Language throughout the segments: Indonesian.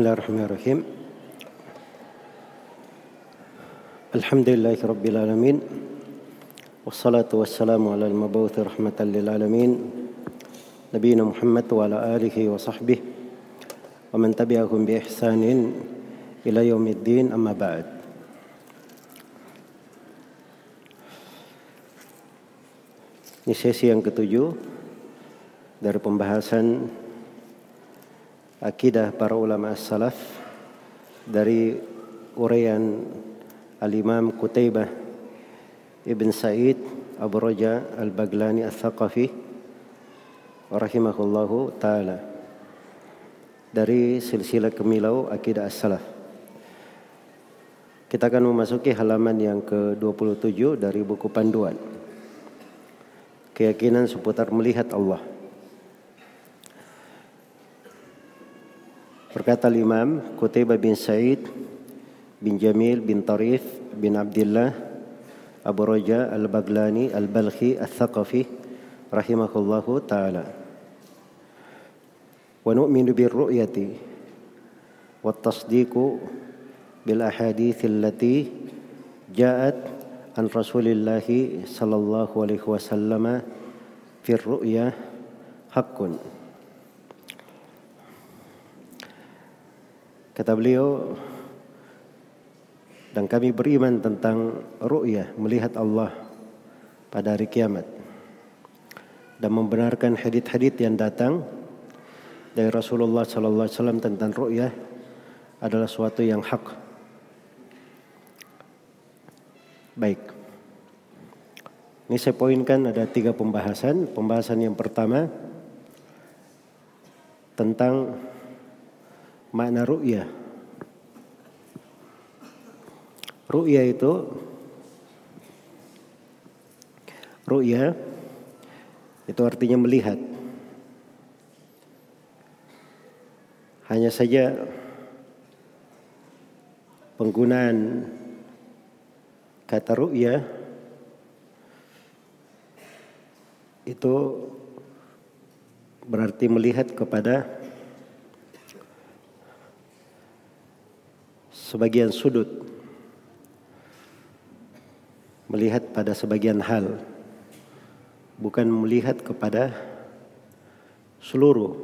Bismillahirrahmanirrahim. Alhamdulillahi Rabbil Alamin. Wassalatu wassalamu ala al-mabawuth rahmatan lil alamin. Nabiina Muhammad wa ala alihi wa sahbihi wa man tabi'ahum bi ihsanin ila yaumiddin amma ba'd. Ini sesi yang ketujuh dari pembahasan akidah para ulama salaf dari uraian Al-Imam Qutaibah Ibn Sa'id Abu Raja Al-Baglani Al-Thaqafi rahimahullahu taala dari silsilah kemilau akidah as-salaf. Kita akan memasuki halaman yang ke-27 dari buku panduan. Keyakinan seputar melihat Allah. Berkata Imam Qutaibah bin Said bin Jamil bin Tarif bin Abdullah Abu Raja Al-Baglani Al-Balkhi Al-Thaqafi rahimahullahu taala. Wa nu'minu bir ru'yati wa tasdiqu bil ahadits allati ja'at an Rasulillah sallallahu alaihi wasallam fi ru'ya haqqun. Kata beliau, dan kami beriman tentang ru'yah, melihat Allah pada hari kiamat. Dan membenarkan hadith-hadith yang datang dari Rasulullah sallallahu alaihi wasallam tentang ru'yah adalah suatu yang hak. Baik. Ini saya poinkan ada tiga pembahasan. Pembahasan yang pertama tentang makna ru'ya. Ru'ya itu ru'ya itu artinya melihat. Hanya saja penggunaan kata ru'ya itu berarti melihat kepada sebagian sudut melihat pada sebagian hal bukan melihat kepada seluruh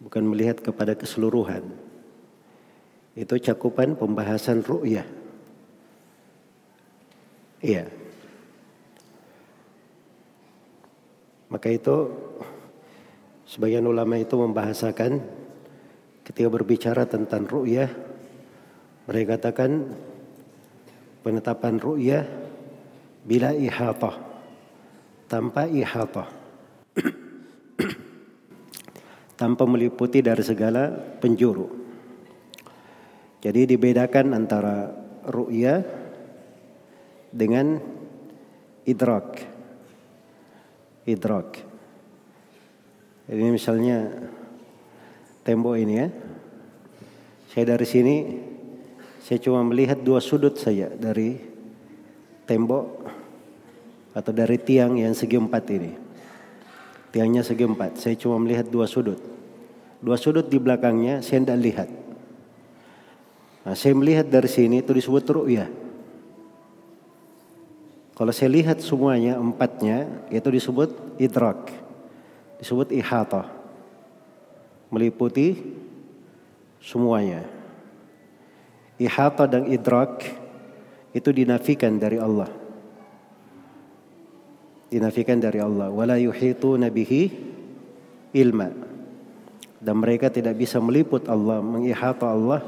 bukan melihat kepada keseluruhan. Itu cakupan pembahasan ru'yah. Iya. Maka itu sebagian ulama itu membahasakan ketika berbicara tentang ru'yah mereka katakan penetapan ru'yah bila ihatah tanpa ihatah tanpa meliputi dari segala penjuru. Jadi dibedakan antara ru'yah dengan idrak. Idrak. Ini misalnya tembok ini ya. Saya dari sini saya cuma melihat dua sudut saja dari tembok atau dari tiang yang segi empat ini. Tiangnya segi empat. Saya cuma melihat dua sudut. Dua sudut di belakangnya saya tidak lihat. Nah, saya melihat dari sini itu disebut ru'yah. Kalau saya lihat semuanya empatnya itu disebut idrak. Disebut ihatah. Meliputi semuanya ihata dan idrak itu dinafikan dari Allah. Dinafikan dari Allah. Wala yuhitu nabihi ilma. Dan mereka tidak bisa meliput Allah, mengihata Allah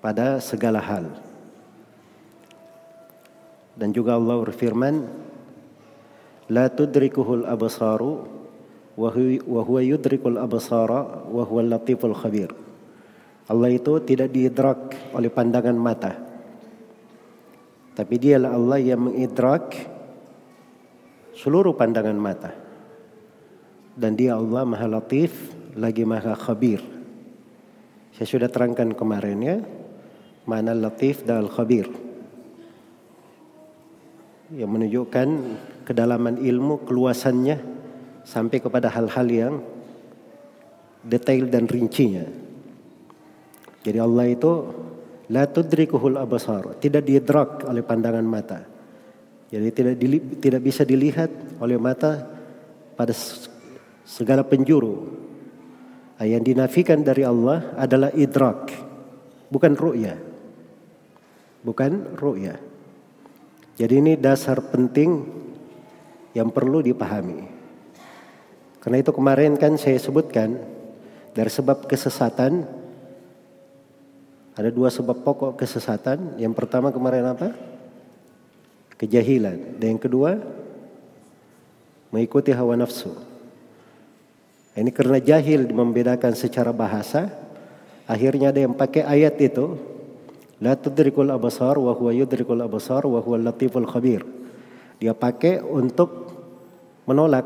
pada segala hal. Dan juga Allah berfirman, La tudrikuhul absaru wa huwa yudrikul absara wa huwa latiful khabir. Allah itu tidak diidrak oleh pandangan mata. Tapi dialah Allah yang mengidrak seluruh pandangan mata. Dan dia Allah maha latif lagi maha khabir. Saya sudah terangkan kemarin ya. Mana latif dan al-khabir. Yang menunjukkan kedalaman ilmu, keluasannya sampai kepada hal-hal yang detail dan rincinya. Jadi Allah itu la tudrikuhul abasar, tidak diidrak oleh pandangan mata. Jadi tidak dili, tidak bisa dilihat oleh mata pada segala penjuru. Yang dinafikan dari Allah adalah idrak, bukan ru'ya. Bukan ru'ya. Jadi ini dasar penting yang perlu dipahami. Karena itu kemarin kan saya sebutkan dari sebab kesesatan ada dua sebab pokok kesesatan. Yang pertama kemarin apa? Kejahilan. Dan yang kedua mengikuti hawa nafsu. Ini karena jahil membedakan secara bahasa, akhirnya ada yang pakai ayat itu La tudrikul abasar wa huwa yudrikul abasar wa huwa latiful khabir. Dia pakai untuk menolak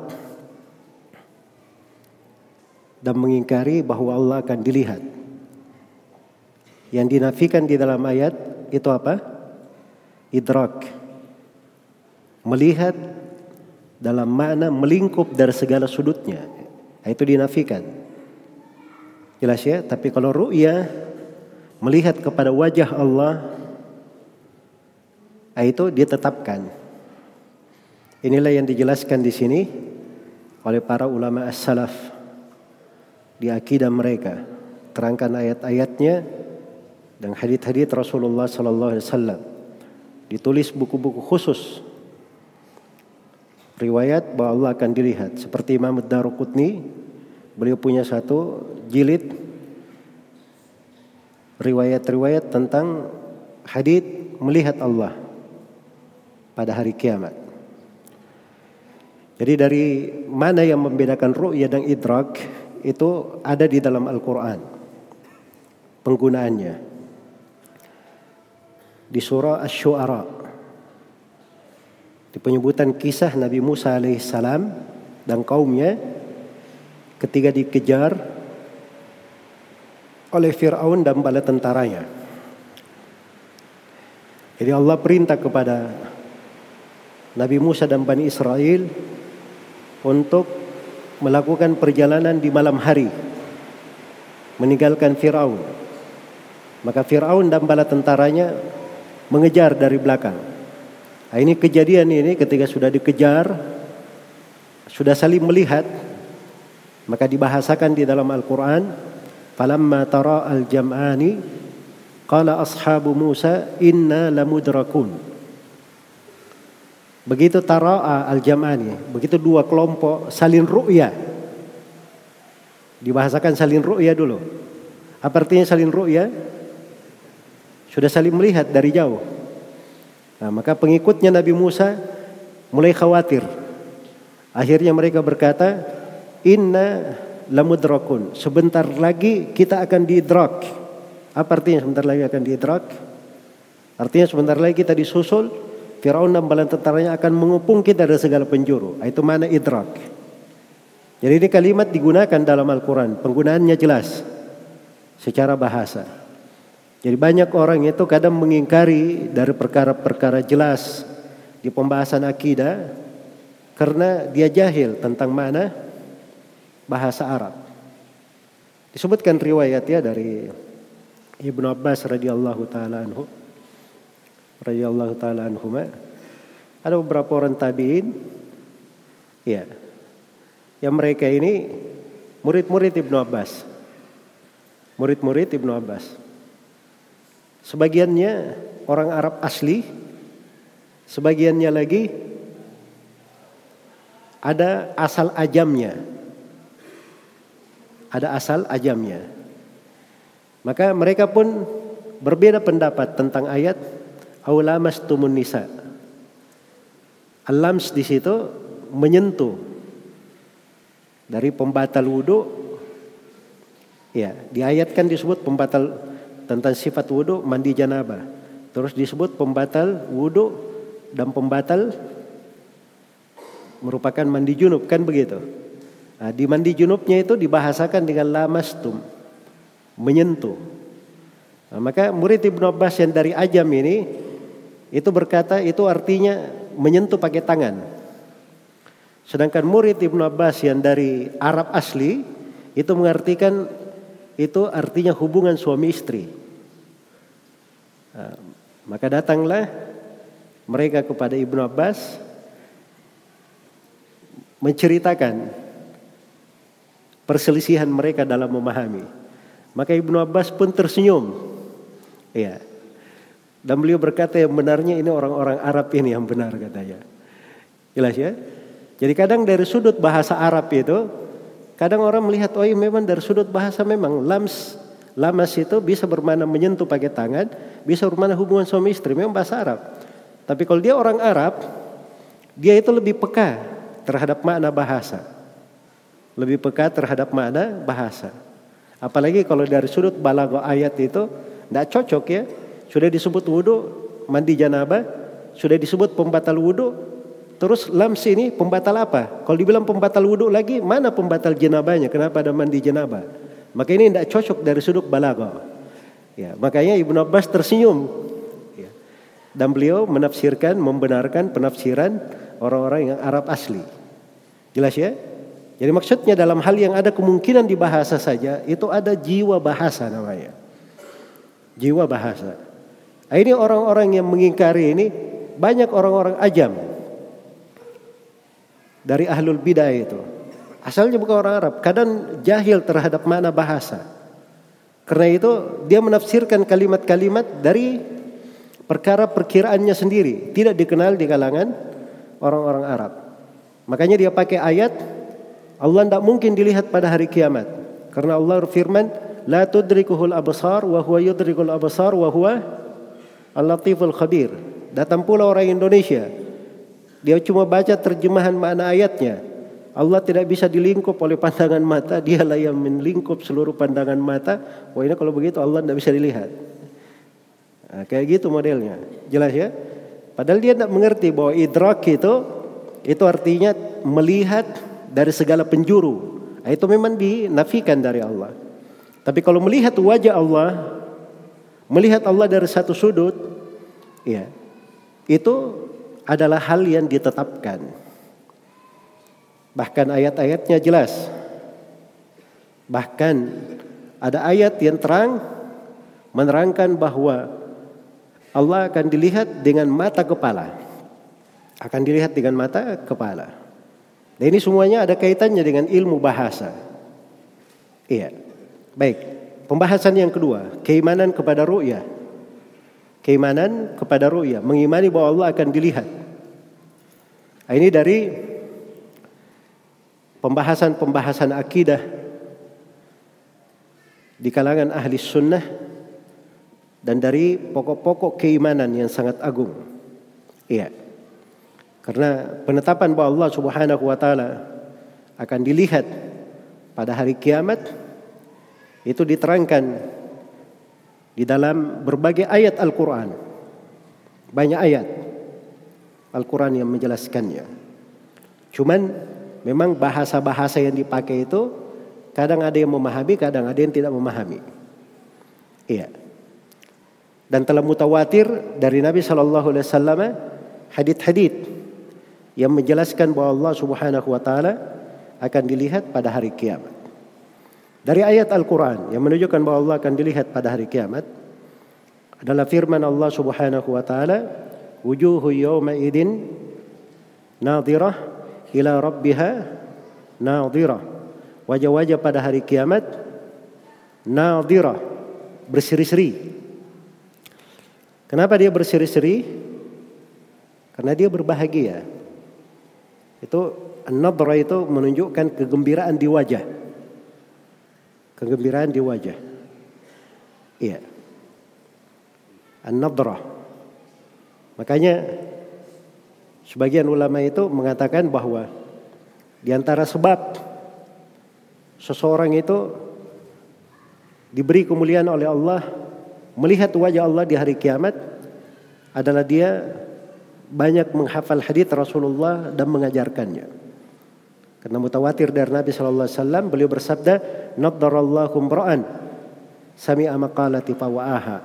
dan mengingkari bahwa Allah akan dilihat. Yang dinafikan di dalam ayat itu apa? Idrak. Melihat dalam makna melingkup dari segala sudutnya. Itu dinafikan. Jelas ya? Tapi kalau ru'ya melihat kepada wajah Allah itu ditetapkan. Inilah yang dijelaskan di sini oleh para ulama as-salaf di akidah mereka. Terangkan ayat-ayatnya dan hadith-hadith Rasulullah sallallahu alaihi wasallam. Ditulis buku-buku khusus riwayat bahwa Allah akan dilihat seperti Imam Ad-Daruqutni beliau punya satu jilid riwayat-riwayat tentang hadith melihat Allah pada hari kiamat. Jadi dari mana yang membedakan ru'ya dan idrak itu ada di dalam Al-Quran. Penggunaannya. Di surah Ash-Shu'ara. Di penyebutan kisah Nabi Musa alaihissalam dan kaumnya ketika dikejar oleh Fir'aun dan bala tentaranya. Jadi Allah perintah kepada Nabi Musa dan Bani Israel untuk melakukan perjalanan di malam hari meninggalkan Fir'aun. Maka Fir'aun dan bala tentaranya mengejar dari belakang. Nah, ini kejadian ini ketika sudah dikejar, sudah saling melihat, maka dibahasakan di dalam Al-Quran Falamma tara al-jam'ani qala ashabu Musa inna lamudrakun. Begitu tara'a al-jam'ani, begitu dua kelompok salin ru'ya. Dibahasakan salin ru'ya dulu. Apa artinya salin ru'ya? Sudah saling melihat dari jauh. Nah, maka pengikutnya Nabi Musa mulai khawatir. Akhirnya mereka berkata, "Inna lamudrakun. Sebentar lagi kita akan diidrak. Apa artinya sebentar lagi akan diidrak? Artinya sebentar lagi kita disusul, Firaun dan bala tentaranya akan mengupung kita dari segala penjuru. Ah, itu mana idrak. Jadi ini kalimat digunakan dalam Al-Quran. Penggunaannya jelas. Secara bahasa. Jadi banyak orang itu kadang mengingkari dari perkara-perkara jelas di pembahasan akidah karena dia jahil tentang mana bahasa Arab. Disebutkan riwayat ya dari Ibnu Abbas radhiyallahu taala anhu radhiyallahu taala anhuma. Ada beberapa orang tabi'in ya yang mereka ini murid-murid Ibnu Abbas. Murid-murid Ibnu Abbas sebagiannya orang Arab asli sebagiannya lagi ada asal ajamnya ada asal ajamnya. Maka mereka pun berbeda pendapat tentang ayat aulamas tumun nisa. Alams di situ menyentuh dari pembatal wudhu. Ya, di ayat kan disebut pembatal tentang sifat wudhu mandi janabah. Terus disebut pembatal wudhu dan pembatal merupakan mandi junub kan begitu. Nah, di mandi junubnya itu dibahasakan dengan lamastum, menyentuh. Nah, maka murid Ibnu Abbas yang dari Ajam ini itu berkata itu artinya menyentuh pakai tangan. Sedangkan murid Ibnu Abbas yang dari Arab asli itu mengartikan itu artinya hubungan suami istri. Nah, maka datanglah mereka kepada Ibnu Abbas menceritakan perselisihan mereka dalam memahami. Maka Ibnu Abbas pun tersenyum. Ya. Dan beliau berkata yang benarnya ini orang-orang Arab ini yang benar katanya. Jelas ya? Jadi kadang dari sudut bahasa Arab itu Kadang orang melihat oh iya memang dari sudut bahasa memang lams lamas itu bisa bermana menyentuh pakai tangan, bisa bermana hubungan suami istri memang bahasa Arab. Tapi kalau dia orang Arab, dia itu lebih peka terhadap makna bahasa. Lebih peka terhadap makna bahasa. Apalagi kalau dari sudut balago ayat itu tidak cocok ya. Sudah disebut wudhu, mandi janabah, sudah disebut pembatal wudhu, Terus lams ini pembatal apa? Kalau dibilang pembatal wudhu lagi, mana pembatal jenabahnya? Kenapa ada mandi jenabah? Maka ini tidak cocok dari sudut balaga. Ya, makanya Ibnu Abbas tersenyum. Ya. Dan beliau menafsirkan, membenarkan penafsiran orang-orang yang Arab asli. Jelas ya? Jadi maksudnya dalam hal yang ada kemungkinan di bahasa saja, itu ada jiwa bahasa namanya. Jiwa bahasa. Nah, ini orang-orang yang mengingkari ini, banyak orang-orang ajam dari ahlul bidah itu. Asalnya bukan orang Arab, kadang jahil terhadap mana bahasa. Karena itu dia menafsirkan kalimat-kalimat dari perkara perkiraannya sendiri, tidak dikenal di kalangan orang-orang Arab. Makanya dia pakai ayat Allah tidak mungkin dilihat pada hari kiamat. Karena Allah firman, "La tudrikuhul absar wa huwa yudrikul absar wa huwa al-latiful khabir." Datang pula orang Indonesia dia cuma baca terjemahan makna ayatnya. Allah tidak bisa dilingkup oleh pandangan mata, dialah yang melingkup seluruh pandangan mata. Wah ini kalau begitu Allah tidak bisa dilihat. Nah, kayak gitu modelnya, jelas ya. Padahal dia tidak mengerti bahwa idrak itu itu artinya melihat dari segala penjuru. Nah, itu memang dinafikan dari Allah. Tapi kalau melihat wajah Allah, melihat Allah dari satu sudut, ya itu adalah hal yang ditetapkan. Bahkan ayat-ayatnya jelas. Bahkan ada ayat yang terang menerangkan bahwa Allah akan dilihat dengan mata kepala. Akan dilihat dengan mata kepala. Dan ini semuanya ada kaitannya dengan ilmu bahasa. Iya. Baik. Pembahasan yang kedua, keimanan kepada ru'yah. Keimanan kepada ru'yah, mengimani bahwa Allah akan dilihat. Nah, ini dari pembahasan-pembahasan akidah di kalangan ahli sunnah dan dari pokok-pokok keimanan yang sangat agung. Iya. Karena penetapan bahwa Allah Subhanahu wa taala akan dilihat pada hari kiamat itu diterangkan di dalam berbagai ayat Al-Qur'an. Banyak ayat Al-Quran yang menjelaskannya. Cuman memang bahasa-bahasa yang dipakai itu kadang ada yang memahami, kadang ada yang tidak memahami. Iya. Dan telah mutawatir dari Nabi Shallallahu Alaihi Wasallam hadit-hadit yang menjelaskan bahwa Allah Subhanahu Wa Taala akan dilihat pada hari kiamat. Dari ayat Al-Quran yang menunjukkan bahwa Allah akan dilihat pada hari kiamat adalah firman Allah Subhanahu Wa Taala wujuhu yawma idin nadhirah ila rabbiha nadhirah wajah-wajah pada hari kiamat nadhirah berseri-seri. Kenapa dia berseri-seri? Karena dia berbahagia. Itu nadhirah itu menunjukkan kegembiraan di wajah. Kegembiraan di wajah. Iya. An-nadrah Makanya sebagian ulama itu mengatakan bahwa di antara sebab seseorang itu diberi kemuliaan oleh Allah melihat wajah Allah di hari kiamat adalah dia banyak menghafal hadis Rasulullah dan mengajarkannya. Karena mutawatir dari Nabi sallallahu alaihi wasallam beliau bersabda, "Naddarallahu imra'an sami'a maqalati fa wa'aha,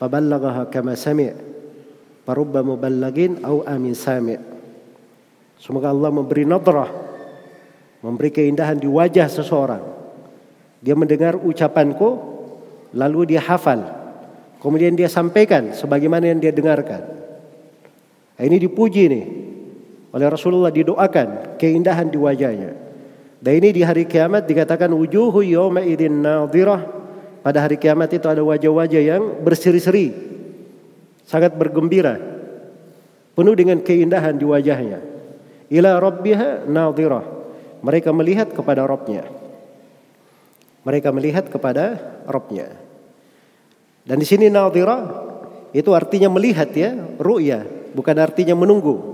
fa kama sami'." Parubba muballagin au amin sami. Semoga Allah memberi nadrah, memberi keindahan di wajah seseorang Dia mendengar ucapanku lalu dia hafal. Kemudian dia sampaikan sebagaimana yang dia dengarkan. Nah, ini dipuji nih oleh Rasulullah didoakan keindahan di wajahnya. Dan ini di hari kiamat dikatakan wujuhu yawma idin nadhirah. Pada hari kiamat itu ada wajah-wajah yang berseri-seri. Sangat bergembira. Penuh dengan keindahan di wajahnya. Ila rabbiha nadhirah. Mereka melihat kepada Rabbnya. Mereka melihat kepada Rabbnya. Dan di sini nadhirah itu artinya melihat ya, ru'ya, bukan artinya menunggu.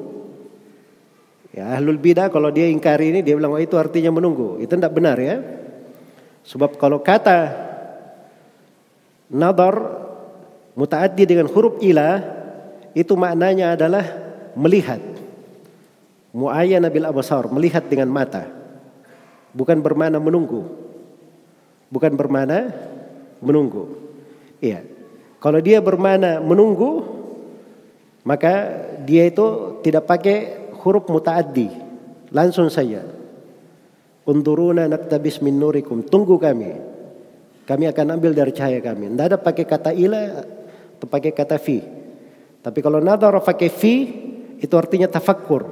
Ya, ahlul bidah kalau dia ingkari ini dia bilang oh, itu artinya menunggu. Itu tidak benar ya. Sebab kalau kata nadar mutaaddi dengan huruf ila itu maknanya adalah melihat. Muayyana bil abasar, melihat dengan mata. Bukan bermana menunggu. Bukan bermana menunggu. Iya. Kalau dia bermana menunggu maka dia itu tidak pakai huruf mutaaddi. Langsung saja. Unduruna naktabis min nurikum. Tunggu kami. Kami akan ambil dari cahaya kami. Tidak ada pakai kata ila atau pakai kata fi. Tapi kalau nadar pakai fi itu artinya tafakkur.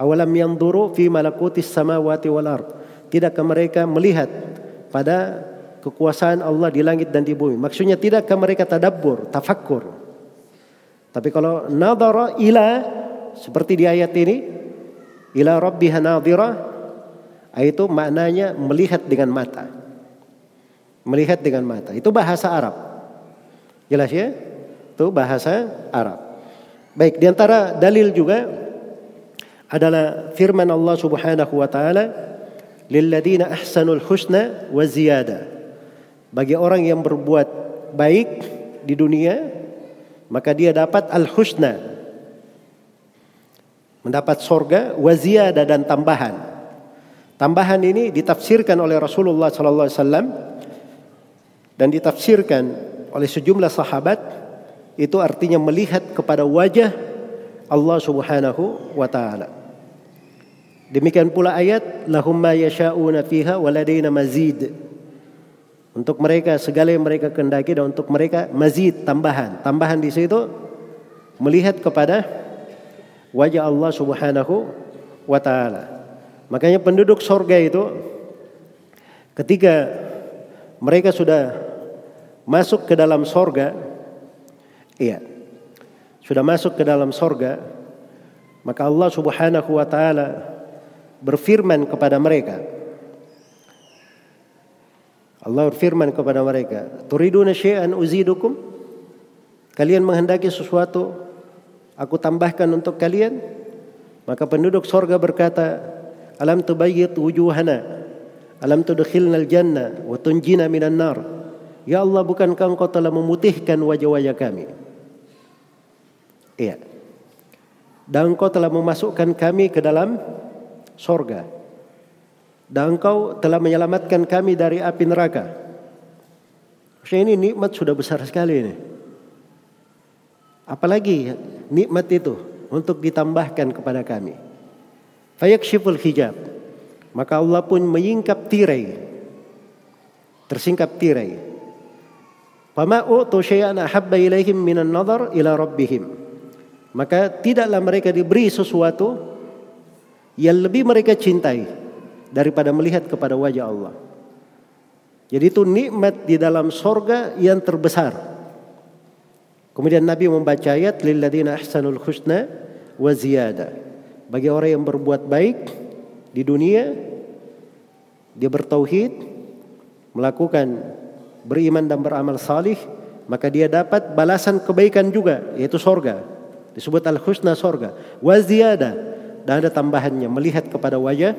Awalam yang duru fi malakutis samawati wal ard. Tidakkah mereka melihat pada kekuasaan Allah di langit dan di bumi? Maksudnya tidakkah mereka tadabbur, tafakkur? Tapi kalau nadara ila seperti di ayat ini, ila rabbiha nadhira, itu maknanya melihat dengan mata. Melihat dengan mata. Itu bahasa Arab. Jelas ya? Itu bahasa Arab. Baik, di antara dalil juga adalah firman Allah Subhanahu wa taala, "Lilladzina ahsanul husna wa ziyada." Bagi orang yang berbuat baik di dunia, maka dia dapat al-husna, mendapat sorga waziyada dan tambahan. Tambahan ini ditafsirkan oleh Rasulullah sallallahu alaihi dan ditafsirkan oleh sejumlah sahabat itu artinya melihat kepada wajah Allah Subhanahu wa taala. Demikian pula ayat lahum ma yasha'una fiha waladaina mazid. Untuk mereka segala yang mereka kendaki dan untuk mereka mazid tambahan. Tambahan di situ melihat kepada wajah Allah Subhanahu wa taala. Makanya penduduk sorga itu ketika mereka sudah masuk ke dalam sorga, iya, sudah masuk ke dalam sorga, maka Allah Subhanahu wa taala berfirman kepada mereka. Allah berfirman kepada mereka, "Turiduna syai'an uzidukum?" Kalian menghendaki sesuatu Aku tambahkan untuk kalian. Maka penduduk sorga berkata, Alam tubayyit wujuhana. Alam tudkhilna al-jannah wa tunjina minan nar. Ya Allah bukankah engkau telah memutihkan wajah-wajah kami? Iya. Dan engkau telah memasukkan kami ke dalam sorga. Dan engkau telah menyelamatkan kami dari api neraka. Maksudnya ini nikmat sudah besar sekali ini. Apalagi nikmat itu untuk ditambahkan kepada kami. Fayakshiful hijab. Maka Allah pun menyingkap tirai. Tersingkap tirai. Fama utu syai'an ahabba ilaihim minan nadar ila rabbihim. Maka tidaklah mereka diberi sesuatu yang lebih mereka cintai daripada melihat kepada wajah Allah. Jadi itu nikmat di dalam sorga yang terbesar. Kemudian Nabi membaca ayat lilladzina ahsanul husna wa ziyada. Bagi orang yang berbuat baik di dunia dia bertauhid, melakukan beriman dan beramal salih, maka dia dapat balasan kebaikan juga yaitu sorga. Disebut al-husna sorga. Wa ziyada dan ada tambahannya melihat kepada wajah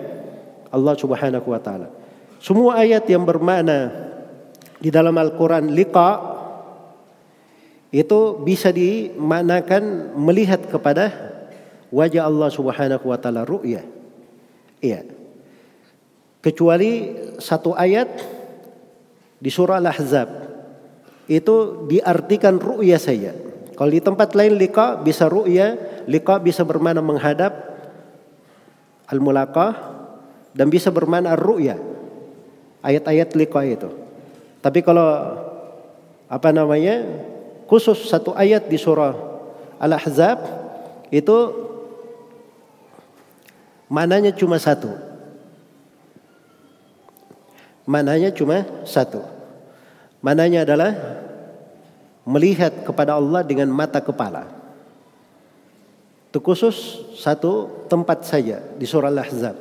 Allah Subhanahu wa taala. Semua ayat yang bermakna di dalam Al-Qur'an liqa itu bisa dimaknakan melihat kepada wajah Allah Subhanahu wa taala ru'ya. Iya. Kecuali satu ayat di surah Al-Ahzab itu diartikan ru'ya saja. Kalau di tempat lain liqa bisa ru'ya, liqa bisa bermakna menghadap al-mulaqah dan bisa bermakna ru'ya. ayat-ayat liqa itu. Tapi kalau apa namanya khusus satu ayat di surah Al-Ahzab itu mananya cuma satu. Mananya cuma satu. Mananya adalah melihat kepada Allah dengan mata kepala. Itu khusus satu tempat saja di surah Al-Ahzab.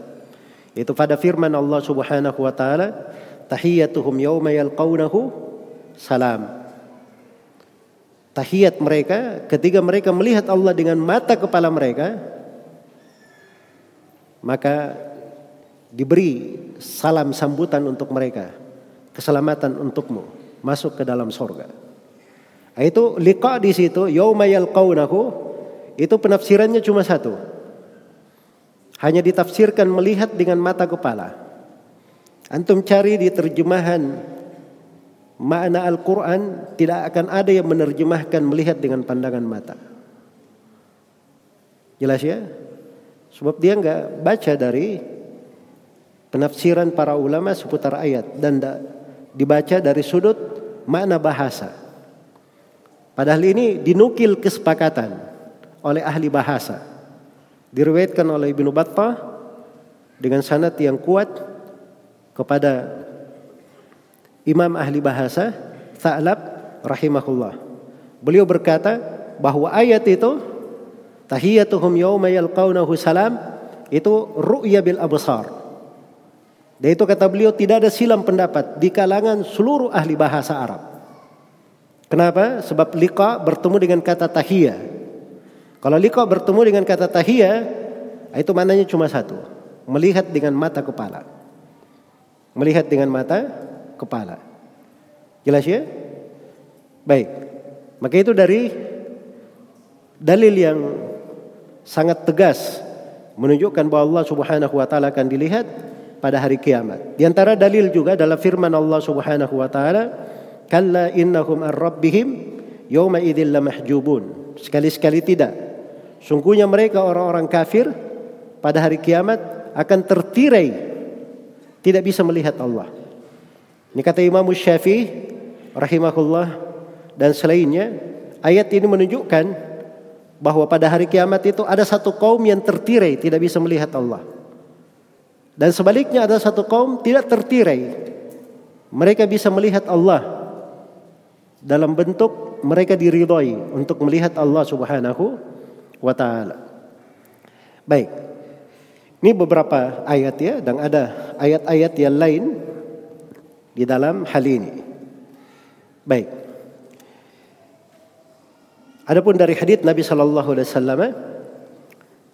Itu pada firman Allah Subhanahu wa taala, "Tahiyyatuhum yawma yalqawnahu salam." Tahiyat mereka ketika mereka melihat Allah dengan mata kepala mereka, maka diberi salam sambutan untuk mereka, keselamatan untukmu masuk ke dalam sorga. Itu liqa di situ, yauma yalqawnahu itu penafsirannya cuma satu. Hanya ditafsirkan melihat dengan mata kepala. Antum cari di terjemahan makna Al-Quran tidak akan ada yang menerjemahkan melihat dengan pandangan mata. Jelas ya? Sebab dia nggak baca dari penafsiran para ulama seputar ayat dan dibaca dari sudut makna bahasa. Padahal ini dinukil kesepakatan oleh ahli bahasa. Diriwayatkan oleh Ibnu Battah dengan sanad yang kuat kepada Imam ahli bahasa Tha'lab rahimahullah. Beliau berkata bahwa ayat itu tahiyatuhum yawma yalqawnahu salam itu ru'ya bil absar. Dan itu kata beliau tidak ada silam pendapat di kalangan seluruh ahli bahasa Arab. Kenapa? Sebab liqa bertemu dengan kata tahiyah kalau liqa bertemu dengan kata tahiyah, itu maknanya cuma satu. Melihat dengan mata kepala. Melihat dengan mata kepala. Jelas ya? Baik. Maka itu dari dalil yang sangat tegas menunjukkan bahwa Allah Subhanahu wa taala akan dilihat pada hari kiamat. Di antara dalil juga adalah firman Allah Subhanahu wa taala, "Kalla innahum ar-rabbihim yawma idzil lamahjubun." Sekali-sekali tidak Sungguhnya mereka orang-orang kafir pada hari kiamat akan tertirai tidak bisa melihat Allah. Ini kata Imam Syafi'i rahimahullah dan selainnya ayat ini menunjukkan bahwa pada hari kiamat itu ada satu kaum yang tertirai tidak bisa melihat Allah. Dan sebaliknya ada satu kaum tidak tertirai. Mereka bisa melihat Allah dalam bentuk mereka diridhoi untuk melihat Allah Subhanahu wa taala. Baik. Ini beberapa ayat ya dan ada ayat-ayat yang lain di dalam hal ini. Baik. Adapun dari hadis Nabi sallallahu alaihi wasallam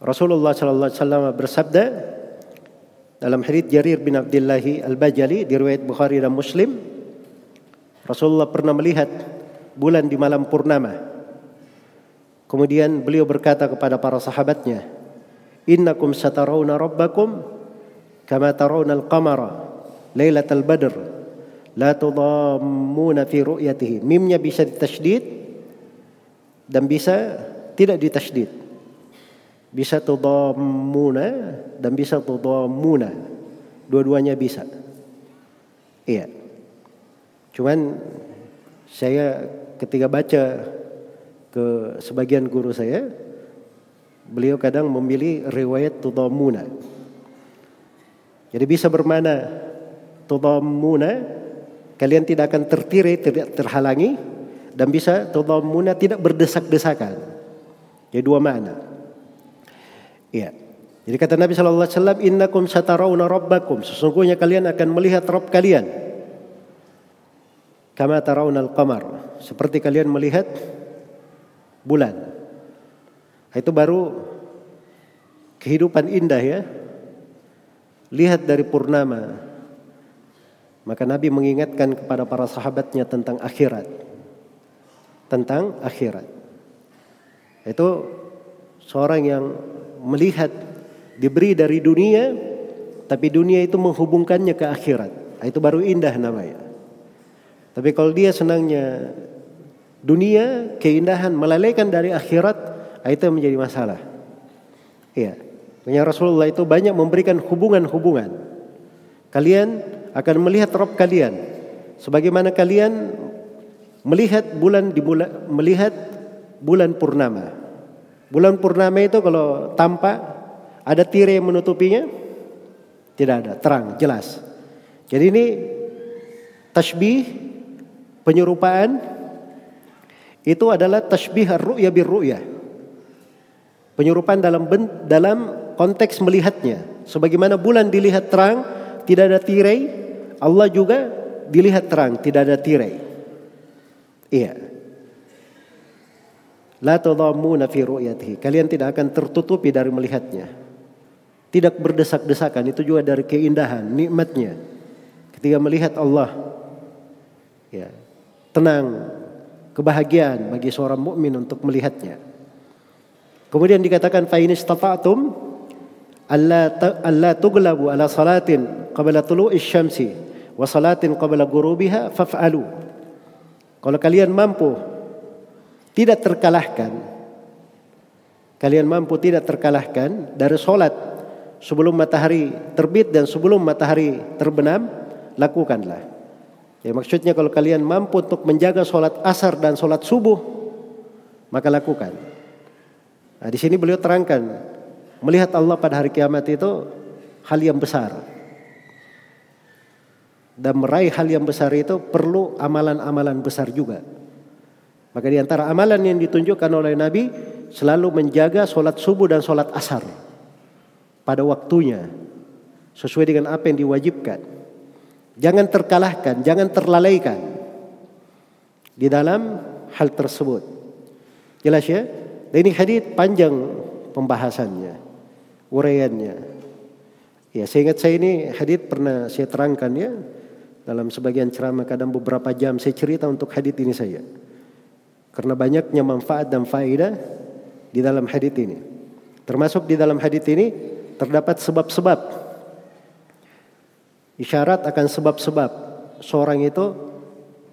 Rasulullah sallallahu alaihi wasallam bersabda dalam hadis Jarir bin Abdullah Al-Bajali di riwayat Bukhari dan Muslim Rasulullah pernah melihat bulan di malam purnama Kemudian beliau berkata kepada para sahabatnya, "Innakum satarawna rabbakum kama tarawna al-qamara lailatal badr la tudammuna fi ru'yatihi." Mimnya bisa ditasydid dan bisa tidak ditasydid. Bisa tudammuna dan bisa tudammuna. Dua-duanya bisa. Iya. Cuman saya ketika baca ke sebagian guru saya, beliau kadang memilih riwayat tudamuna. Jadi bisa bermana tudamuna, kalian tidak akan tertirai, tidak terhalangi, dan bisa tudamuna tidak berdesak-desakan. Jadi dua makna. Iya. Jadi kata Nabi Shallallahu Alaihi Wasallam, Innakum satarawna rabbakum. Sesungguhnya kalian akan melihat Rabb kalian. Kama tarawna al-qamar. Seperti kalian melihat bulan. Itu baru kehidupan indah ya. Lihat dari purnama. Maka Nabi mengingatkan kepada para sahabatnya tentang akhirat. Tentang akhirat. Itu seorang yang melihat diberi dari dunia tapi dunia itu menghubungkannya ke akhirat. Itu baru indah namanya. Tapi kalau dia senangnya dunia, keindahan melalaikan dari akhirat, itu yang menjadi masalah. Iya. Punya Rasulullah itu banyak memberikan hubungan-hubungan. Kalian akan melihat Rob kalian sebagaimana kalian melihat bulan di bulan melihat bulan purnama. Bulan purnama itu kalau tampak ada tirai menutupinya? Tidak ada, terang, jelas. Jadi ini tasbih penyerupaan itu adalah tasbih ar-ru'ya bir-ru'ya. Penyerupaan dalam dalam konteks melihatnya. Sebagaimana bulan dilihat terang, tidak ada tirai, Allah juga dilihat terang, tidak ada tirai. Iya. La tadhammuna fi ru'yatihi. Kalian tidak akan tertutupi dari melihatnya. Tidak berdesak-desakan, itu juga dari keindahan, nikmatnya. Ketika melihat Allah, ya, tenang, kebahagiaan bagi seorang mukmin untuk melihatnya. Kemudian dikatakan fa in istata'tum alla alla tuglabu ala salatin qabla tulu'i syamsi wa salatin qabla ghurubiha faf'alu. Kalau kalian mampu tidak terkalahkan kalian mampu tidak terkalahkan dari solat sebelum matahari terbit dan sebelum matahari terbenam lakukanlah. Ya maksudnya kalau kalian mampu untuk menjaga solat asar dan solat subuh maka lakukan. Nah, di sini beliau terangkan melihat Allah pada hari kiamat itu hal yang besar. Dan meraih hal yang besar itu perlu amalan-amalan besar juga. Maka di antara amalan yang ditunjukkan oleh Nabi selalu menjaga solat subuh dan solat asar pada waktunya sesuai dengan apa yang diwajibkan. Jangan terkalahkan, jangan terlalaikan di dalam hal tersebut. Jelas ya? Dan ini hadis panjang pembahasannya, uraiannya. Ya, saya ingat saya ini hadis pernah saya terangkan ya dalam sebagian ceramah kadang beberapa jam saya cerita untuk hadis ini saya. Karena banyaknya manfaat dan faedah di dalam hadis ini. Termasuk di dalam hadis ini terdapat sebab-sebab isyarat akan sebab-sebab seorang itu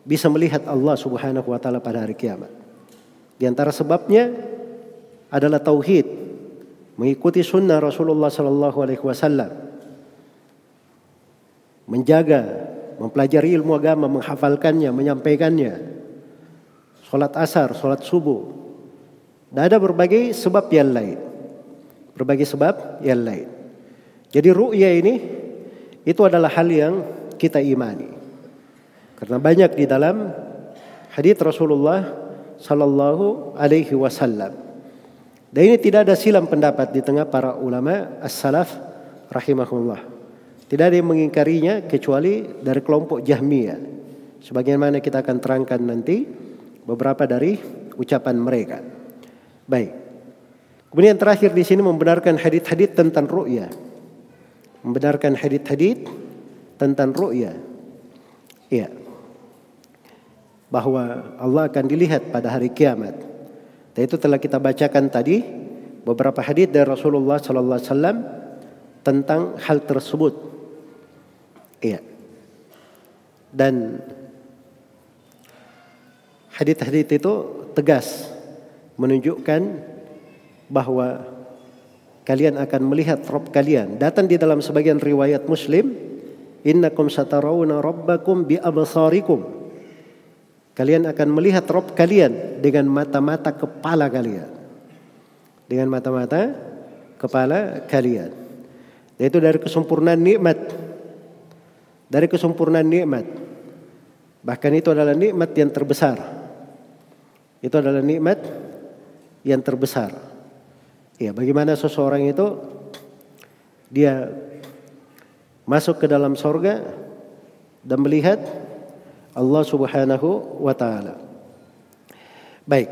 bisa melihat Allah Subhanahu wa taala pada hari kiamat. Di antara sebabnya adalah tauhid, mengikuti sunnah Rasulullah Sallallahu Alaihi Wasallam, menjaga, mempelajari ilmu agama, menghafalkannya, menyampaikannya, sholat asar, sholat subuh, dan ada berbagai sebab yang lain, berbagai sebab yang lain. Jadi ru'ya ini itu adalah hal yang kita imani. Karena banyak di dalam hadis Rasulullah sallallahu alaihi wasallam dan ini tidak ada silam pendapat di tengah para ulama as-salaf rahimahullah. Tidak ada yang mengingkarinya kecuali dari kelompok Jahmiyah. Sebagaimana kita akan terangkan nanti beberapa dari ucapan mereka. Baik. Kemudian terakhir di sini membenarkan hadith-hadith tentang ru'ya. Membenarkan hadith-hadith tentang ru'ya. Iya. Bahwa Allah akan dilihat pada hari kiamat. Dan itu telah kita bacakan tadi beberapa hadis dari Rasulullah sallallahu alaihi wasallam tentang hal tersebut. Iya. Dan hadis-hadis itu tegas menunjukkan bahwa kalian akan melihat Rabb kalian. Datang di dalam sebagian riwayat Muslim, innakum satarawna rabbakum bi absarikum. Kalian akan melihat Rob kalian dengan mata-mata kepala kalian. Dengan mata-mata kepala kalian. Yaitu dari kesempurnaan nikmat. Dari kesempurnaan nikmat. Bahkan itu adalah nikmat yang terbesar. Itu adalah nikmat yang terbesar. Ya, bagaimana seseorang itu dia masuk ke dalam sorga dan melihat Allah Subhanahu wa taala. Baik.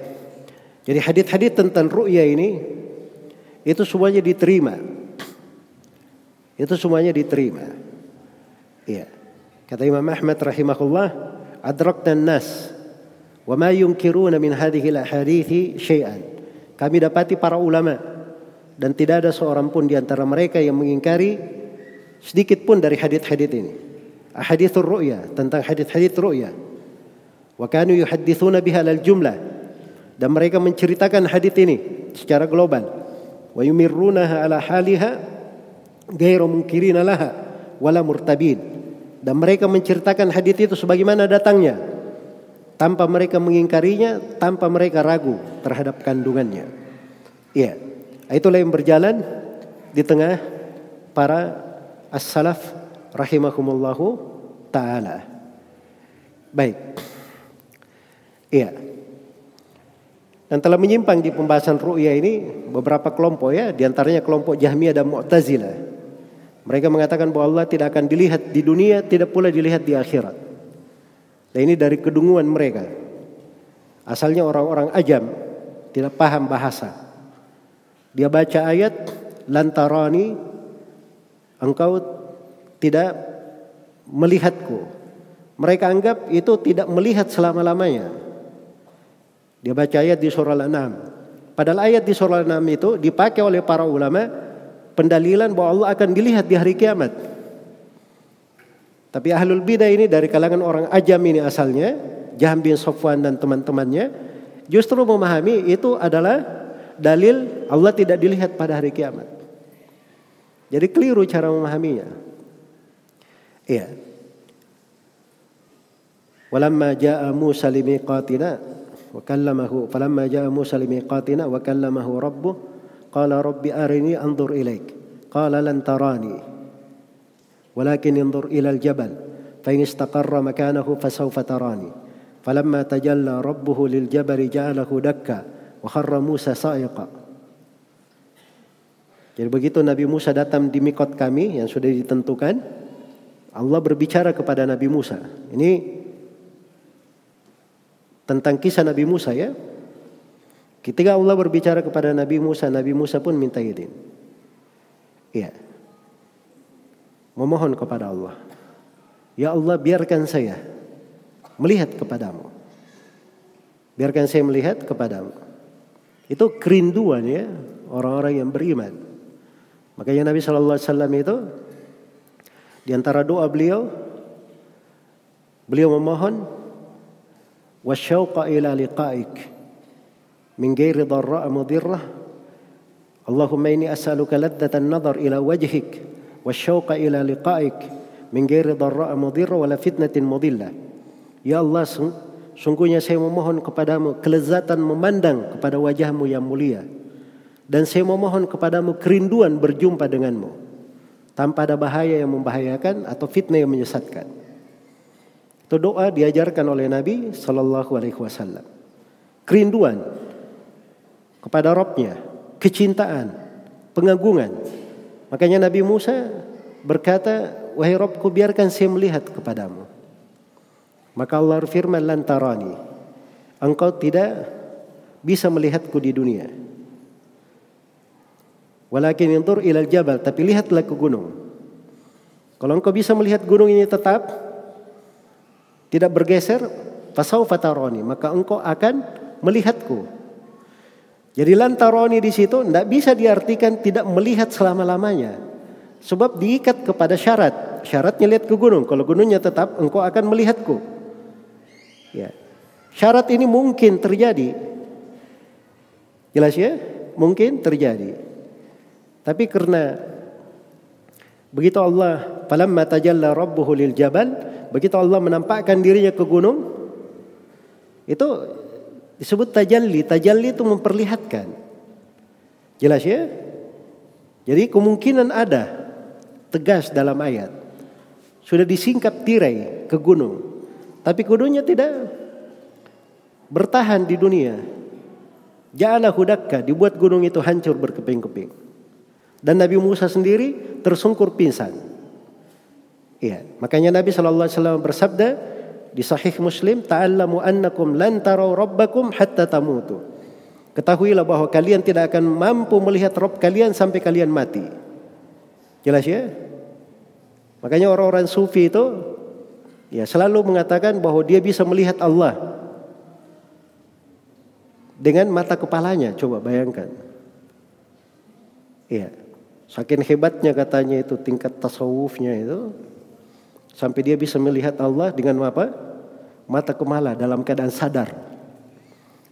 Jadi hadis-hadis tentang ru'ya ini itu semuanya diterima. Itu semuanya diterima. Iya. Kata Imam Ahmad rahimahullah, adrakna nas wa ma yunkiruna min hadhihi al-ahadithi syai'an. Kami dapati para ulama dan tidak ada seorang pun di antara mereka yang mengingkari sedikit pun dari hadis-hadis ini ahadithur ru'ya tentang hadith-hadith ru'ya. Wa kanu yuhaddithuna biha lal jumlah. Dan mereka menceritakan hadith ini secara global. Wa yumirrunaha ala haliha ghairu munkirina laha wala murtabin. dan mereka menceritakan hadis itu sebagaimana datangnya tanpa mereka mengingkarinya, tanpa mereka ragu terhadap kandungannya. Iya, itulah yang berjalan di tengah para as-salaf rahimahumullahu taala. Baik. Iya. Dan telah menyimpang di pembahasan ru'ya ini beberapa kelompok ya, di antaranya kelompok Jahmiyah dan Mu'tazilah. Mereka mengatakan bahwa Allah tidak akan dilihat di dunia, tidak pula dilihat di akhirat. Dan ini dari kedunguan mereka. Asalnya orang-orang ajam, tidak paham bahasa. Dia baca ayat, lantarani, engkau tidak melihatku. Mereka anggap itu tidak melihat selama-lamanya. Dia baca ayat di surah Al-An'am. Padahal ayat di surah Al-An'am itu dipakai oleh para ulama pendalilan bahwa Allah akan dilihat di hari kiamat. Tapi ahlul bidah ini dari kalangan orang ajam ini asalnya, Jaham bin Sofwan dan teman-temannya, justru memahami itu adalah dalil Allah tidak dilihat pada hari kiamat. Jadi keliru cara memahaminya. Iya. Walamma jaa Musa limiqatina wa kallamahu falamma jaa Musa limiqatina wa kallamahu rabbuh qala rabbi arini anzur ilaik qala lan tarani ولكن انظر إلى الجبل فإن استقر مكانه فسوف تراني فلما تجلى ربه للجبل جعله دكا وخر موسى صائقا Jadi begitu Nabi Musa datang di mikot kami yang sudah ditentukan, Allah berbicara kepada Nabi Musa. Ini tentang kisah Nabi Musa ya. Ketika Allah berbicara kepada Nabi Musa, Nabi Musa pun minta izin. Iya. memohon kepada Allah. Ya Allah biarkan saya melihat kepadamu. Biarkan saya melihat kepadamu. Itu kerinduan ya orang-orang yang beriman. Makanya Nabi saw itu di antara doa beliau, beliau memohon wasyauqa ila liqa'ik min ghairi dharra' mudirrah Allahumma inni as'aluka ladzatan nadhar ila wajhik والشوق إلى لقائك من غير ضراء مضرة ولا فتنة مضلة Ya Allah sungguhnya saya memohon kepadamu kelezatan memandang kepada wajahmu yang mulia dan saya memohon kepadamu kerinduan berjumpa denganmu tanpa ada bahaya yang membahayakan atau fitnah yang menyesatkan. Itu doa diajarkan oleh Nabi Shallallahu Alaihi Wasallam. Kerinduan kepada Robnya, kecintaan, pengagungan. Makanya Nabi Musa berkata, wahai Robku biarkan saya melihat kepadamu. Maka Allah firman lantarani, engkau tidak bisa melihatku di dunia. Walakin yantur ilal jabal, tapi lihatlah ke gunung. Kalau engkau bisa melihat gunung ini tetap, tidak bergeser, fasau fataroni, maka engkau akan melihatku. Jadi lantaroni di situ tidak bisa diartikan tidak melihat selama-lamanya. Sebab diikat kepada syarat. Syaratnya lihat ke gunung. Kalau gunungnya tetap, engkau akan melihatku. Ya. Syarat ini mungkin terjadi. Jelas ya? Mungkin terjadi. Tapi karena begitu Allah, falamma tajalla rabbuhu lil jabal, begitu Allah menampakkan dirinya ke gunung, itu disebut tajalli. Tajalli itu memperlihatkan. Jelas ya? Jadi kemungkinan ada tegas dalam ayat. Sudah disingkap tirai ke gunung. Tapi gunungnya tidak bertahan di dunia. Ja'ala hudakka, dibuat gunung itu hancur berkeping-keping. Dan Nabi Musa sendiri tersungkur pingsan. Iya, makanya Nabi sallallahu alaihi wasallam bersabda di sahih Muslim, "Ta'allamu annakum lan tarau rabbakum hatta tamutu." Ketahuilah bahwa kalian tidak akan mampu melihat Rob kalian sampai kalian mati. Jelas ya? Makanya orang-orang sufi itu ya selalu mengatakan bahwa dia bisa melihat Allah dengan mata kepalanya. Coba bayangkan. Iya. Saking hebatnya katanya itu tingkat tasawufnya itu Sampai dia bisa melihat Allah dengan apa? Mata kemala dalam keadaan sadar.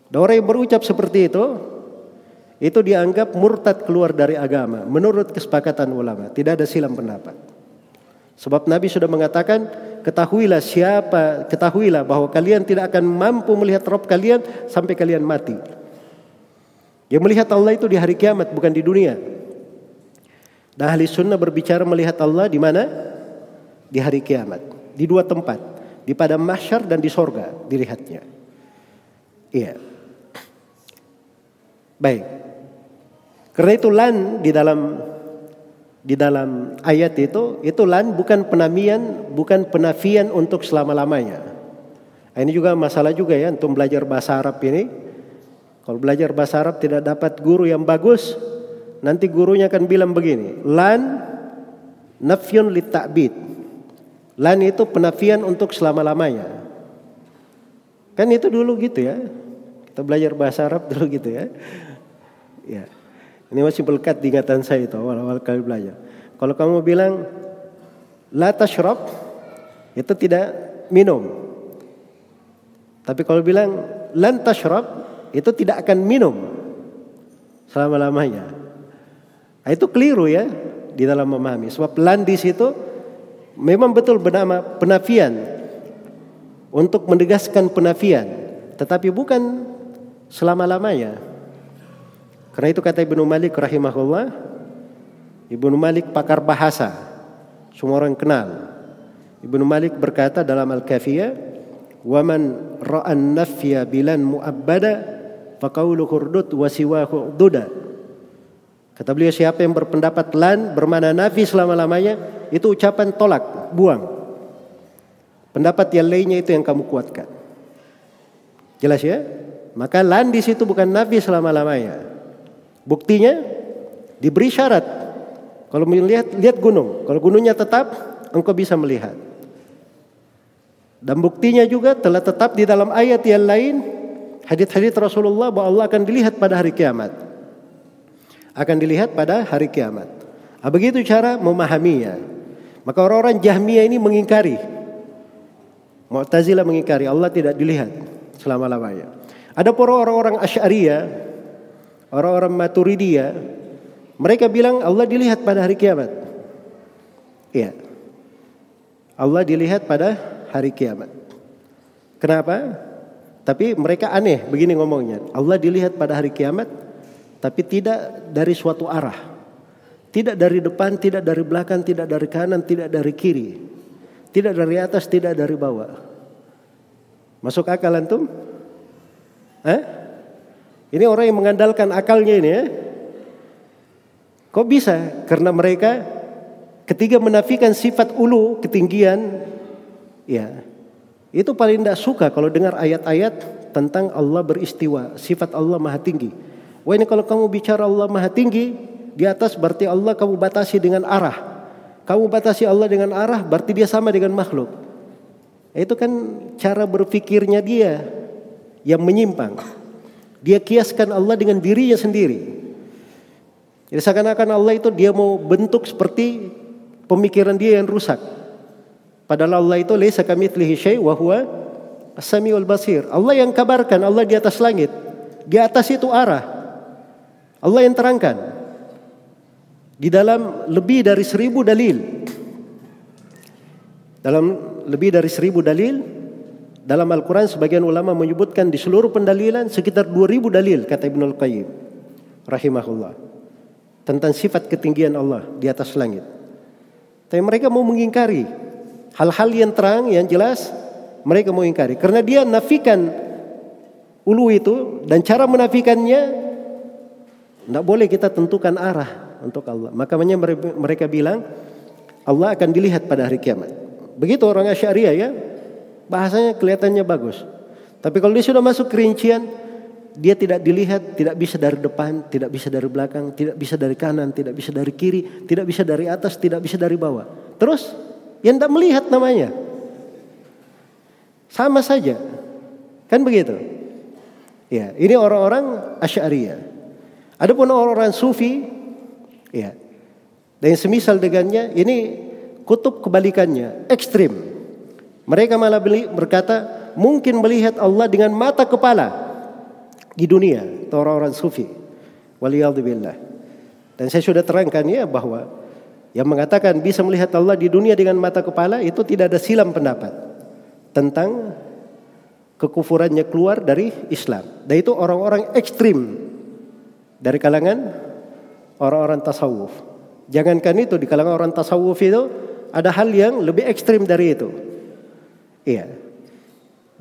Dan orang yang berucap seperti itu, itu dianggap murtad keluar dari agama. Menurut kesepakatan ulama, tidak ada silam pendapat. Sebab Nabi sudah mengatakan, ketahuilah siapa, ketahuilah bahwa kalian tidak akan mampu melihat Rob kalian sampai kalian mati. Yang melihat Allah itu di hari kiamat, bukan di dunia. Dan ahli sunnah berbicara melihat Allah di mana? Di hari kiamat. Di dua tempat. Di padang mahsyar dan di sorga dilihatnya. Iya. Baik. Karena itu lan di dalam di dalam ayat itu itu lan bukan penamian, bukan penafian untuk selama-lamanya. Nah, ini juga masalah juga ya untuk belajar bahasa Arab ini. Kalau belajar bahasa Arab tidak dapat guru yang bagus, nanti gurunya akan bilang begini, lan nafyun li ta'bid. Lan itu penafian untuk selama-lamanya. Kan itu dulu gitu ya. Kita belajar bahasa Arab dulu gitu ya. Ya. Ini masih melekat di ingatan saya itu awal-awal kali belajar. Kalau kamu bilang la tashrab itu tidak minum. Tapi kalau bilang lan tashrab itu tidak akan minum selama-lamanya. Nah, itu keliru ya di dalam memahami. Sebab lan di situ memang betul bernama penafian untuk menegaskan penafian, tetapi bukan selama-lamanya. Karena itu kata Ibnu Malik rahimahullah, Ibnu Malik pakar bahasa, semua orang kenal. Ibnu Malik berkata dalam Al-Kafiyah, "Wa man ra'an nafya bilan mu'abbada faqaulu hurdud wa siwahu duda." Kata beliau siapa yang berpendapat lan bermana nafi selama-lamanya itu ucapan tolak, buang. Pendapat yang lainnya itu yang kamu kuatkan. Jelas ya? Maka lan di situ bukan nafi selama-lamanya. Buktinya diberi syarat. Kalau melihat lihat gunung, kalau gunungnya tetap, engkau bisa melihat. Dan buktinya juga telah tetap di dalam ayat yang lain hadits-hadits Rasulullah bahwa Allah akan dilihat pada hari kiamat. Akan dilihat pada hari kiamat. Nah, begitu cara memahaminya. Maka orang-orang Jahmiyah ini mengingkari. Mu'tazilah mengingkari Allah tidak dilihat selama-lamanya. Ada para orang-orang Asy'ariyah orang-orang Maturidiyah, mereka bilang Allah dilihat pada hari kiamat. Iya. Allah dilihat pada hari kiamat. Kenapa? Tapi mereka aneh begini ngomongnya. Allah dilihat pada hari kiamat tapi tidak dari suatu arah. Tidak dari depan, tidak dari belakang, tidak dari kanan, tidak dari kiri. Tidak dari atas, tidak dari bawah. Masuk akal antum? Eh? Ini orang yang mengandalkan akalnya ini ya. Kok bisa? Karena mereka ketika menafikan sifat ulu, ketinggian, ya itu paling tidak suka kalau dengar ayat-ayat tentang Allah beristiwa, sifat Allah maha tinggi. Wah ini kalau kamu bicara Allah maha tinggi, di atas berarti Allah kamu batasi dengan arah. Kamu batasi Allah dengan arah, berarti dia sama dengan makhluk. Itu kan cara berpikirnya dia yang menyimpang. Dia kiaskan Allah dengan dirinya sendiri. Jadi seakan-akan Allah itu dia mau bentuk seperti pemikiran dia yang rusak. Padahal Allah itu laisa kamitslihi syai' wa huwa basir. Allah yang kabarkan, Allah di atas langit. Di atas itu arah. Allah yang terangkan. Di dalam lebih dari seribu dalil. Dalam lebih dari seribu dalil dalam Al-Quran sebagian ulama menyebutkan di seluruh pendalilan sekitar 2000 dalil kata Ibnul Qayyim rahimahullah tentang sifat ketinggian Allah di atas langit. Tapi mereka mau mengingkari hal-hal yang terang yang jelas mereka mau ingkari karena dia nafikan ulu itu dan cara menafikannya tidak boleh kita tentukan arah untuk Allah. Makanya mereka bilang Allah akan dilihat pada hari kiamat. Begitu orang Asy'ariyah ya, bahasanya kelihatannya bagus. Tapi kalau dia sudah masuk kerincian, dia tidak dilihat, tidak bisa dari depan, tidak bisa dari belakang, tidak bisa dari kanan, tidak bisa dari kiri, tidak bisa dari atas, tidak bisa dari bawah. Terus yang tidak melihat namanya. Sama saja. Kan begitu? Ya, ini orang-orang Asy'ariyah. Adapun orang-orang Sufi, ya. Dan semisal dengannya, ini kutub kebalikannya, ekstrim. Mereka malah beli, berkata mungkin melihat Allah dengan mata kepala di dunia. Orang-orang sufi. Waliyadzubillah. Dan saya sudah terangkan ya bahwa yang mengatakan bisa melihat Allah di dunia dengan mata kepala itu tidak ada silam pendapat tentang kekufurannya keluar dari Islam. Dan itu orang-orang ekstrim dari kalangan orang-orang tasawuf. Jangankan itu di kalangan orang tasawuf itu ada hal yang lebih ekstrim dari itu. Iya.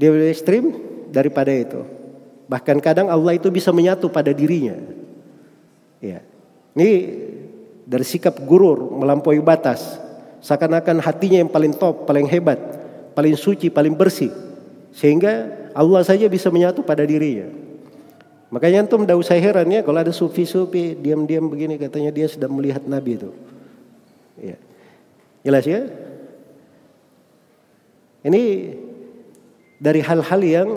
Dia lebih ekstrim daripada itu. Bahkan kadang Allah itu bisa menyatu pada dirinya. Iya. Ini dari sikap gurur melampaui batas. Seakan-akan hatinya yang paling top, paling hebat, paling suci, paling bersih. Sehingga Allah saja bisa menyatu pada dirinya. Makanya antum tidak usah heran ya kalau ada sufi-sufi diam-diam begini katanya dia sedang melihat Nabi itu. Ya. Jelas ya? Ini dari hal-hal yang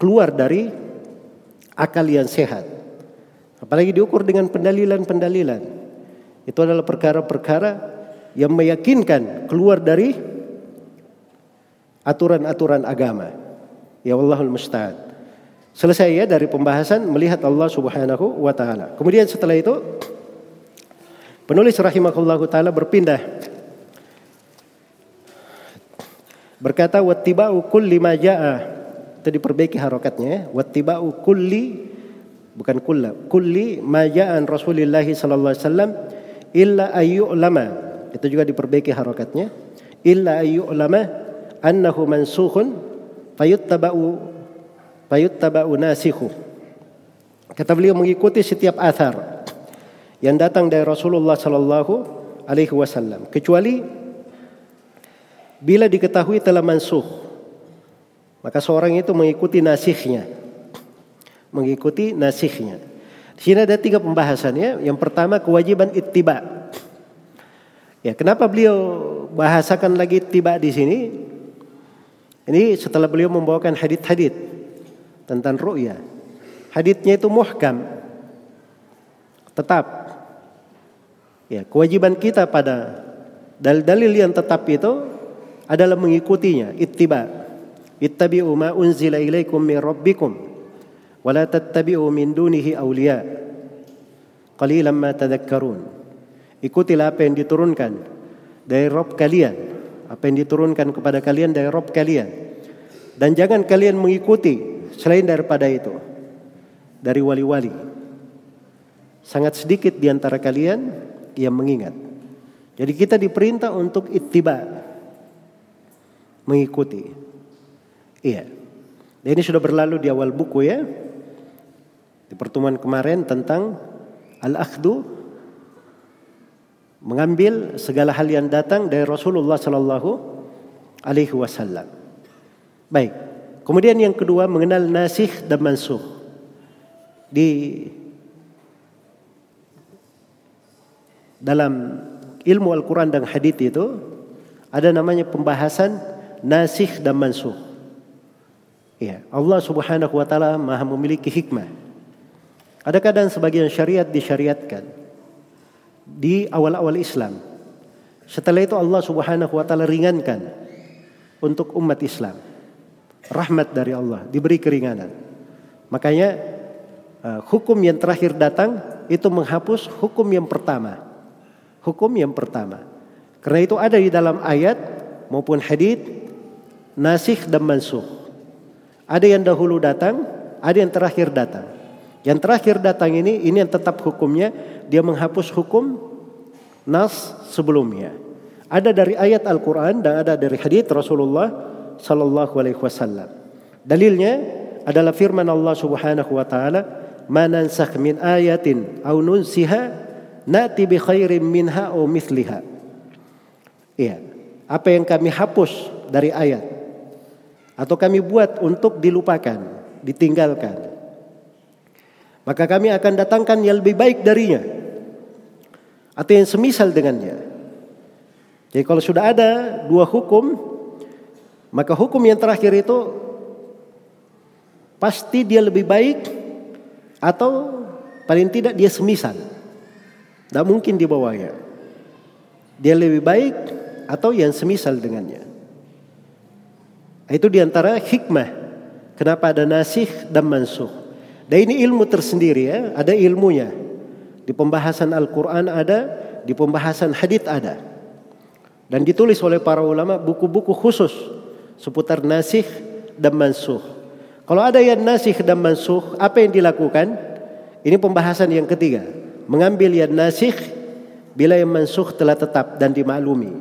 keluar dari akal yang sehat. Apalagi diukur dengan pendalilan-pendalilan. Itu adalah perkara-perkara yang meyakinkan keluar dari aturan-aturan agama. Ya Allahul musta'an. Selesai ya dari pembahasan melihat Allah Subhanahu wa taala. Kemudian setelah itu penulis rahimahullahu taala berpindah berkata wattiba'u kulli ma jaa itu diperbaiki harokatnya ya. wattiba'u kulli bukan kulla kulli maja'an Rasulullah sallallahu alaihi wasallam illa ayyulama itu juga diperbaiki harokatnya illa ayyulama annahu mansukhun fayuttaba'u fayuttaba'u nasikhu kata beliau mengikuti setiap athar yang datang dari Rasulullah sallallahu alaihi wasallam kecuali bila diketahui telah mansuh maka seorang itu mengikuti nasihnya. Mengikuti nasihnya. Di sini ada tiga pembahasannya. Yang pertama kewajiban ittiba. Ya, kenapa beliau bahasakan lagi ittiba di sini? Ini setelah beliau membawakan hadit-hadit tentang ru'ya. Haditnya itu muhkam. Tetap. Ya, kewajiban kita pada dalil-dalil yang tetap itu adalah mengikutinya, ittiba. Ittabi'u ma unzila ilaikum min rabbikum wa la tattabi'u min dunihi awliya. Qalilan ma tadhakkarun. Ikutilah apa yang diturunkan dari Rabb kalian, apa yang diturunkan kepada kalian dari Rabb kalian. Dan jangan kalian mengikuti selain daripada itu dari wali-wali. Sangat sedikit di antara kalian yang mengingat. Jadi kita diperintah untuk ittiba mengikuti. Iya. Dan ini sudah berlalu di awal buku ya. Di pertemuan kemarin tentang al-akhdu mengambil segala hal yang datang dari Rasulullah sallallahu alaihi wasallam. Baik. Kemudian yang kedua mengenal nasih dan mansuh. Di dalam ilmu Al-Quran dan hadith itu ada namanya pembahasan nasih dan mansuh. Ya, Allah Subhanahu wa taala Maha memiliki hikmah. Ada kadang sebagian syariat disyariatkan di awal-awal Islam. Setelah itu Allah Subhanahu wa taala ringankan untuk umat Islam. Rahmat dari Allah, diberi keringanan. Makanya uh, hukum yang terakhir datang itu menghapus hukum yang pertama. Hukum yang pertama. Karena itu ada di dalam ayat maupun hadith nasih dan mansuh. Ada yang dahulu datang, ada yang terakhir datang. Yang terakhir datang ini, ini yang tetap hukumnya, dia menghapus hukum nas sebelumnya. Ada dari ayat Al-Quran dan ada dari hadits Rasulullah Sallallahu Alaihi Wasallam. Dalilnya adalah firman Allah Subhanahu Wa Taala, "Manansakh min ayatin au nunsiha nati bi khairin minha au mithliha." Iya. Apa yang kami hapus dari ayat atau kami buat untuk dilupakan, ditinggalkan. Maka kami akan datangkan yang lebih baik darinya atau yang semisal dengannya. Jadi kalau sudah ada dua hukum, maka hukum yang terakhir itu pasti dia lebih baik atau paling tidak dia semisal. Tidak mungkin di bawahnya. Dia lebih baik atau yang semisal dengannya. Itu di antara hikmah. Kenapa ada nasih dan mansuh. Dan ini ilmu tersendiri ya, ada ilmunya. Di pembahasan Al-Quran ada di pembahasan hadith ada. Dan ditulis oleh para ulama buku-buku khusus seputar nasikh dan mansuh. Kalau ada yang nasikh dan mansuh, apa yang dilakukan? Ini pembahasan yang ketiga. Mengambil yang nasikh bila yang mansuh telah tetap dan dimaklumi.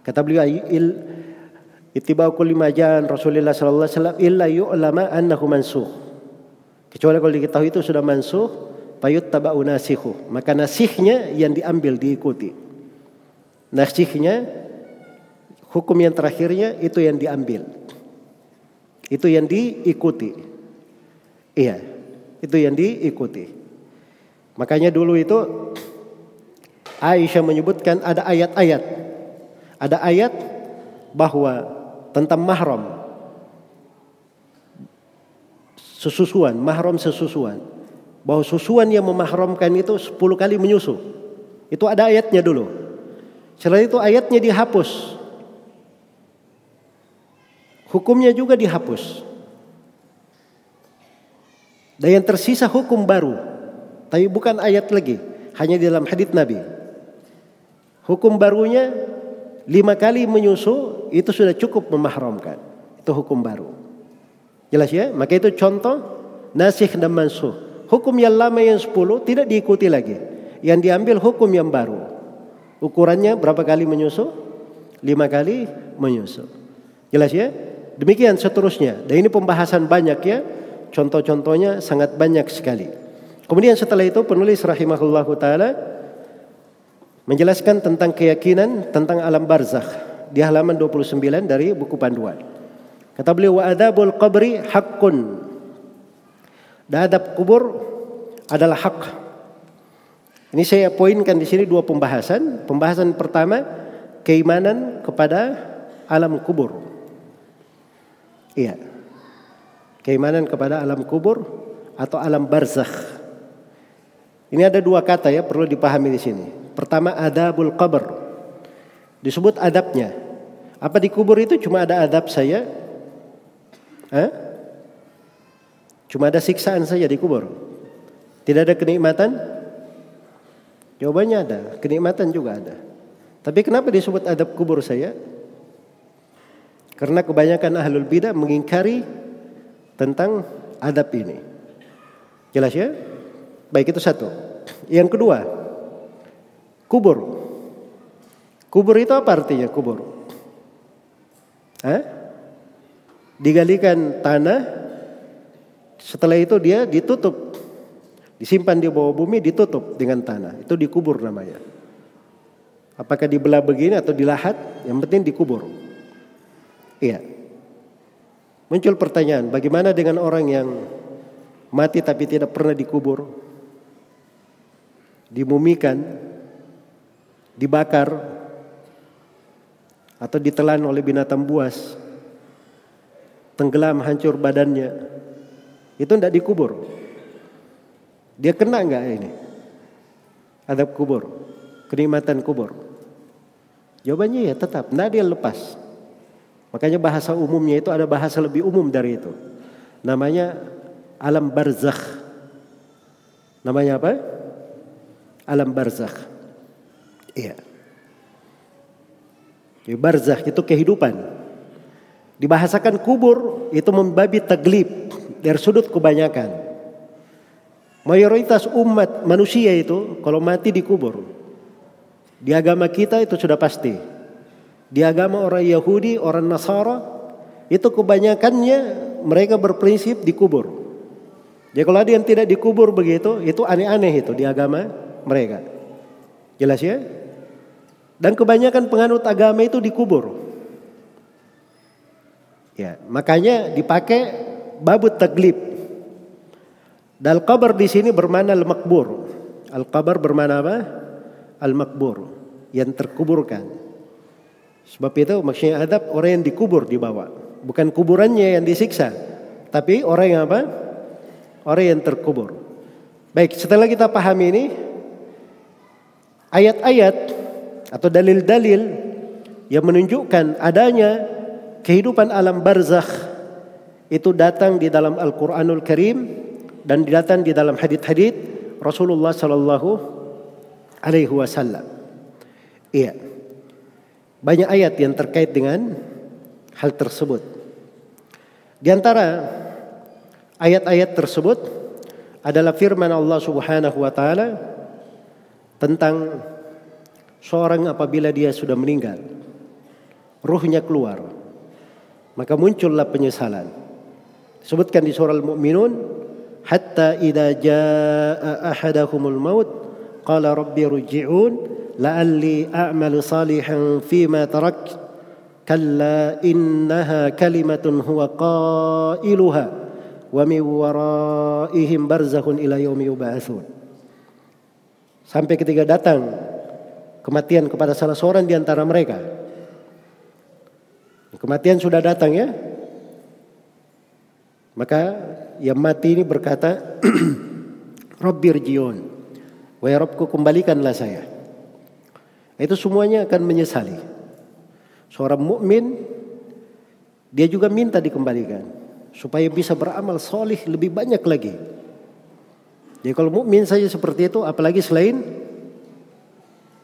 Kata beliau il ittiba'u kulli ma Rasulullah sallallahu alaihi wasallam illa yu'lama annahu mansuh. Kecuali kalau diketahui itu sudah mansuh, payut taba'u nasikhu. Maka nasihnya yang diambil diikuti. Nasihnya hukum yang terakhirnya itu yang diambil. Itu yang diikuti. Iya, itu yang diikuti. Makanya dulu itu Aisyah menyebutkan ada ayat-ayat. Ada ayat bahwa tentang mahram sesusuan, mahram sesusuan. Bahwa susuan yang memahramkan itu 10 kali menyusu. Itu ada ayatnya dulu. Setelah itu ayatnya dihapus. Hukumnya juga dihapus. Dan yang tersisa hukum baru. Tapi bukan ayat lagi. Hanya di dalam hadits Nabi. Hukum barunya lima kali menyusu itu sudah cukup memahramkan. Itu hukum baru. Jelas ya? Maka itu contoh nasikh dan mansuh. Hukum yang lama yang 10 tidak diikuti lagi. Yang diambil hukum yang baru. Ukurannya berapa kali menyusu? Lima kali menyusu. Jelas ya? Demikian seterusnya. Dan ini pembahasan banyak ya. Contoh-contohnya sangat banyak sekali. Kemudian setelah itu penulis rahimahullah taala menjelaskan tentang keyakinan tentang alam barzakh di halaman 29 dari buku panduan. Kata beliau wa adabul qabri haqqun. Dan adab kubur adalah hak. Ini saya poinkan di sini dua pembahasan. Pembahasan pertama keimanan kepada alam kubur. Iya. Keimanan kepada alam kubur atau alam barzakh. Ini ada dua kata ya perlu dipahami di sini. Pertama adabul qabr. Disebut adabnya. Apa di kubur itu cuma ada adab saya Hah? Cuma ada siksaan saja di kubur. Tidak ada kenikmatan? Jawabannya ada, kenikmatan juga ada. Tapi kenapa disebut adab kubur saya? Karena kebanyakan ahlul bidah mengingkari tentang adab ini. Jelas ya? Baik itu satu. Yang kedua, kubur. Kubur itu apa artinya kubur? Hah? digalikan tanah, setelah itu dia ditutup, disimpan di bawah bumi, ditutup dengan tanah. Itu dikubur namanya. Apakah dibelah begini atau dilahat, yang penting dikubur. Iya. Muncul pertanyaan, bagaimana dengan orang yang mati tapi tidak pernah dikubur? Dimumikan, dibakar, atau ditelan oleh binatang buas. Tenggelam hancur badannya. Itu tidak dikubur. Dia kena nggak ini? Adab kubur kenikmatan kubur. Jawabannya ya tetap tidak dia lepas makanya bahasa umumnya itu ada bahasa lebih umum dari itu namanya alam barzakh namanya apa alam barzakh iya barzakh itu kehidupan Dibahasakan kubur itu membabi taglib dari sudut kebanyakan. Mayoritas umat manusia itu kalau mati dikubur. Di agama kita itu sudah pasti. Di agama orang Yahudi, orang Nasara itu kebanyakannya mereka berprinsip dikubur. Jadi kalau ada yang tidak dikubur begitu, itu aneh-aneh itu di agama mereka. Jelas ya? Dan kebanyakan penganut agama itu dikubur. Ya, makanya dipakai babut taglib. Dal kabar di sini bermana al-makbur. Al-kabar bermana apa? Al-makbur, yang terkuburkan. Sebab itu maksudnya adab orang yang dikubur di bawah, bukan kuburannya yang disiksa, tapi orang yang apa? Orang yang terkubur. Baik, setelah kita pahami ini ayat-ayat atau dalil-dalil yang menunjukkan adanya kehidupan alam barzakh itu datang di dalam Al-Qur'anul Karim dan datang di dalam hadith-hadith Rasulullah sallallahu alaihi wasallam. Iya. Banyak ayat yang terkait dengan hal tersebut. Di antara ayat-ayat tersebut adalah firman Allah Subhanahu wa taala tentang seorang apabila dia sudah meninggal, ruhnya keluar, maka muncullah penyesalan. Sebutkan di surah Al-Mu'minun, hatta idza jaa ahadakumul maut qala rabbi rji'un a'malu salihan fima tarak kalla innaha kalimatun huwa qailuha wa min waraihim barzakhun ila yaumi yub'atsun sampai ketika datang kematian kepada salah seorang di antara mereka. Kematian sudah datang ya. Maka yang mati ini berkata, Rabbir jion, wahai Rabbku kembalikanlah saya. Itu semuanya akan menyesali. Seorang mukmin dia juga minta dikembalikan supaya bisa beramal solih lebih banyak lagi. Jadi kalau mukmin saja seperti itu, apalagi selain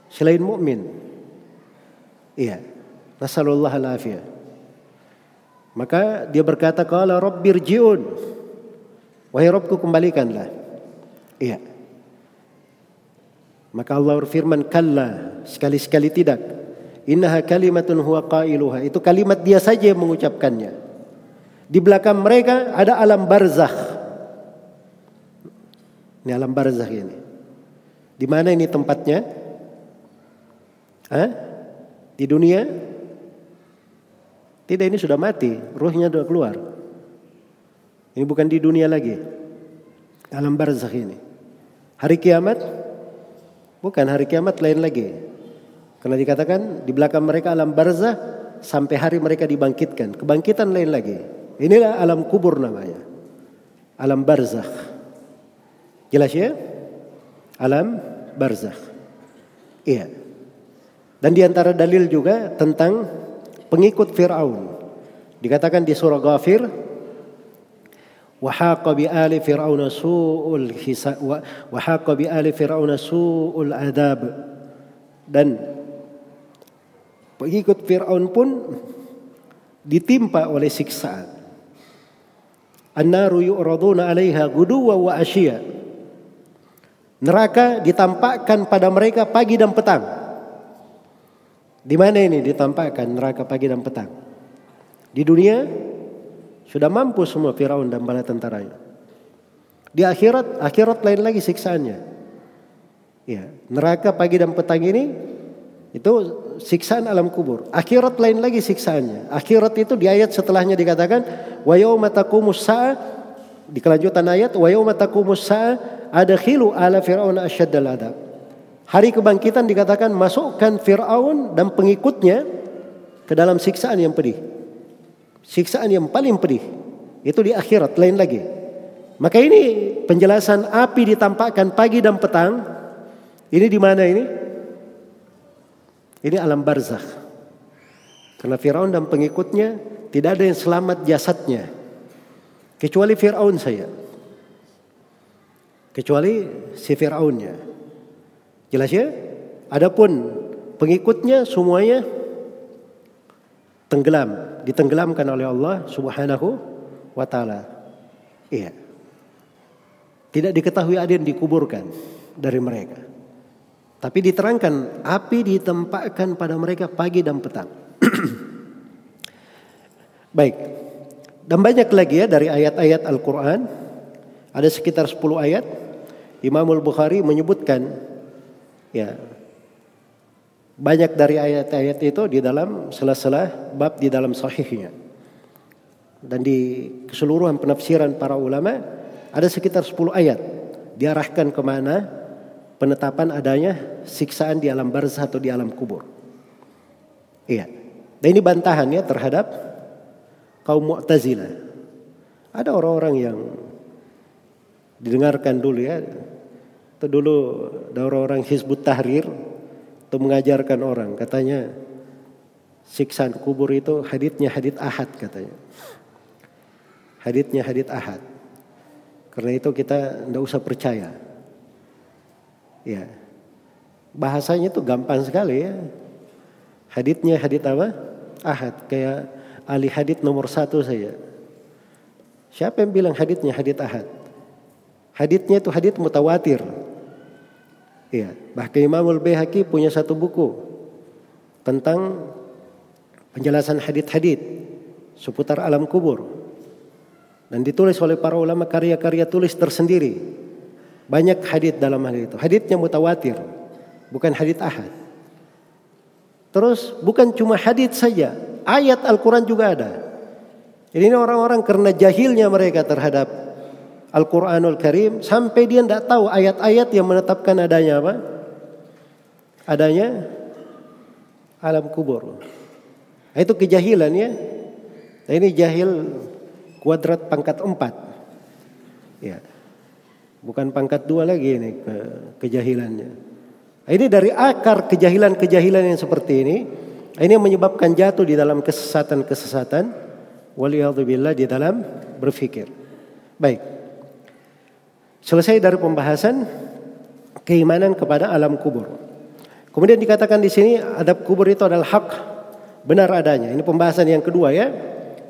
selain mukmin. Iya. Nasallallahu alaihi maka dia berkata, "Qala rabbirji'un." Wahai Rabbku kembalikanlah. Iya. Maka Allah berfirman, "Kalla." Sekali-sekali tidak. Innaha kalimatun huwa qailuha. Itu kalimat dia saja yang mengucapkannya. Di belakang mereka ada alam barzakh. Ini alam barzakh ini. Di mana ini tempatnya? Hah? Di dunia? Tidak ini sudah mati, ruhnya sudah keluar. Ini bukan di dunia lagi. Alam barzakh ini. Hari kiamat bukan hari kiamat lain lagi. Karena dikatakan di belakang mereka alam barzakh sampai hari mereka dibangkitkan. Kebangkitan lain lagi. Inilah alam kubur namanya. Alam barzakh. Jelas ya? Alam barzakh. Iya. Dan di antara dalil juga tentang pengikut Fir'aun. Dikatakan di surah Ghafir, وحاق بآل فرعون سوء الحساب وحاق بآل فرعون سوء العذاب dan pengikut Fir'aun pun ditimpa oleh siksaan. An-naru yu'raduna 'alaiha guduwa wa ashiya. Neraka ditampakkan pada mereka pagi dan petang. Di mana ini ditampakkan neraka pagi dan petang? Di dunia sudah mampu semua Firaun dan bala tentaranya. Di akhirat, akhirat lain lagi siksaannya. Ya, neraka pagi dan petang ini itu siksaan alam kubur. Akhirat lain lagi siksaannya. Akhirat itu di ayat setelahnya dikatakan wa yauma di kelanjutan ayat wa yauma taqumus adkhilu ala fir'auna asyaddal adab. Hari kebangkitan dikatakan masukkan Fir'aun dan pengikutnya ke dalam siksaan yang pedih. Siksaan yang paling pedih. Itu di akhirat, lain lagi. Maka ini penjelasan api ditampakkan pagi dan petang. Ini di mana ini? Ini alam barzakh. Karena Fir'aun dan pengikutnya tidak ada yang selamat jasadnya. Kecuali Fir'aun saya. Kecuali si Fir'aunnya. Jelas ya? Adapun pengikutnya semuanya tenggelam, ditenggelamkan oleh Allah Subhanahu wa taala. Iya. Tidak diketahui ada yang dikuburkan dari mereka. Tapi diterangkan api ditempatkan pada mereka pagi dan petang. Baik. Dan banyak lagi ya dari ayat-ayat Al-Qur'an. Ada sekitar 10 ayat. Imam Al-Bukhari menyebutkan Ya. Banyak dari ayat-ayat itu di dalam sela-sela bab di dalam sahihnya. Dan di keseluruhan penafsiran para ulama ada sekitar 10 ayat diarahkan ke mana penetapan adanya siksaan di alam barzah atau di alam kubur. Iya. Dan ini bantahan ya terhadap kaum Mu'tazilah. Ada orang-orang yang didengarkan dulu ya itu dulu ada orang-orang Hizbut Tahrir itu mengajarkan orang katanya siksaan kubur itu haditnya hadit ahad katanya. Haditnya hadit ahad. Karena itu kita tidak usah percaya. Ya. bahasanya itu gampang sekali ya. Haditnya hadit apa? Ahad. Kayak ahli hadit nomor satu saja. Siapa yang bilang haditnya hadit ahad? Haditnya itu hadit mutawatir. Iya. Bahkan Imamul Bayhaqi punya satu buku tentang penjelasan hadit-hadit seputar alam kubur. Dan ditulis oleh para ulama karya-karya tulis tersendiri. Banyak hadit dalam hal itu. Haditnya mutawatir, bukan hadit ahad. Terus bukan cuma hadit saja, ayat Al-Quran juga ada. Jadi ini orang-orang karena jahilnya mereka terhadap Al-Quranul Karim sampai dia tidak tahu ayat-ayat yang menetapkan adanya apa? Adanya alam kubur. Nah, itu kejahilan ya. Nah, ini jahil kuadrat pangkat empat. Ya. Bukan pangkat dua lagi ini ke, kejahilannya. Ini dari akar kejahilan-kejahilan yang seperti ini, ini yang menyebabkan jatuh di dalam kesesatan-kesesatan, waliyadzubillah di dalam berfikir. Baik. Selesai dari pembahasan keimanan kepada alam kubur. Kemudian dikatakan di sini adab kubur itu adalah hak benar adanya. Ini pembahasan yang kedua ya.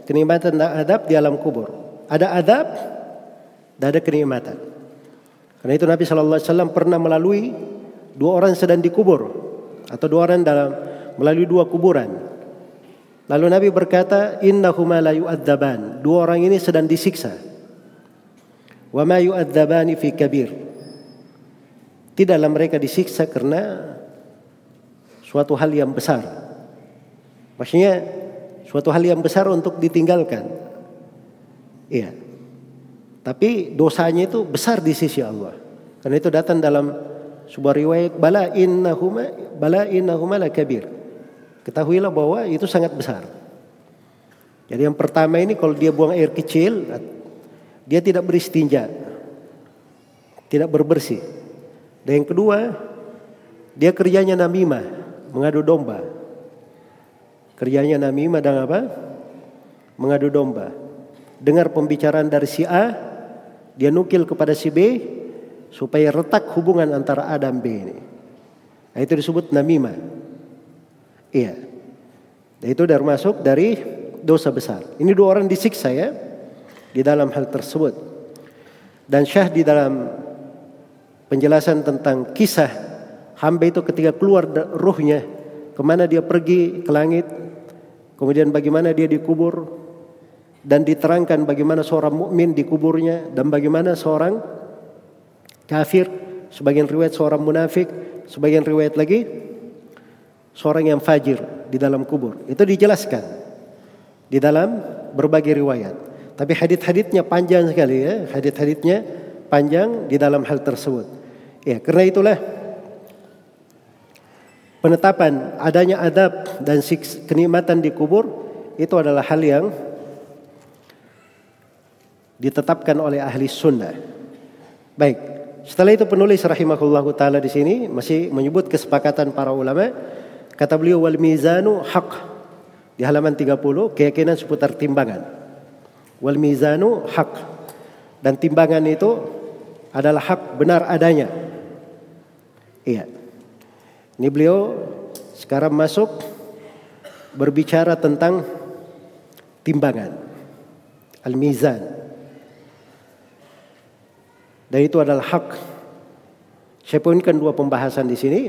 Kenikmatan dan adab di alam kubur. Ada adab dan ada kenikmatan. Karena itu Nabi Shallallahu Alaihi Wasallam pernah melalui dua orang sedang dikubur atau dua orang dalam melalui dua kuburan. Lalu Nabi berkata, "Innahuma la yu'adzaban." Dua orang ini sedang disiksa. Wa ma yu'adzabani fi kabir. Tidaklah mereka disiksa karena suatu hal yang besar. Maksudnya suatu hal yang besar untuk ditinggalkan. Iya. Tapi dosanya itu besar di sisi Allah. Karena itu datang dalam sebuah riwayat bala innahuma bala innahuma kabir. Ketahuilah bahwa itu sangat besar. Jadi yang pertama ini kalau dia buang air kecil, dia tidak beristinja. Tidak berbersih. Dan yang kedua, dia kerjanya namimah, mengadu domba. Kerjanya namimah dan apa? Mengadu domba. Dengar pembicaraan dari si A, dia nukil kepada si B, supaya retak hubungan antara A dan B ini. Nah, itu disebut namimah. Iya. Dan itu termasuk dari dosa besar. Ini dua orang disiksa ya di dalam hal tersebut. Dan Syah di dalam penjelasan tentang kisah hamba itu ketika keluar ruhnya ke mana dia pergi ke langit, kemudian bagaimana dia dikubur dan diterangkan bagaimana seorang mukmin dikuburnya dan bagaimana seorang kafir, sebagian riwayat seorang munafik, sebagian riwayat lagi seorang yang fajir di dalam kubur. Itu dijelaskan di dalam berbagai riwayat. Tapi hadit-haditnya panjang sekali ya, hadit-haditnya panjang di dalam hal tersebut. Ya, karena itulah penetapan adanya adab dan kenikmatan di kubur itu adalah hal yang ditetapkan oleh ahli sunnah. Baik, setelah itu penulis rahimahullahu taala di sini masih menyebut kesepakatan para ulama. Kata beliau wal mizanu haq di halaman 30 keyakinan seputar timbangan. Wal mizanu haq dan timbangan itu adalah hak benar adanya. Iya. Ini beliau sekarang masuk berbicara tentang timbangan. Al-mizan. Dan itu adalah hak. Saya poinkan dua pembahasan di sini.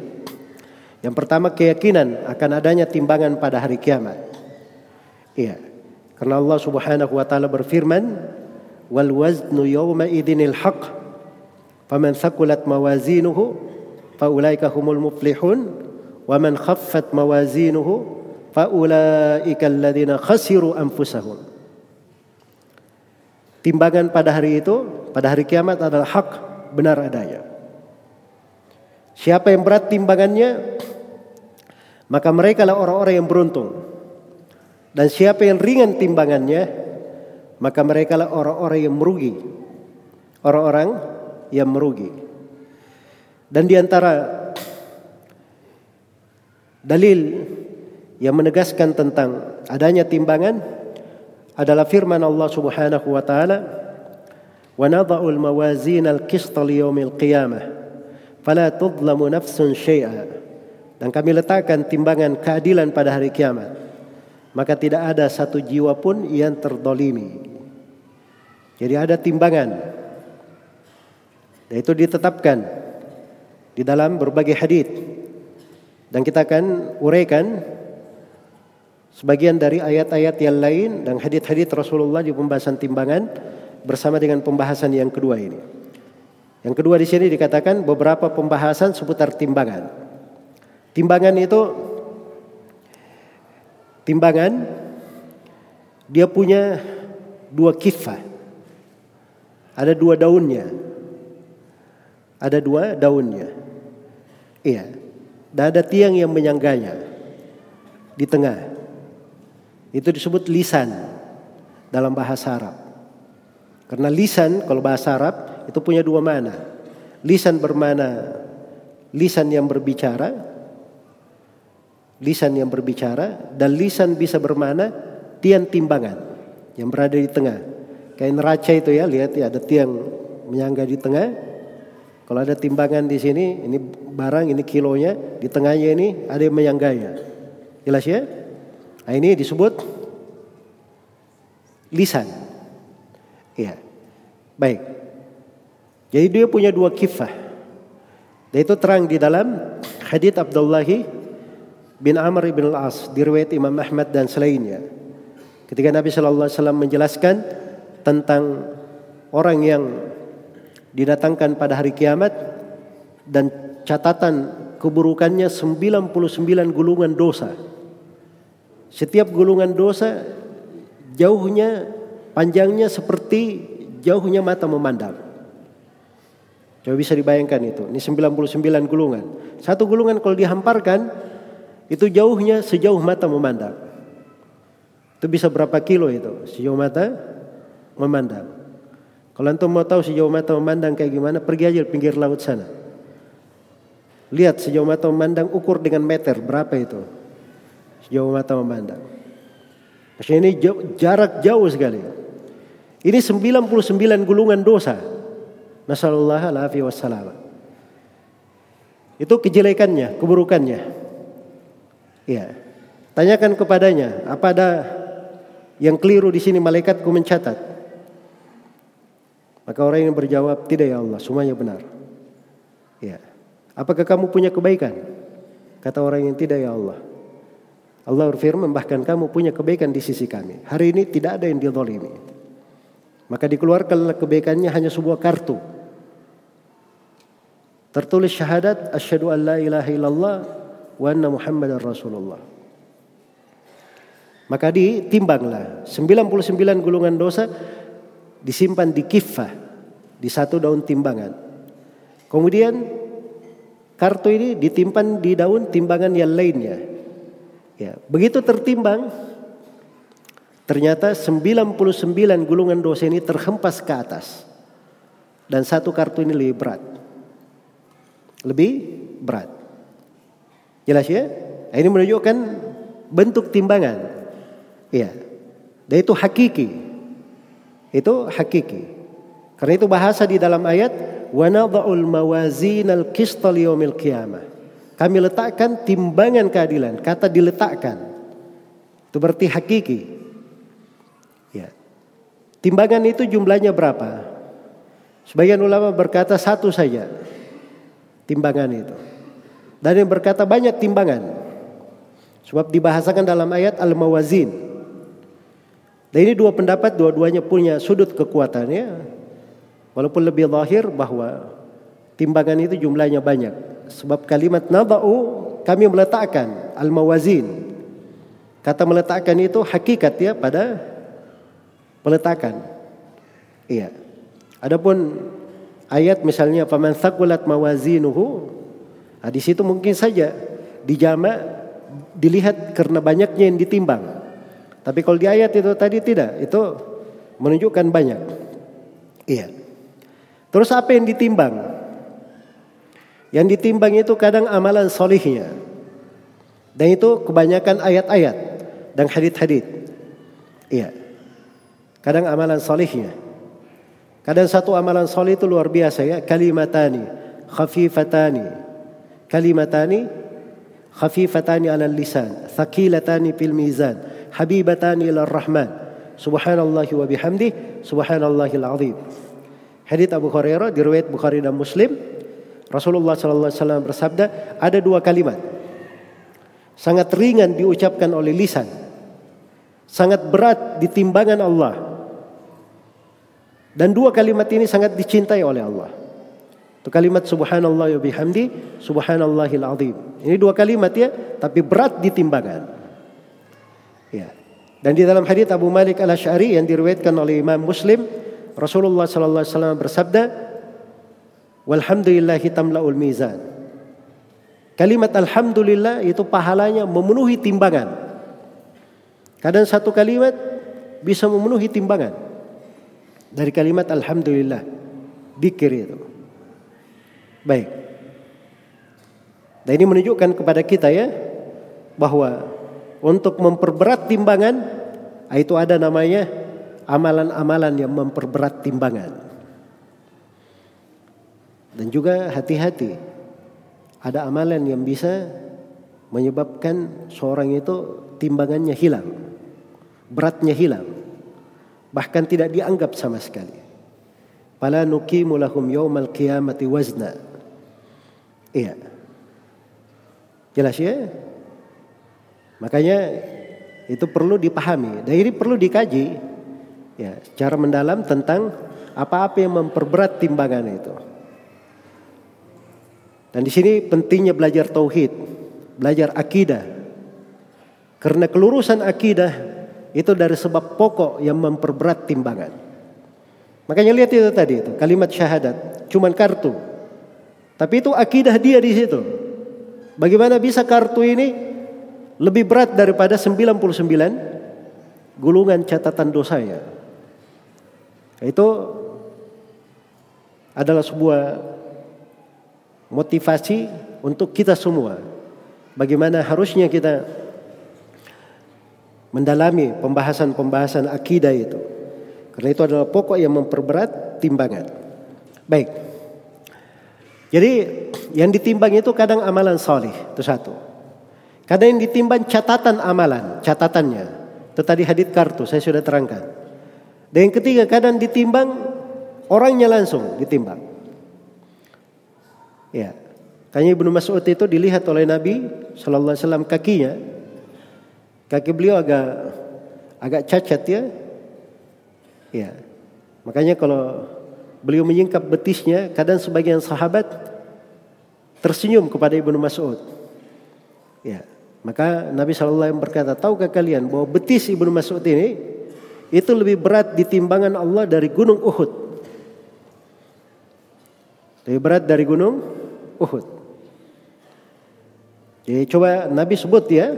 Yang pertama keyakinan akan adanya timbangan pada hari kiamat. Iya. Karena Allah Subhanahu wa taala berfirman, "Wal waznu yawma idinil haq." Faman thaqulat mawazinuhu faulaika humul muflihun wa man khaffat mawazinuhu faulaika alladziina khasiru anfusahum. Timbangan pada hari itu, pada hari kiamat adalah hak benar adanya. Siapa yang berat timbangannya, maka mereka lah orang-orang yang beruntung. Dan siapa yang ringan timbangannya, maka mereka lah orang-orang yang merugi. Orang-orang yang merugi. Dan di antara dalil yang menegaskan tentang adanya timbangan adalah firman Allah Subhanahu wa taala wa nadha'u al-mawazin al-qist li yaumil qiyamah fala tudlamu nafsun syai'a dan kami letakkan timbangan keadilan pada hari kiamat maka tidak ada satu jiwa pun yang terdolimi jadi ada timbangan dan itu ditetapkan di dalam berbagai hadis dan kita akan uraikan sebagian dari ayat-ayat yang lain dan hadis-hadis Rasulullah di pembahasan timbangan bersama dengan pembahasan yang kedua ini. Yang kedua di sini dikatakan beberapa pembahasan seputar timbangan. Timbangan itu timbangan dia punya dua kifah. Ada dua daunnya. Ada dua daunnya. Iya. Dan ada tiang yang menyangganya di tengah. Itu disebut lisan dalam bahasa Arab. Karena lisan kalau bahasa Arab itu punya dua mana. Lisan bermana lisan yang berbicara, lisan yang berbicara, dan lisan bisa bermana tiang timbangan yang berada di tengah. Kayak neraca itu ya, lihat ya ada tiang menyangga di tengah. Kalau ada timbangan di sini, ini barang, ini kilonya, di tengahnya ini ada yang menyangganya. Jelas ya? Nah, ini disebut lisan. Iya. Baik. Jadi dia punya dua kifah. Dan itu terang di dalam hadits Abdullah bin Amr bin Al-As diriwayat Imam Ahmad dan selainnya. Ketika Nabi Shallallahu Alaihi Wasallam menjelaskan tentang orang yang didatangkan pada hari kiamat dan catatan keburukannya 99 gulungan dosa. Setiap gulungan dosa jauhnya panjangnya seperti jauhnya mata memandang. Coba bisa dibayangkan itu. Ini 99 gulungan. Satu gulungan kalau dihamparkan itu jauhnya sejauh mata memandang. Itu bisa berapa kilo itu? Sejauh mata memandang. Kalau antum mau tahu sejauh mata memandang kayak gimana, pergi aja di pinggir laut sana. Lihat sejauh mata memandang ukur dengan meter berapa itu? Sejauh mata memandang. Maksudnya ini jarak jauh sekali. Ini 99 gulungan dosa. Nasallallahu alaihi wasallam. Itu kejelekannya, keburukannya. Iya. Tanyakan kepadanya, apa ada yang keliru di sini malaikatku mencatat? Maka orang yang berjawab, tidak ya Allah, semuanya benar. Ya. Apakah kamu punya kebaikan? Kata orang yang tidak ya Allah. Allah berfirman bahkan kamu punya kebaikan di sisi kami. Hari ini tidak ada yang dizalimi. Maka dikeluarkan kebaikannya hanya sebuah kartu Tertulis syahadat asyhadu an la ilaha illallah wa anna muhammadar rasulullah. Maka ditimbanglah 99 gulungan dosa disimpan di kifah di satu daun timbangan. Kemudian kartu ini ditimpan di daun timbangan yang lainnya. Ya, begitu tertimbang ternyata 99 gulungan dosa ini terhempas ke atas. Dan satu kartu ini lebih berat lebih berat. Jelas ya? Ini menunjukkan bentuk timbangan. Iya. Dan itu hakiki. Itu hakiki. Karena itu bahasa di dalam ayat wa nadha'ul mawazin al-qista liyaumil qiyamah. Kami letakkan timbangan keadilan. Kata diletakkan. Itu berarti hakiki. Ya. Timbangan itu jumlahnya berapa? Sebagian ulama berkata satu saja timbangan itu. Dan yang berkata banyak timbangan. Sebab dibahasakan dalam ayat Al-Mawazin. Dan ini dua pendapat, dua-duanya punya sudut kekuatannya. Walaupun lebih lahir bahwa timbangan itu jumlahnya banyak. Sebab kalimat naba'u kami meletakkan Al-Mawazin. Kata meletakkan itu hakikat ya pada peletakan. Iya. Adapun ayat misalnya faman thaqulat mawazinuhu nah, di situ mungkin saja dijama dilihat karena banyaknya yang ditimbang. Tapi kalau di ayat itu tadi tidak itu menunjukkan banyak. Iya. Terus apa yang ditimbang? Yang ditimbang itu kadang amalan solihnya. Dan itu kebanyakan ayat-ayat dan hadit-hadit iya. Kadang amalan solihnya. Kadang satu amalan soleh itu luar biasa ya. Kalimatani. khafifatani kalimatani khafifatani ala lisan thaqilatani fil mizan habibatani ila rahman. Subhanallahi wa bihamdi subhanallahil azim. Hadits Abu Hurairah diriwayat Bukhari dan Muslim. Rasulullah sallallahu alaihi wasallam bersabda ada dua kalimat. Sangat ringan diucapkan oleh lisan. Sangat berat di timbangan Allah. Dan dua kalimat ini sangat dicintai oleh Allah itu kalimat subhanallah wa bihamdi subhanallahil azim. Ini dua kalimat ya, tapi berat di timbangan. Ya. Dan di dalam hadis Abu Malik Al-Asy'ari yang diriwayatkan oleh Imam Muslim, Rasulullah sallallahu alaihi wasallam bersabda, "Walhamdulillahi tamlaul mizan." Kalimat alhamdulillah itu pahalanya memenuhi timbangan. Kadang satu kalimat bisa memenuhi timbangan. Dari kalimat alhamdulillah. Dikir itu. Baik. Dan ini menunjukkan kepada kita ya bahwa untuk memperberat timbangan itu ada namanya amalan-amalan yang memperberat timbangan. Dan juga hati-hati ada amalan yang bisa menyebabkan seorang itu timbangannya hilang, beratnya hilang, bahkan tidak dianggap sama sekali. Fala nuqimu lahum yaumal qiyamati wazna. Iya. Jelas ya? Makanya itu perlu dipahami dan ini perlu dikaji ya secara mendalam tentang apa-apa yang memperberat timbangan itu. Dan di sini pentingnya belajar tauhid, belajar akidah. Karena kelurusan akidah itu dari sebab pokok yang memperberat timbangan. Makanya lihat itu tadi itu kalimat syahadat, cuman kartu. Tapi itu akidah dia di situ. Bagaimana bisa kartu ini lebih berat daripada 99 gulungan catatan dosanya. Itu adalah sebuah motivasi untuk kita semua. Bagaimana harusnya kita mendalami pembahasan-pembahasan akidah itu. Karena itu adalah pokok yang memperberat timbangan. Baik. Jadi yang ditimbang itu kadang amalan soleh, itu satu. Kadang yang ditimbang catatan amalan, catatannya. Itu tadi hadit kartu, saya sudah terangkan. Dan yang ketiga kadang ditimbang orangnya langsung ditimbang. Ya. Kayaknya Ibnu Mas'ud itu dilihat oleh Nabi Shallallahu Alaihi Wasallam kakinya, kaki beliau agak agak cacat ya. Ya. Makanya kalau beliau menyingkap betisnya, kadang sebagian sahabat tersenyum kepada Ibnu Mas'ud. Ya, maka Nabi SAW berkata, tahukah kalian bahwa betis Ibnu Mas'ud ini itu lebih berat di timbangan Allah dari gunung Uhud. Lebih berat dari gunung Uhud. Jadi coba Nabi sebut ya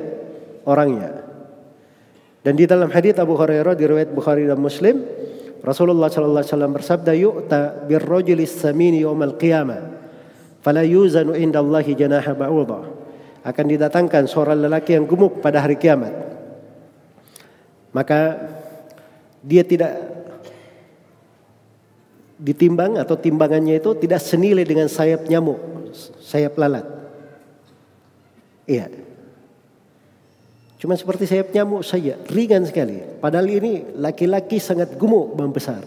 orangnya. Dan di dalam hadis Abu Hurairah di riwayat Bukhari dan Muslim, Rasulullah sallallahu alaihi wasallam bersabda yu'ta birrajuli samini yaumal qiyamah fala yuzanu indallahi janaha ba'udha akan didatangkan seorang lelaki yang gemuk pada hari kiamat maka dia tidak ditimbang atau timbangannya itu tidak senilai dengan sayap nyamuk, sayap lalat. Iya. Cuma seperti sayap nyamuk saja, ringan sekali. Padahal ini laki-laki sangat gemuk membesar.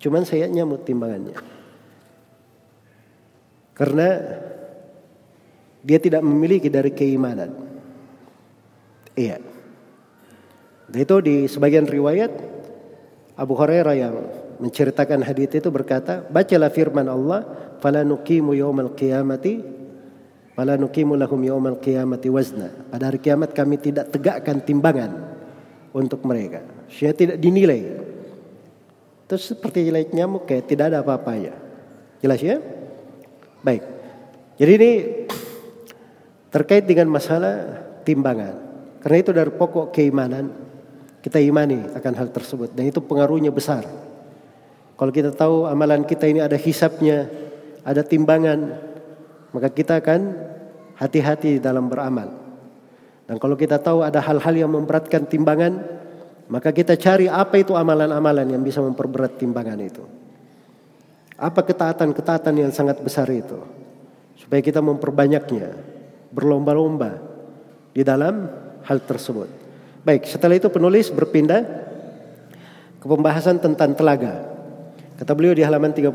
Cuman sayap nyamuk timbangannya. Karena dia tidak memiliki dari keimanan. Iya. Dan itu di sebagian riwayat Abu Hurairah yang menceritakan hadis itu berkata, bacalah firman Allah, "Fala nuqimu qiyamati Fala nuqimu lahum yaumal qiyamati wazna. Pada hari kiamat kami tidak tegakkan timbangan untuk mereka. Saya tidak dinilai. Terus seperti jelek nyamuk kayak tidak ada apa-apanya. Jelas ya? Baik. Jadi ini terkait dengan masalah timbangan. Karena itu dari pokok keimanan kita imani akan hal tersebut dan itu pengaruhnya besar. Kalau kita tahu amalan kita ini ada hisapnya, ada timbangan, maka kita akan hati-hati dalam beramal. Dan kalau kita tahu ada hal-hal yang memberatkan timbangan, maka kita cari apa itu amalan-amalan yang bisa memperberat timbangan itu. Apa ketaatan-ketaatan yang sangat besar itu? Supaya kita memperbanyaknya, berlomba-lomba di dalam hal tersebut. Baik, setelah itu penulis berpindah ke pembahasan tentang telaga. Kata beliau di halaman 31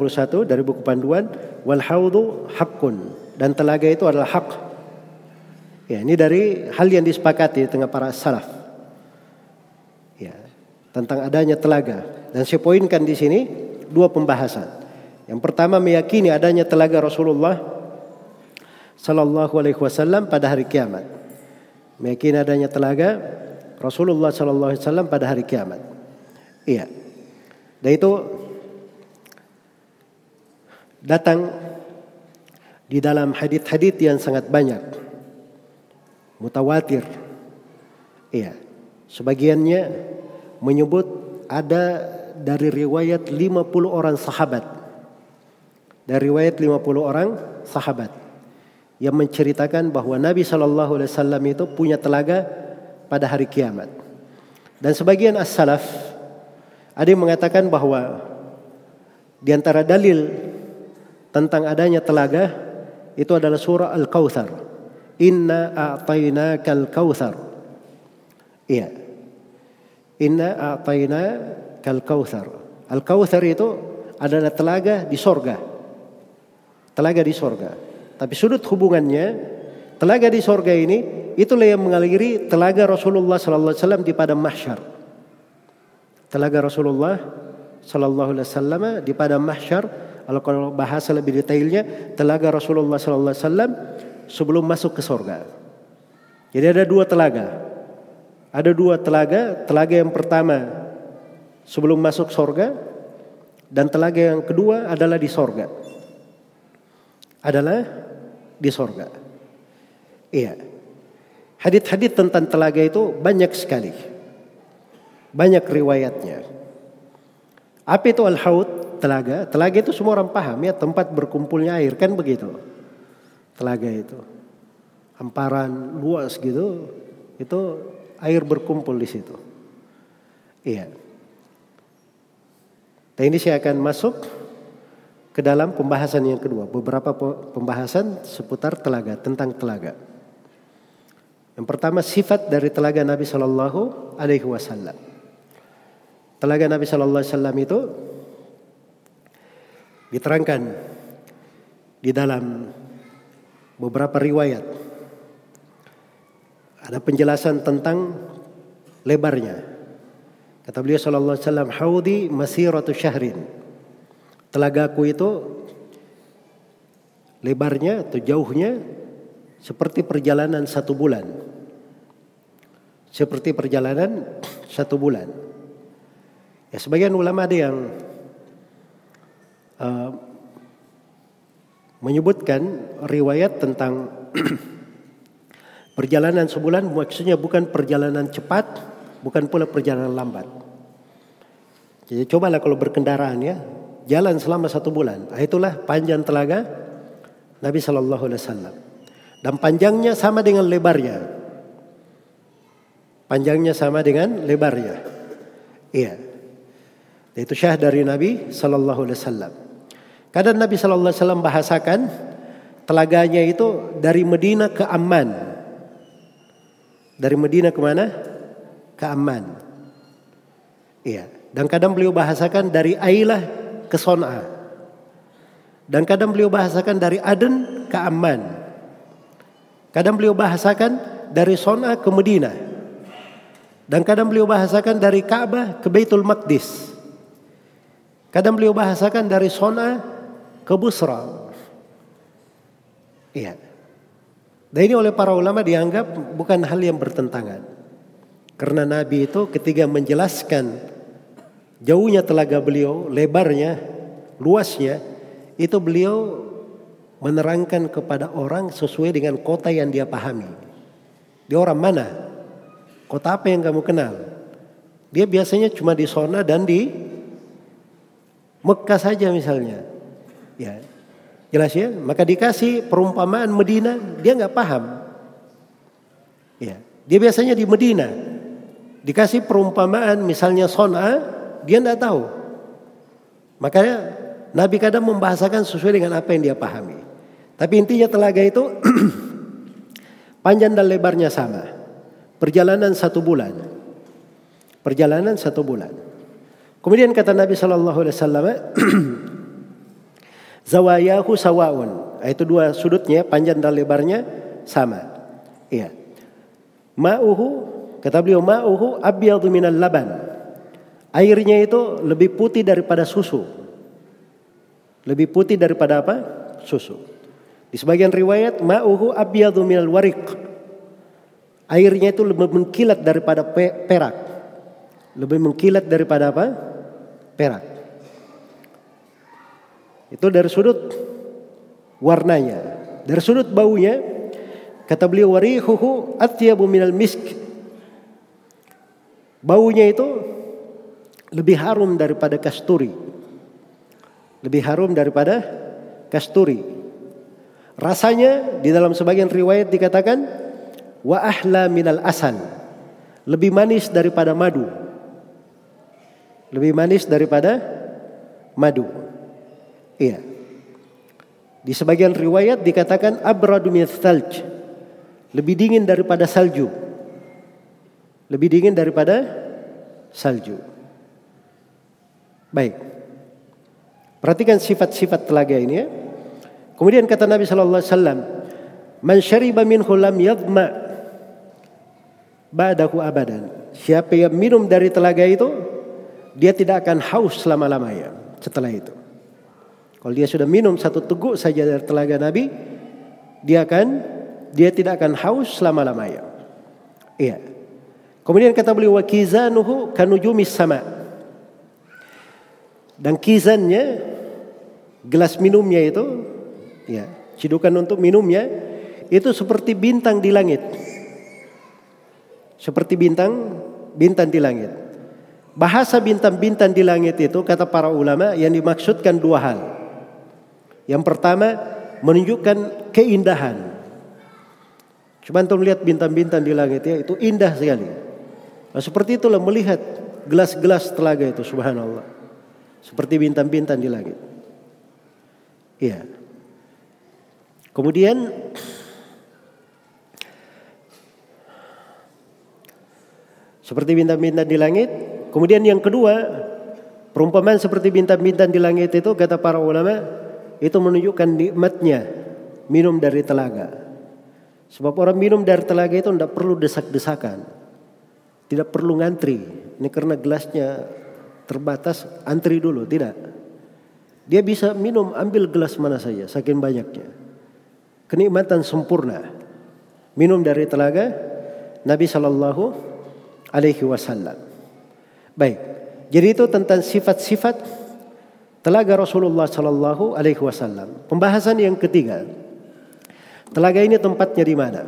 dari buku panduan, wal haqqun dan telaga itu adalah hak. Ya, ini dari hal yang disepakati di tengah para salaf. Ya, tentang adanya telaga. Dan saya poinkan di sini dua pembahasan. Yang pertama meyakini adanya telaga Rasulullah Sallallahu Alaihi Wasallam pada hari kiamat. Meyakini adanya telaga Rasulullah Sallallahu Alaihi Wasallam pada hari kiamat. Iya. Dan itu datang di dalam hadit-hadit yang sangat banyak. Mutawatir. Iya. Sebagiannya menyebut ada dari riwayat 50 orang sahabat dari riwayat 50 orang sahabat yang menceritakan bahwa Nabi Shallallahu Alaihi Wasallam itu punya telaga pada hari kiamat. Dan sebagian as-salaf ada yang mengatakan bahwa di antara dalil tentang adanya telaga itu adalah surah Al-Kautsar. Inna a'tainakal kautsar. Iya. Inna a'tainakal kautsar. Al-Kautsar itu adalah telaga di sorga telaga di sorga. Tapi sudut hubungannya telaga di sorga ini itulah yang mengaliri telaga Rasulullah Sallallahu Alaihi Wasallam di padang mahsyar. Telaga Rasulullah Sallallahu Alaihi Wasallam di padang mahsyar. Kalau bahasa lebih detailnya, telaga Rasulullah Sallallahu Alaihi Wasallam sebelum masuk ke sorga. Jadi ada dua telaga. Ada dua telaga. Telaga yang pertama sebelum masuk sorga dan telaga yang kedua adalah di sorga adalah di sorga. Iya. Hadit-hadit tentang telaga itu banyak sekali. Banyak riwayatnya. Apa itu al-haud? Telaga. Telaga itu semua orang paham ya tempat berkumpulnya air kan begitu. Telaga itu. Hamparan luas gitu. Itu air berkumpul di situ. Iya. Dan ini saya akan masuk ke dalam pembahasan yang kedua, beberapa pembahasan seputar telaga, tentang telaga. Yang pertama sifat dari telaga Nabi Shallallahu Alaihi Wasallam. Telaga Nabi Shallallahu Alaihi Wasallam itu diterangkan di dalam beberapa riwayat. Ada penjelasan tentang lebarnya. Kata beliau Shallallahu Alaihi Wasallam, "Haudi masiratu syahrin." Telagaku itu lebarnya atau jauhnya seperti perjalanan satu bulan. Seperti perjalanan satu bulan. Ya sebagian ulama ada yang uh, menyebutkan riwayat tentang perjalanan sebulan maksudnya bukan perjalanan cepat, bukan pula perjalanan lambat. Jadi cobalah kalau berkendaraan ya, jalan selama satu bulan. Ah, itulah panjang telaga Nabi Shallallahu Alaihi Wasallam. Dan panjangnya sama dengan lebarnya. Panjangnya sama dengan lebarnya. Iya. Itu syah dari Nabi Shallallahu Alaihi Wasallam. Kadang Nabi Shallallahu Alaihi Wasallam bahasakan telaganya itu dari Medina ke Amman. Dari Medina ke mana? Ke Amman. Iya. Dan kadang beliau bahasakan dari Ailah ke Son'a. Dan kadang beliau bahasakan dari Aden ke Amman. Kadang beliau bahasakan dari Son'a ke Medina. Dan kadang beliau bahasakan dari Ka'bah ke Baitul Maqdis. Kadang beliau bahasakan dari Son'a ke Busra. Iya. Dan ini oleh para ulama dianggap bukan hal yang bertentangan. Karena Nabi itu ketika menjelaskan jauhnya telaga beliau, lebarnya, luasnya, itu beliau menerangkan kepada orang sesuai dengan kota yang dia pahami. Dia orang mana? Kota apa yang kamu kenal? Dia biasanya cuma di zona dan di Mekah saja misalnya. Ya, jelas ya. Maka dikasih perumpamaan Medina, dia nggak paham. Ya, dia biasanya di Medina. Dikasih perumpamaan misalnya Sona, dia tidak tahu. Makanya Nabi kadang membahasakan sesuai dengan apa yang dia pahami. Tapi intinya telaga itu panjang dan lebarnya sama. Perjalanan satu bulan. Perjalanan satu bulan. Kemudian kata Nabi Shallallahu Alaihi Wasallam, zawayahu sawaun. Itu dua sudutnya, panjang dan lebarnya sama. Iya. Ma'uhu, kata beliau, ma'uhu abyadu minal laban. Airnya itu lebih putih daripada susu. Lebih putih daripada apa? Susu. Di sebagian riwayat, ma'uhu abyadu minal warik. Airnya itu lebih mengkilat daripada perak. Lebih mengkilat daripada apa? perak. Itu dari sudut warnanya, dari sudut baunya kata beliau warihuhu atyabu minal misk. Baunya itu lebih harum daripada kasturi. Lebih harum daripada kasturi. Rasanya di dalam sebagian riwayat dikatakan wa ahla minal asal. Lebih manis daripada madu. Lebih manis daripada madu. Iya. Di sebagian riwayat dikatakan abradu thalj. Lebih dingin daripada salju. Lebih dingin daripada salju. Baik. Perhatikan sifat-sifat telaga ini ya. Kemudian kata Nabi sallallahu alaihi wasallam, "Man syariba minhu lam yadma ba'dahu abadan." Siapa yang minum dari telaga itu, dia tidak akan haus selama-lamanya setelah itu. Kalau dia sudah minum satu teguk saja dari telaga Nabi, dia akan dia tidak akan haus selama-lamanya. Iya. Kemudian kata beliau wa kizanuhu kanujumis sama. Dan kizannya gelas minumnya itu ya, cidukan untuk minumnya itu seperti bintang di langit. Seperti bintang bintang di langit. Bahasa bintang-bintang di langit itu kata para ulama yang dimaksudkan dua hal. Yang pertama menunjukkan keindahan. Coba antum lihat bintang-bintang di langit ya itu indah sekali. Nah, seperti itulah melihat gelas-gelas telaga itu subhanallah. Seperti bintang-bintang di langit. Iya. Kemudian seperti bintang-bintang di langit Kemudian yang kedua, perumpamaan seperti bintang-bintang di langit itu kata para ulama itu menunjukkan nikmatnya minum dari telaga. Sebab orang minum dari telaga itu tidak perlu desak-desakan. Tidak perlu ngantri. Ini karena gelasnya terbatas, antri dulu. Tidak. Dia bisa minum, ambil gelas mana saja, saking banyaknya. Kenikmatan sempurna. Minum dari telaga Nabi Shallallahu Alaihi Wasallam. Baik. Jadi itu tentang sifat-sifat telaga Rasulullah Sallallahu Alaihi Wasallam. Pembahasan yang ketiga, telaga ini tempatnya di mana?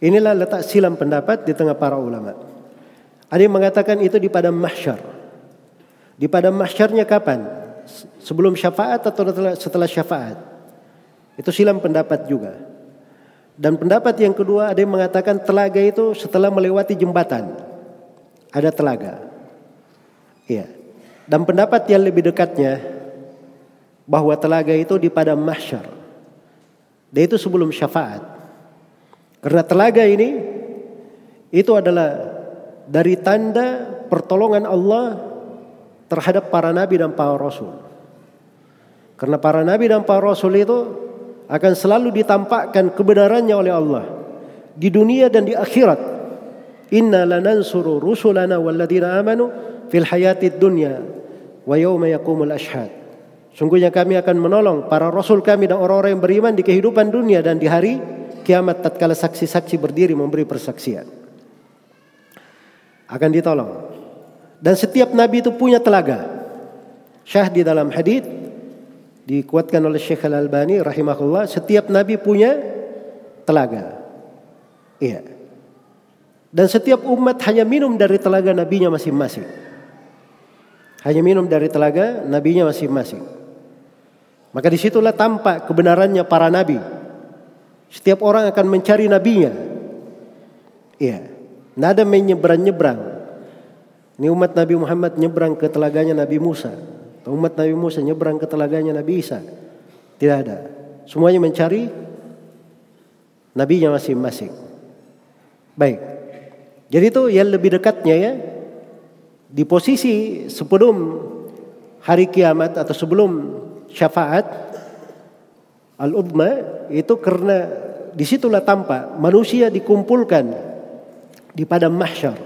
Inilah letak silam pendapat di tengah para ulama. Ada yang mengatakan itu di padang mahsyar. Di padang mahsyarnya kapan? Sebelum syafaat atau setelah syafaat? Itu silam pendapat juga. Dan pendapat yang kedua ada yang mengatakan telaga itu setelah melewati jembatan ada telaga. Iya. Dan pendapat yang lebih dekatnya bahwa telaga itu di padang mahsyar. Dan itu sebelum syafaat. Karena telaga ini itu adalah dari tanda pertolongan Allah terhadap para nabi dan para rasul. Karena para nabi dan para rasul itu akan selalu ditampakkan kebenarannya oleh Allah di dunia dan di akhirat Inna lanansuru rusulana walladzina amanu fil hayatid dunya wa yawma yaqumul ashhad. Sungguhnya kami akan menolong para rasul kami dan orang-orang yang beriman di kehidupan dunia dan di hari kiamat tatkala saksi-saksi berdiri memberi persaksian. Akan ditolong. Dan setiap nabi itu punya telaga. Syah di dalam hadis dikuatkan oleh Syekh Al-Albani rahimahullah, setiap nabi punya telaga. Iya. Dan setiap umat hanya minum dari telaga nabinya masing-masing. Hanya minum dari telaga nabinya masing-masing. Maka di situlah tampak kebenarannya para nabi. Setiap orang akan mencari nabinya. Iya. Nada menyeberang-nyebrang. Ini umat Nabi Muhammad nyebrang ke telaganya Nabi Musa. Umat Nabi Musa nyebrang ke telaganya Nabi Isa. Tidak ada. Semuanya mencari nabinya masing-masing. Baik. Jadi itu yang lebih dekatnya ya di posisi sebelum hari kiamat atau sebelum syafaat al-udma itu karena di situlah tampak manusia dikumpulkan di padang mahsyar.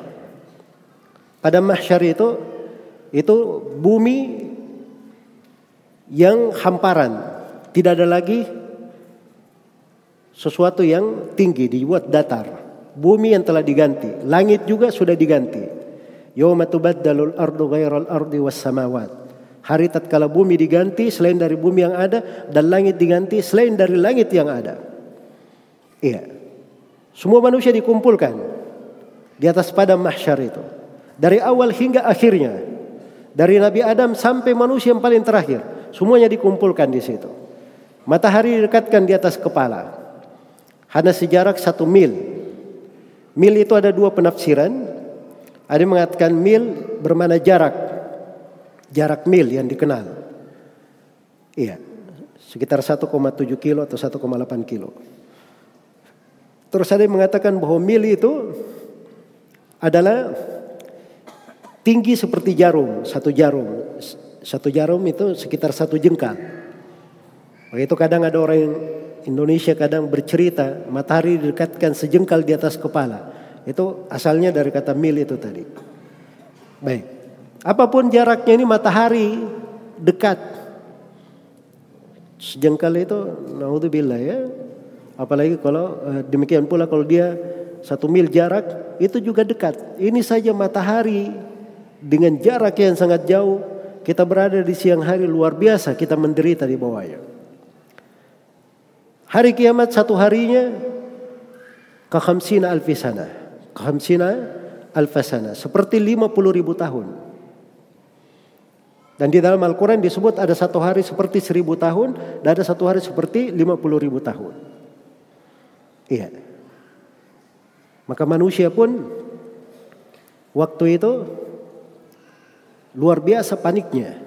Padang mahsyar itu itu bumi yang hamparan, tidak ada lagi sesuatu yang tinggi dibuat datar. Bumi yang telah diganti, langit juga sudah diganti. Yawma tubaddalul ardu ghairal ardi was samawat. Hari tatkala bumi diganti selain dari bumi yang ada dan langit diganti selain dari langit yang ada. Iya. Semua manusia dikumpulkan di atas padang mahsyar itu. Dari awal hingga akhirnya. Dari Nabi Adam sampai manusia yang paling terakhir. Semuanya dikumpulkan di situ. Matahari didekatkan di atas kepala. Hanya sejarak satu mil Mil itu ada dua penafsiran. Ada yang mengatakan mil bermana jarak. Jarak mil yang dikenal. Iya. Sekitar 1,7 kilo atau 1,8 kilo. Terus ada yang mengatakan bahwa mil itu adalah tinggi seperti jarum, satu jarum. Satu jarum itu sekitar satu jengkal. Itu kadang ada orang Indonesia kadang bercerita matahari didekatkan sejengkal di atas kepala. Itu asalnya dari kata mil itu tadi. Baik. Apa pun jaraknya ini matahari dekat. Sejengkal itu naudzubillah ya. Apalagi kalau eh, demikian pula kalau dia satu mil jarak itu juga dekat. Ini saja matahari dengan jarak yang sangat jauh kita berada di siang hari luar biasa kita menderita di bawahnya. Hari kiamat satu harinya ke khamsina alfisana. Khamsina alfasana. Seperti 50 ribu tahun. Dan di dalam Al-Quran disebut ada satu hari seperti seribu tahun. Dan ada satu hari seperti 50 ribu tahun. Iya. Maka manusia pun waktu itu luar biasa paniknya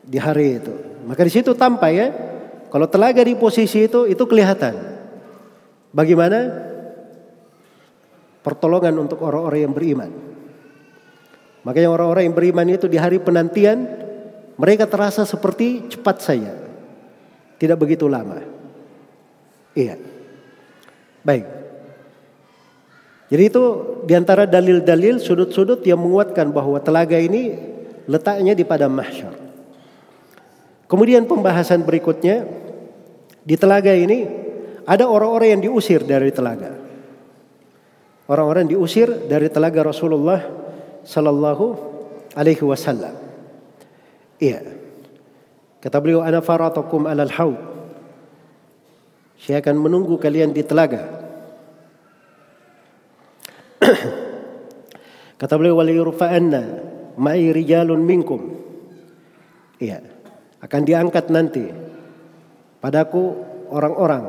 di hari itu. Maka di situ tampak ya kalau telaga di posisi itu, itu kelihatan. Bagaimana pertolongan untuk orang-orang yang beriman. Makanya orang-orang yang beriman itu di hari penantian, mereka terasa seperti cepat saja. Tidak begitu lama. Iya. Baik. Jadi itu di antara dalil-dalil sudut-sudut yang menguatkan bahwa telaga ini letaknya di padang mahsyar. Kemudian pembahasan berikutnya di telaga ini ada orang-orang yang diusir dari telaga. Orang-orang diusir dari telaga Rasulullah sallallahu alaihi wasallam. Iya. Kata beliau ana faratakum alal haud. Saya akan menunggu kalian di telaga. Kata beliau wal yurfa'anna ma'i rijalun minkum. Iya akan diangkat nanti padaku orang-orang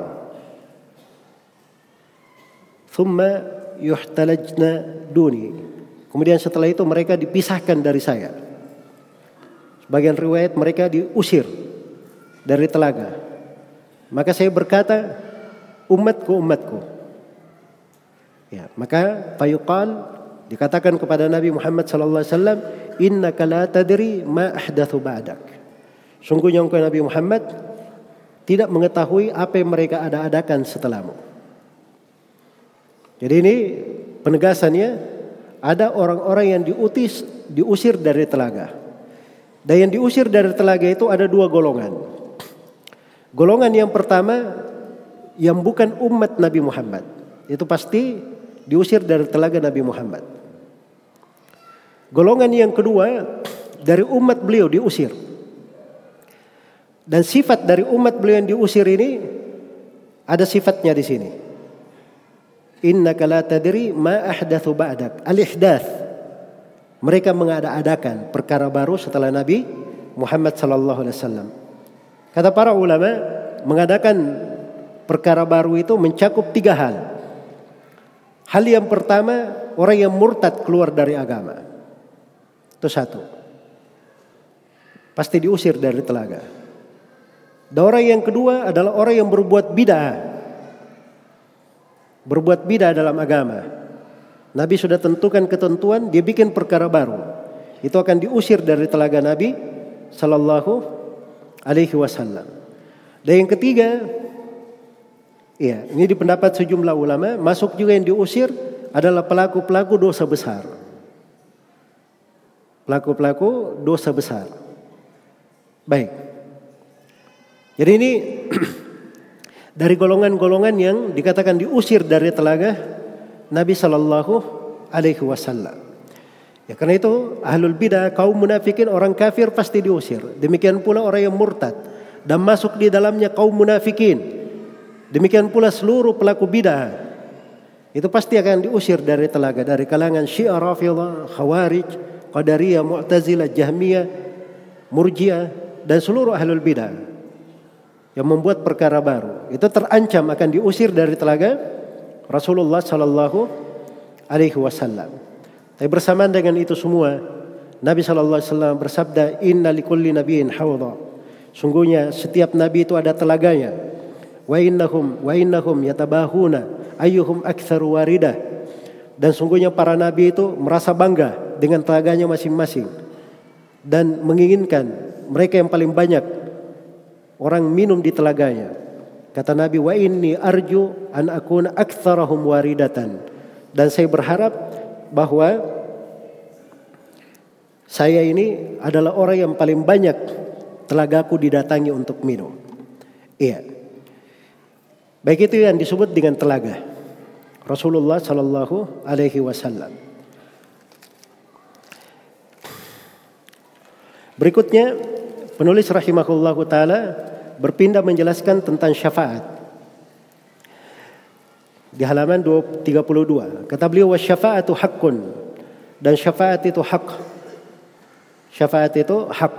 thumma yuhtalajna duni. Kemudian setelah itu mereka dipisahkan dari saya. Sebagian riwayat mereka diusir dari telaga. Maka saya berkata umatku umatku. Ya maka fayuqal dikatakan kepada Nabi Muhammad sallallahu alaihi wasallam innaka la tadri ma ahdathu ba'dak. Sungguhnya engkau Nabi Muhammad tidak mengetahui apa yang mereka ada-adakan setelahmu. Jadi ini penegasannya ada orang-orang yang diutis, diusir dari telaga. Dan yang diusir dari telaga itu ada dua golongan. Golongan yang pertama yang bukan umat Nabi Muhammad. Itu pasti diusir dari telaga Nabi Muhammad. Golongan yang kedua dari umat beliau diusir. Dan sifat dari umat beliau yang diusir ini ada sifatnya di sini. Innaka la tadri ma ahdathu ba'dak. Al-ihdath. Mereka mengada-adakan perkara baru setelah Nabi Muhammad sallallahu alaihi wasallam. Kata para ulama, mengadakan perkara baru itu mencakup tiga hal. Hal yang pertama, orang yang murtad keluar dari agama. Itu satu. Pasti diusir dari telaga. Dan orang yang kedua adalah orang yang berbuat bid'ah. Berbuat bid'ah dalam agama. Nabi sudah tentukan ketentuan, dia bikin perkara baru. Itu akan diusir dari telaga Nabi sallallahu alaihi wasallam. Dan yang ketiga, ya, ini di pendapat sejumlah ulama, masuk juga yang diusir adalah pelaku-pelaku dosa besar. Pelaku-pelaku dosa besar. Baik. Jadi ini dari golongan-golongan yang dikatakan diusir dari telaga Nabi Shallallahu Alaihi Wasallam. Ya karena itu ahlul bidah kaum munafikin orang kafir pasti diusir. Demikian pula orang yang murtad dan masuk di dalamnya kaum munafikin. Demikian pula seluruh pelaku bidah itu pasti akan diusir dari telaga dari kalangan Syiah Rafidhah, Khawarij, Qadariyah, Mu'tazilah, Jahmiyah, Murji'ah dan seluruh ahlul bidah yang membuat perkara baru. Itu terancam akan diusir dari telaga Rasulullah sallallahu alaihi wasallam. Tapi bersamaan dengan itu semua, Nabi sallallahu alaihi wasallam bersabda, "Inna likulli nabiyyin hawdha." Sungguhnya setiap nabi itu ada telaganya. Wa innahum wa innahum yatabahuna ayyuhum aktsaru waridah. Dan sungguhnya para nabi itu merasa bangga dengan telaganya masing-masing dan menginginkan mereka yang paling banyak orang minum di telaganya. Kata Nabi, "Wa inni arju an akuna aktsarahum waridatan." Dan saya berharap bahwa saya ini adalah orang yang paling banyak telagaku didatangi untuk minum. Iya. Baik itu yang disebut dengan telaga. Rasulullah Sallallahu Alaihi Wasallam. Berikutnya penulis rahimahullah taala berpindah menjelaskan tentang syafaat. Di halaman 32 kata beliau wa syafaatu haqqun dan syafaat itu hak. Syafaat itu hak.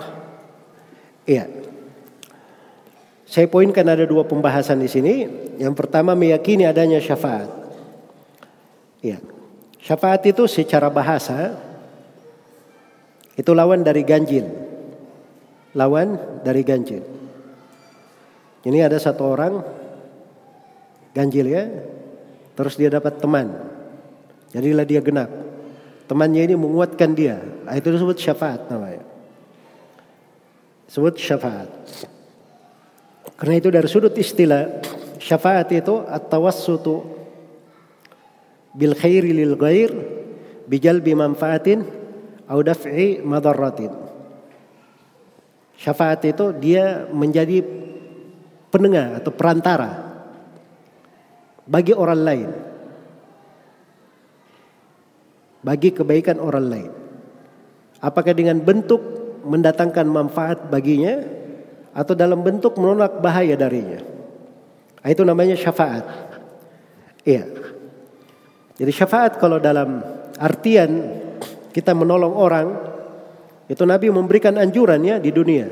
Iya. Saya poinkan ada dua pembahasan di sini. Yang pertama meyakini adanya syafaat. Ya. Syafaat itu secara bahasa itu lawan dari ganjil. Lawan dari ganjil. Ini ada satu orang ganjil ya. Terus dia dapat teman. Jadilah dia genap. Temannya ini menguatkan dia. Nah, itu disebut syafaat namanya. Sebut syafaat. Karena itu dari sudut istilah syafaat itu at-tawassutu bil khairi lil ghair bijalbi manfaatin au daf'i madarratin. Syafaat itu dia menjadi penengah atau perantara bagi orang lain. Bagi kebaikan orang lain. Apakah dengan bentuk mendatangkan manfaat baginya atau dalam bentuk menolak bahaya darinya. Nah, itu namanya syafaat. Iya. Jadi syafaat kalau dalam artian kita menolong orang itu Nabi memberikan anjuran ya di dunia.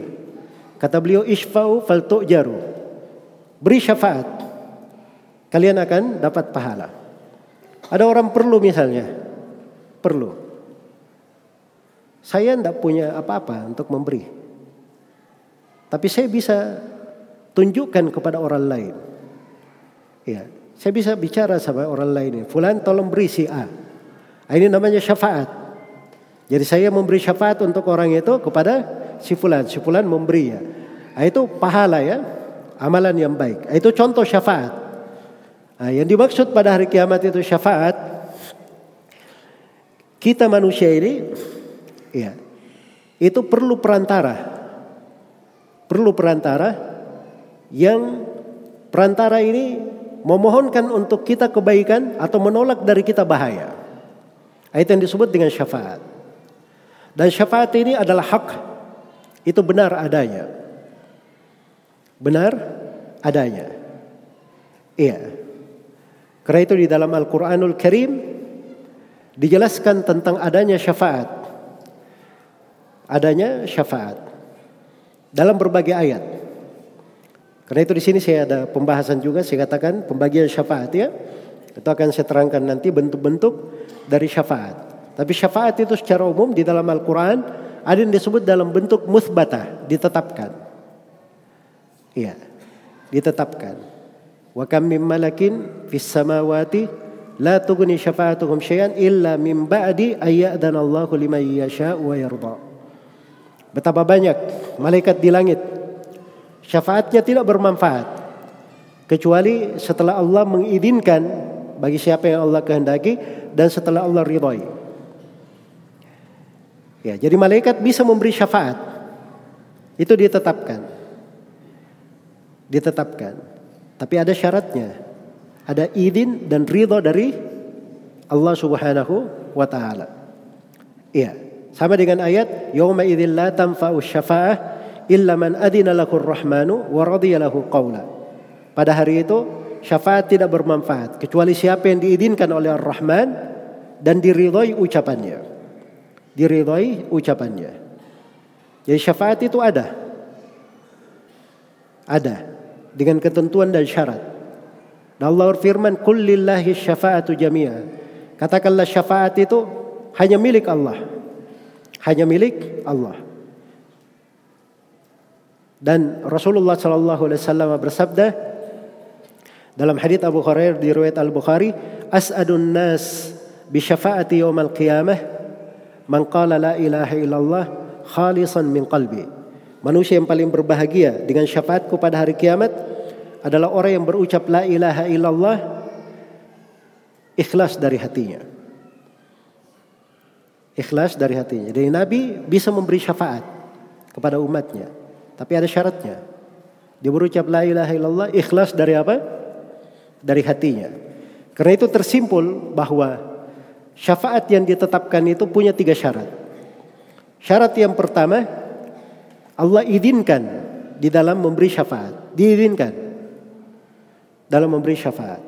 Kata beliau isfa'u fal tu'jaru. Beri syafaat. Kalian akan dapat pahala. Ada orang perlu misalnya. Perlu. Saya tidak punya apa-apa untuk memberi. Tapi saya bisa tunjukkan kepada orang lain. Ya, saya bisa bicara sama orang lain. Fulan tolong beri si A. Nah, ini namanya syafaat. Jadi saya memberi syafaat untuk orang itu kepada si fulan. Si fulan memberi ya. Nah, itu pahala ya. Amalan yang baik. Nah, itu contoh syafaat. Nah, yang dimaksud pada hari kiamat itu syafaat. Kita manusia ini ya, itu perlu perantara perlu perantara yang perantara ini memohonkan untuk kita kebaikan atau menolak dari kita bahaya. Itu yang disebut dengan syafaat. Dan syafaat ini adalah hak. Itu benar adanya. Benar adanya. Iya. Karena itu di dalam Al-Quranul Karim dijelaskan tentang adanya syafaat. Adanya syafaat dalam berbagai ayat. Karena itu di sini saya ada pembahasan juga saya katakan pembagian syafaat ya. Itu akan saya terangkan nanti bentuk-bentuk dari syafaat. Tapi syafaat itu secara umum di dalam Al-Quran ada yang disebut dalam bentuk musbata, ditetapkan. Iya, ditetapkan. Wa kam min malakin fis samawati la tughni syafa'atuhum syai'an illa min ba'di ayyadana Allahu liman yasha wa yarda. Betapa banyak malaikat di langit syafaatnya tidak bermanfaat kecuali setelah Allah mengizinkan bagi siapa yang Allah kehendaki dan setelah Allah ridhoi. Ya, jadi malaikat bisa memberi syafaat. Itu ditetapkan. Ditetapkan. Tapi ada syaratnya. Ada izin dan ridho dari Allah Subhanahu wa taala. Iya. Sama dengan ayat yauma idzil la tanfa'u syafa'ah illa man adina lahu rahmanu wa radiya lahu qawla. Pada hari itu syafaat tidak bermanfaat kecuali siapa yang diizinkan oleh Ar-Rahman dan diridhoi ucapannya. Diridhoi ucapannya. Jadi syafaat itu ada. Ada dengan ketentuan dan syarat. Dan Allah berfirman, "Kullillahi syafa'atu jami'a." Katakanlah syafaat itu hanya milik Allah hanya milik Allah. Dan Rasulullah sallallahu alaihi wasallam bersabda dalam hadits Abu Hurairah di riwayat Al-Bukhari, "As'adun nas bi syafaati yaumil qiyamah man la ilaha illallah khalisan min qalbi." Manusia yang paling berbahagia dengan syafaatku pada hari kiamat adalah orang yang berucap la ilaha illallah ikhlas dari hatinya ikhlas dari hatinya. Jadi Nabi bisa memberi syafaat kepada umatnya. Tapi ada syaratnya. Dia berucap la ilaha illallah ikhlas dari apa? Dari hatinya. Karena itu tersimpul bahwa syafaat yang ditetapkan itu punya tiga syarat. Syarat yang pertama, Allah izinkan di dalam memberi syafaat. Diizinkan dalam memberi syafaat.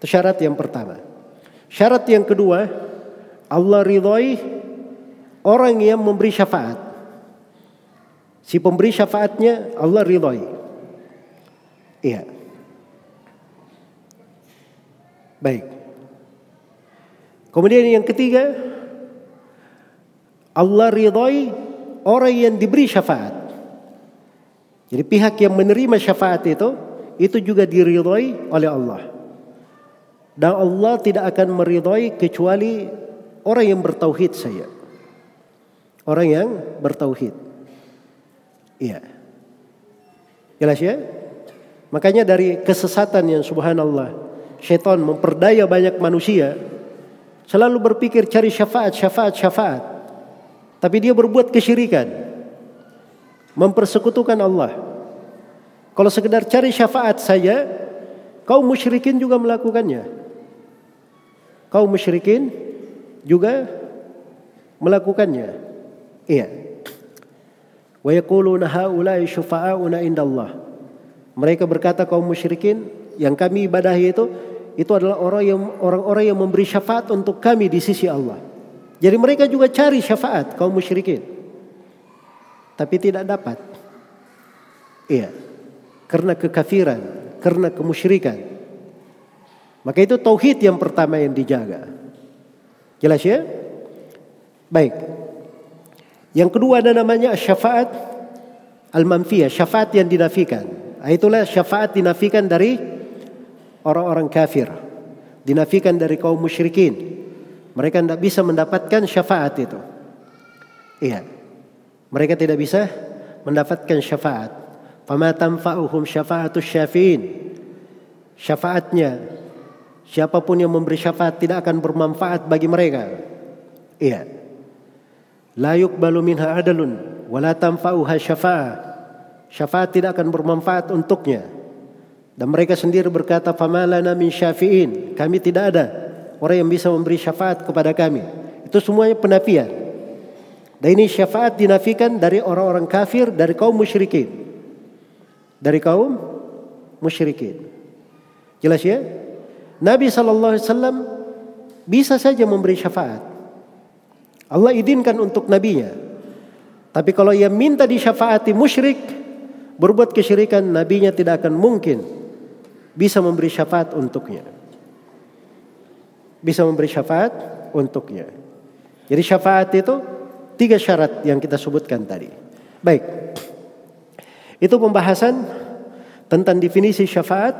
Itu syarat yang pertama. Syarat yang kedua, Allah ridhoi orang yang memberi syafaat. Si pemberi syafaatnya Allah ridhoi. Iya. Baik. Kemudian yang ketiga, Allah ridhoi orang yang diberi syafaat. Jadi pihak yang menerima syafaat itu, itu juga diridhoi oleh Allah. Dan Allah tidak akan meridhoi kecuali Orang yang bertauhid saya. Orang yang bertauhid. Iya. Jelas ya? Makanya dari kesesatan yang subhanallah. Syaitan memperdaya banyak manusia. Selalu berpikir cari syafaat, syafaat, syafaat. Tapi dia berbuat kesyirikan. Mempersekutukan Allah. Kalau sekedar cari syafaat saja, kaum musyrikin juga melakukannya. Kaum musyrikin juga melakukannya. Iya. Wa yaquluna haula'i syufa'auna indallah. Mereka berkata kaum musyrikin yang kami ibadahi itu itu adalah orang yang orang-orang yang memberi syafaat untuk kami di sisi Allah. Jadi mereka juga cari syafaat kaum musyrikin. Tapi tidak dapat. Iya. Karena kekafiran, karena kemusyrikan. Maka itu tauhid yang pertama yang dijaga. Jelas ya? Baik. Yang kedua ada namanya syafaat al-manfiyah, syafaat yang dinafikan. Nah, itulah syafaat dinafikan dari orang-orang kafir. Dinafikan dari kaum musyrikin. Mereka tidak bisa mendapatkan syafaat itu. Iya. Mereka tidak bisa mendapatkan syafaat. Fama tanfa'uhum syafa'atus syafi'in. Syafaatnya Siapa pun yang memberi syafaat tidak akan bermanfaat bagi mereka. Iya. La yuqbalu minha adalun wa la tanfa'uha syafa'ah. Syafaat tidak akan bermanfaat untuknya. Dan mereka sendiri berkata, "Famalana min syafi'in." Kami tidak ada orang yang bisa memberi syafaat kepada kami. Itu semuanya penafian. Dan ini syafaat dinafikan dari orang-orang kafir, dari kaum musyrikin. Dari kaum musyrikin. Jelas ya? Nabi Wasallam bisa saja memberi syafaat. Allah izinkan untuk nabinya. Tapi kalau ia minta disyafaati musyrik, berbuat kesyirikan, nabinya tidak akan mungkin bisa memberi syafaat untuknya. Bisa memberi syafaat untuknya. Jadi syafaat itu tiga syarat yang kita sebutkan tadi. Baik. Itu pembahasan tentang definisi syafaat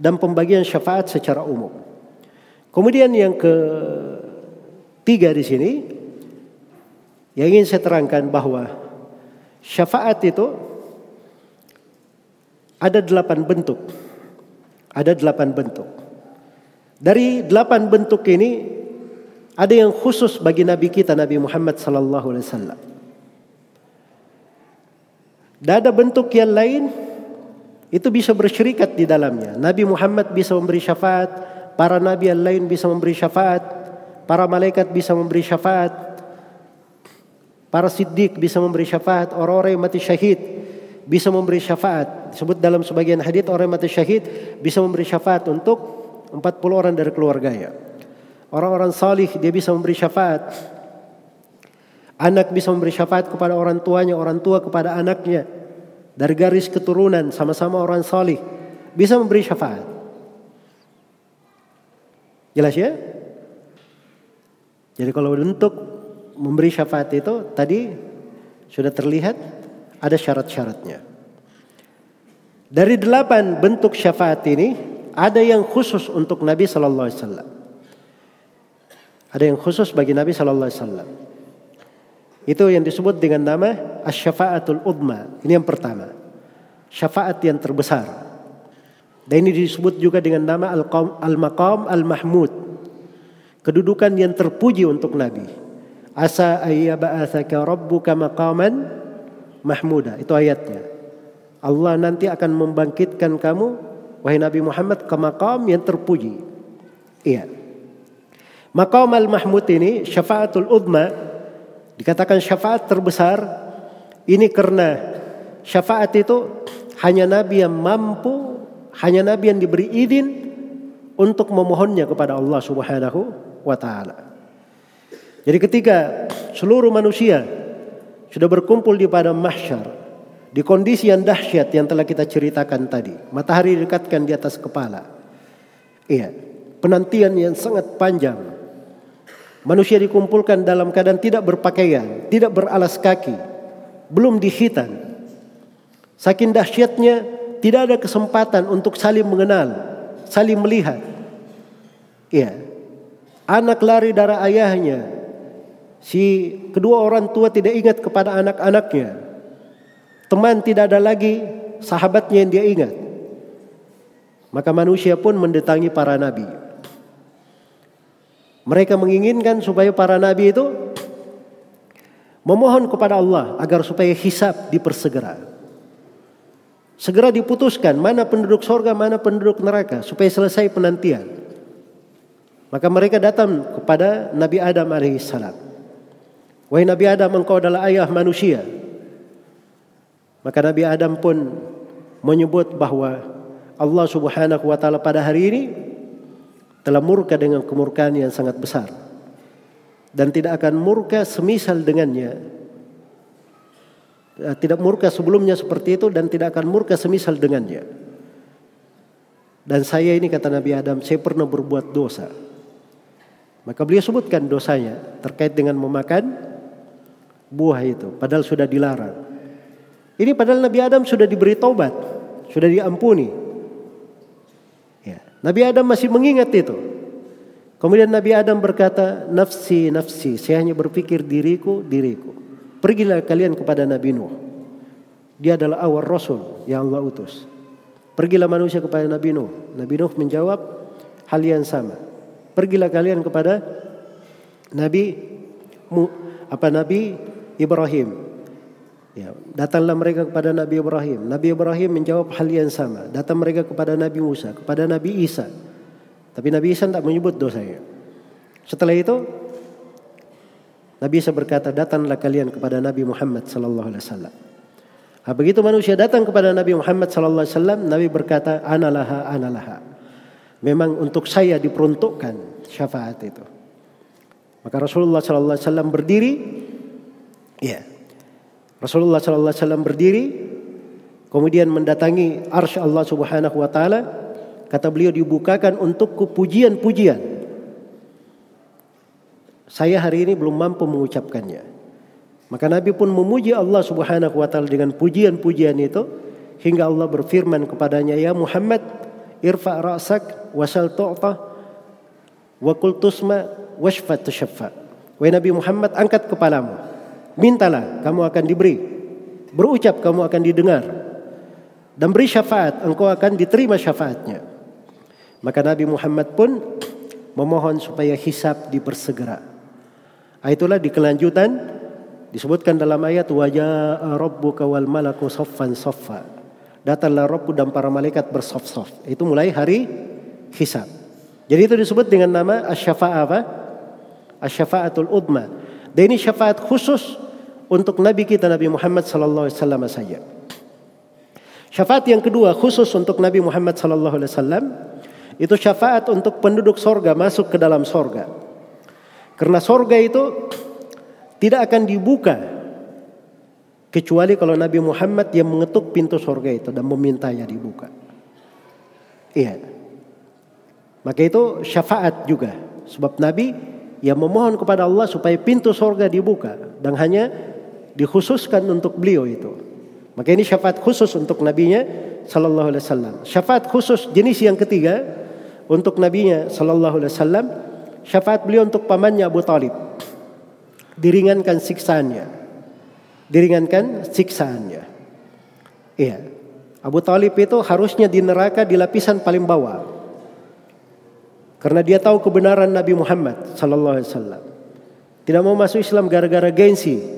dan pembagian syafaat secara umum. Kemudian yang ketiga di sini yang ingin saya terangkan bahwa syafaat itu ada delapan bentuk. Ada delapan bentuk. Dari delapan bentuk ini ada yang khusus bagi Nabi kita Nabi Muhammad sallallahu alaihi wasallam. Dan ada bentuk yang lain itu bisa bersyirikat di dalamnya. Nabi Muhammad bisa memberi syafaat, para nabi yang lain bisa memberi syafaat, para malaikat bisa memberi syafaat, para siddiq bisa memberi syafaat, orang-orang yang mati syahid bisa memberi syafaat. Disebut dalam sebagian hadis orang mati syahid bisa memberi syafaat untuk 40 orang dari keluarganya. Orang-orang salih dia bisa memberi syafaat Anak bisa memberi syafaat kepada orang tuanya, orang tua kepada anaknya. Dari garis keturunan sama-sama orang salih bisa memberi syafaat. Jelas ya? Jadi kalau untuk memberi syafaat itu tadi sudah terlihat ada syarat-syaratnya. Dari delapan bentuk syafaat ini ada yang khusus untuk Nabi Sallallahu Alaihi Wasallam. Ada yang khusus bagi Nabi Sallallahu Alaihi Wasallam. Itu yang disebut dengan nama asyafaatul udma. Ini yang pertama. Syafaat yang terbesar. Dan ini disebut juga dengan nama al-maqam al-mahmud. Kedudukan yang terpuji untuk Nabi. Asa ayyaba'athaka rabbuka maqaman mahmuda. Itu ayatnya. Allah nanti akan membangkitkan kamu wahai Nabi Muhammad ke maqam yang terpuji. Iya. Maqam al-mahmud ini syafaatul udma Dikatakan syafaat terbesar ini karena syafaat itu hanya Nabi yang mampu, hanya Nabi yang diberi izin untuk memohonnya kepada Allah Subhanahu wa taala. Jadi ketika seluruh manusia sudah berkumpul di padang mahsyar di kondisi yang dahsyat yang telah kita ceritakan tadi, matahari dekatkan di atas kepala. Iya, penantian yang sangat panjang Manusia dikumpulkan dalam keadaan tidak berpakaian, tidak beralas kaki, belum dihitan. Saking dahsyatnya tidak ada kesempatan untuk saling mengenal, saling melihat. Iya. Anak lari dari ayahnya. Si kedua orang tua tidak ingat kepada anak-anaknya. Teman tidak ada lagi sahabatnya yang dia ingat. Maka manusia pun mendatangi para nabi. Mereka menginginkan supaya para nabi itu memohon kepada Allah agar supaya hisab dipersegera. Segera diputuskan mana penduduk sorga, mana penduduk neraka supaya selesai penantian. Maka mereka datang kepada Nabi Adam alaihissalam. Wahai Nabi Adam engkau adalah ayah manusia. Maka Nabi Adam pun menyebut bahwa Allah subhanahu wa ta'ala pada hari ini telah murka dengan kemurkaan yang sangat besar dan tidak akan murka semisal dengannya. Eh, tidak murka sebelumnya seperti itu dan tidak akan murka semisal dengannya. Dan saya ini kata Nabi Adam saya pernah berbuat dosa. Maka beliau sebutkan dosanya terkait dengan memakan buah itu padahal sudah dilarang ini padahal Nabi Adam sudah diberi taubat sudah diampuni Nabi Adam masih mengingat itu. Kemudian Nabi Adam berkata, nafsi, nafsi, saya hanya berpikir diriku, diriku. Pergilah kalian kepada Nabi Nuh. Dia adalah awal Rasul yang Allah utus. Pergilah manusia kepada Nabi Nuh. Nabi Nuh menjawab hal yang sama. Pergilah kalian kepada Nabi apa Nabi Ibrahim. Ya, datanglah mereka kepada Nabi Ibrahim. Nabi Ibrahim menjawab hal yang sama. Datang mereka kepada Nabi Musa, kepada Nabi Isa. Tapi Nabi Isa tidak menyebut dosanya. Setelah itu Nabi Isa berkata, "Datanglah kalian kepada Nabi Muhammad sallallahu alaihi wasallam." Nah, begitu manusia datang kepada Nabi Muhammad sallallahu alaihi wasallam, Nabi berkata, "Analaha, analaha." Memang untuk saya diperuntukkan syafaat itu. Maka Rasulullah sallallahu alaihi wasallam berdiri, ya, Rasulullah sallallahu alaihi wasallam berdiri kemudian mendatangi arsy Allah Subhanahu wa taala kata beliau dibukakan untukku pujian-pujian saya hari ini belum mampu mengucapkannya Maka Nabi pun memuji Allah Subhanahu wa taala dengan pujian-pujian itu hingga Allah berfirman kepadanya, "Ya Muhammad, irfa ra'sak wasal tu'ta wa qul tusma washfat tushaffa." Wahai Nabi Muhammad, angkat kepalamu. Mintalah, kamu akan diberi. Berucap, kamu akan didengar. Dan beri syafaat, engkau akan diterima syafaatnya. Maka Nabi Muhammad pun memohon supaya hisab dipersegera. Ah, itulah di kelanjutan disebutkan dalam ayat wajah rabbuka wal malaku soffan soffa. Datanglah Rabbku dan para malaikat bersof-sof. Itu mulai hari hisab. Jadi itu disebut dengan nama asy-syafa'ah apa? Asy-syafa'atul udma. Dan ini syafaat khusus untuk Nabi kita Nabi Muhammad sallallahu alaihi wasallam saja. Syafaat yang kedua khusus untuk Nabi Muhammad sallallahu alaihi wasallam itu syafaat untuk penduduk sorga masuk ke dalam sorga. Karena sorga itu tidak akan dibuka kecuali kalau Nabi Muhammad yang mengetuk pintu sorga itu dan memintanya dibuka. Iya. Maka itu syafaat juga. Sebab Nabi yang memohon kepada Allah supaya pintu sorga dibuka dan hanya dikhususkan untuk beliau itu. Maka ini syafaat khusus untuk nabinya sallallahu alaihi wasallam. Syafaat khusus jenis yang ketiga untuk nabinya sallallahu alaihi wasallam syafaat beliau untuk pamannya Abu Talib. Diringankan siksaannya. Diringankan siksaannya. Iya. Abu Talib itu harusnya di neraka di lapisan paling bawah. Karena dia tahu kebenaran Nabi Muhammad sallallahu alaihi wasallam. Tidak mau masuk Islam gara-gara gengsi,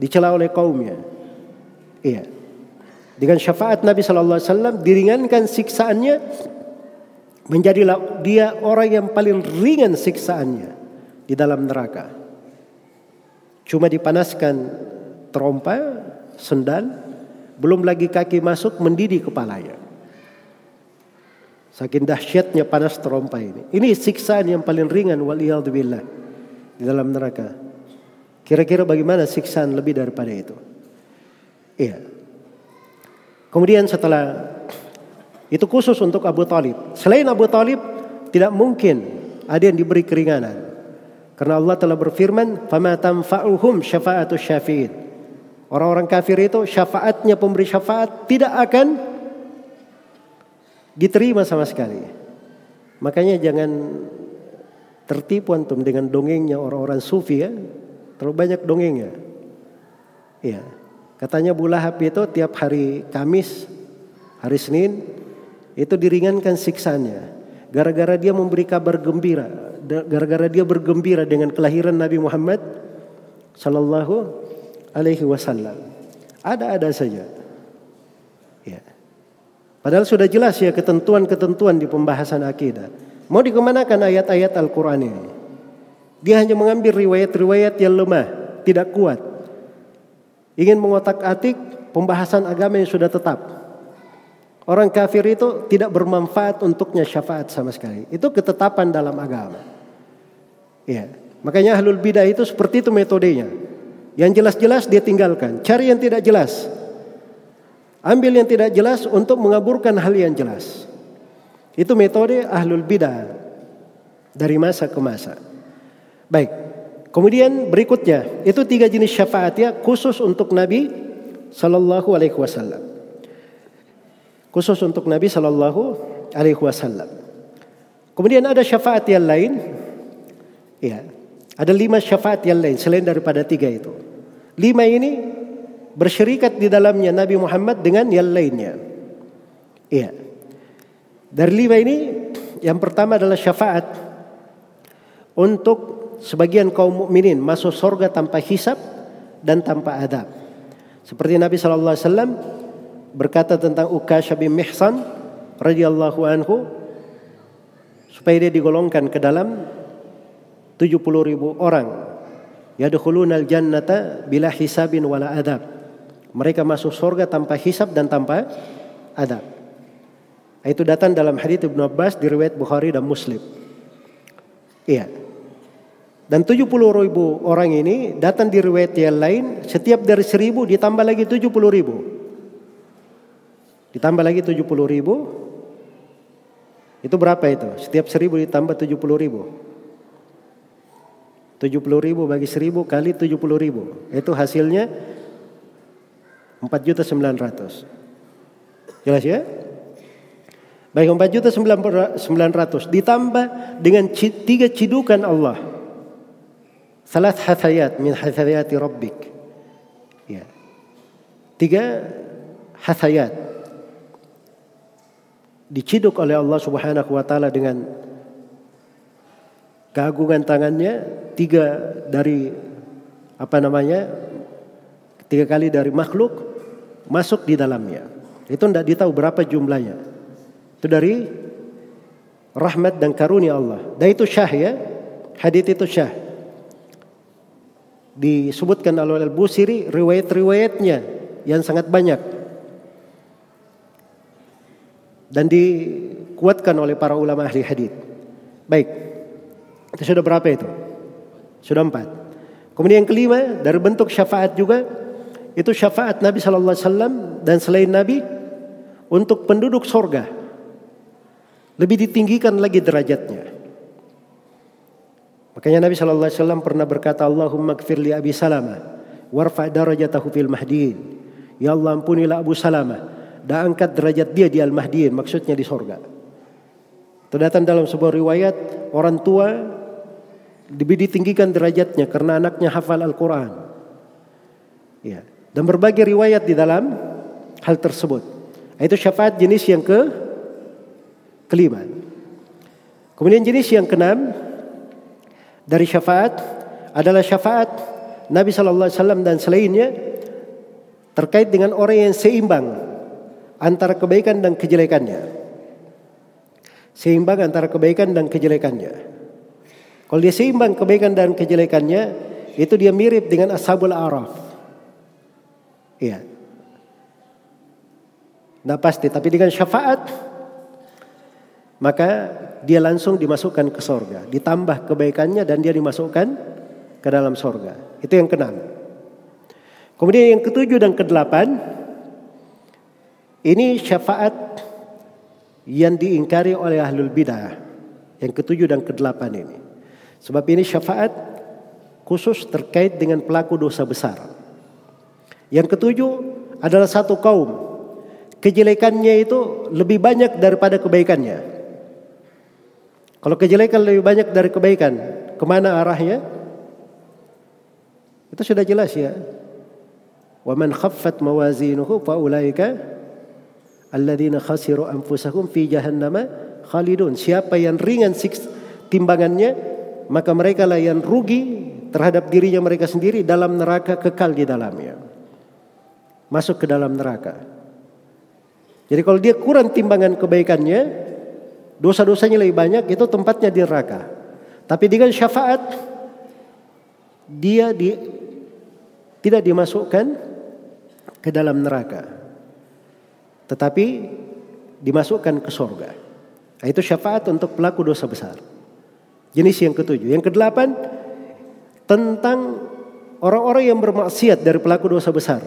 dicela oleh kaumnya. Iya. Dengan syafaat Nabi sallallahu alaihi wasallam diringankan siksaannya menjadilah dia orang yang paling ringan siksaannya di dalam neraka. Cuma dipanaskan terompa, sendal, belum lagi kaki masuk mendidih kepalanya. Saking dahsyatnya panas terompa ini. Ini siksaan yang paling ringan waliyadzubillah di dalam neraka. Kira-kira bagaimana siksaan lebih daripada itu? Iya. Kemudian setelah itu khusus untuk Abu Talib. Selain Abu Talib, tidak mungkin ada yang diberi keringanan. Karena Allah telah berfirman, "Fama tanfa'uhum syafa'atu syafi'in." Orang-orang kafir itu syafaatnya pemberi syafaat tidak akan diterima sama sekali. Makanya jangan tertipu antum dengan dongengnya orang-orang sufi ya. Terlalu banyak dongengnya. Iya. Katanya Bu Lahab itu tiap hari Kamis, hari Senin itu diringankan siksanya. Gara-gara dia memberi kabar gembira gara-gara dia bergembira dengan kelahiran Nabi Muhammad sallallahu alaihi wasallam. Ada-ada saja. Ya padahal sudah jelas ya ketentuan-ketentuan di pembahasan akidah. Mau dikemanakan ayat-ayat Al-Qur'an ini dia hanya mengambil riwayat-riwayat yang lemah tidak kuat ingin mengotak-atik pembahasan agama yang sudah tetap Orang kafir itu tidak bermanfaat untuknya syafaat sama sekali. Itu ketetapan dalam agama. Ya. Makanya ahlul bidah itu seperti itu metodenya. Yang jelas-jelas dia tinggalkan. Cari yang tidak jelas. Ambil yang tidak jelas untuk mengaburkan hal yang jelas. Itu metode ahlul bidah. Dari masa ke masa. Baik. Kemudian berikutnya. Itu tiga jenis syafaat ya. Khusus untuk Nabi Sallallahu Alaihi Wasallam khusus untuk Nabi Shallallahu Alaihi Wasallam. Kemudian ada syafaat yang lain, ya, ada lima syafaat yang lain selain daripada tiga itu. Lima ini bersyirikat di dalamnya Nabi Muhammad dengan yang lainnya. Iya. Dari lima ini, yang pertama adalah syafaat untuk sebagian kaum mukminin masuk surga tanpa hisab dan tanpa adab. Seperti Nabi Shallallahu Alaihi Wasallam berkata tentang Ukasha bin Mihsan radhiyallahu anhu supaya dia digolongkan ke dalam 70 ribu orang. Yadkhuluna al-jannata bila hisabin wala adab. Mereka masuk surga tanpa hisab dan tanpa adab. Itu datang dalam hadits Ibnu Abbas di riwayat Bukhari dan Muslim. Iya dan 70 ribu orang ini datang di riwayat yang lain setiap dari seribu ditambah lagi 70 ribu Ditambah lagi 70 ribu. Itu berapa itu? Setiap seribu ditambah 70 ribu. 70 ribu bagi 1000 kali 70 ribu. Itu hasilnya 4 juta 900. Jelas ya? Baik 4 juta 900 ditambah dengan tiga cidukan Allah. Salat hathayat min hathayati rabbik. Ya. Tiga hathayat. Diciduk oleh Allah subhanahu wa ta'ala dengan keagungan tangannya tiga dari apa namanya tiga kali dari makhluk masuk di dalamnya itu tidak ditahu berapa jumlahnya itu dari rahmat dan karunia Allah dan itu syah ya hadit itu syah disebutkan oleh Al-Busiri riwayat-riwayatnya yang sangat banyak dan dikuatkan oleh para ulama ahli hadis baik itu sudah berapa itu? Sudah empat. Kemudian yang kelima dari bentuk syafaat juga itu syafaat Nabi Shallallahu Alaihi Wasallam dan selain Nabi untuk penduduk sorga lebih ditinggikan lagi derajatnya. Makanya Nabi Shallallahu Alaihi Wasallam pernah berkata Allahumma kfir li Abi Salama warfa darajatahu fil mahdiin. Ya Allah ampunilah Abu Salama dan angkat derajat dia di al-mahdiin maksudnya di sorga. Terdatang dalam sebuah riwayat orang tua lebih ditinggikan derajatnya karena anaknya hafal Al-Quran. Ya. Dan berbagai riwayat di dalam hal tersebut. Itu syafaat jenis yang ke kelima. Kemudian jenis yang keenam dari syafaat adalah syafaat Nabi Shallallahu Alaihi Wasallam dan selainnya terkait dengan orang yang seimbang antara kebaikan dan kejelekannya. Seimbang antara kebaikan dan kejelekannya. Kalau dia seimbang kebaikan dan kejelekannya, itu dia mirip dengan ashabul araf. Iya. Nah pasti, tapi dengan syafaat maka dia langsung dimasukkan ke sorga. Ditambah kebaikannya dan dia dimasukkan ke dalam sorga. Itu yang keenam. Kemudian yang ketujuh dan kedelapan, ini syafaat yang diingkari oleh ahlul bidah. Yang ketujuh dan kedelapan ini. Sebab ini syafaat khusus terkait dengan pelaku dosa besar. Yang ketujuh adalah satu kaum. Kejelekannya itu lebih banyak daripada kebaikannya. Kalau kejelekan lebih banyak dari kebaikan, ke mana arahnya? Itu sudah jelas ya. Wa man khaffat mawazinuhu fa ulaika alladzina khasiru anfusahum fi jahannama khalidun. Siapa yang ringan timbangannya, maka mereka lah yang rugi terhadap dirinya mereka sendiri dalam neraka kekal di dalamnya. Masuk ke dalam neraka. Jadi kalau dia kurang timbangan kebaikannya, dosa-dosanya lebih banyak, itu tempatnya di neraka. Tapi dengan syafaat, dia di, tidak dimasukkan ke dalam neraka. Tetapi dimasukkan ke sorga. Nah, itu syafaat untuk pelaku dosa besar. Jenis yang ketujuh. Yang kedelapan tentang orang-orang yang bermaksiat dari pelaku dosa besar.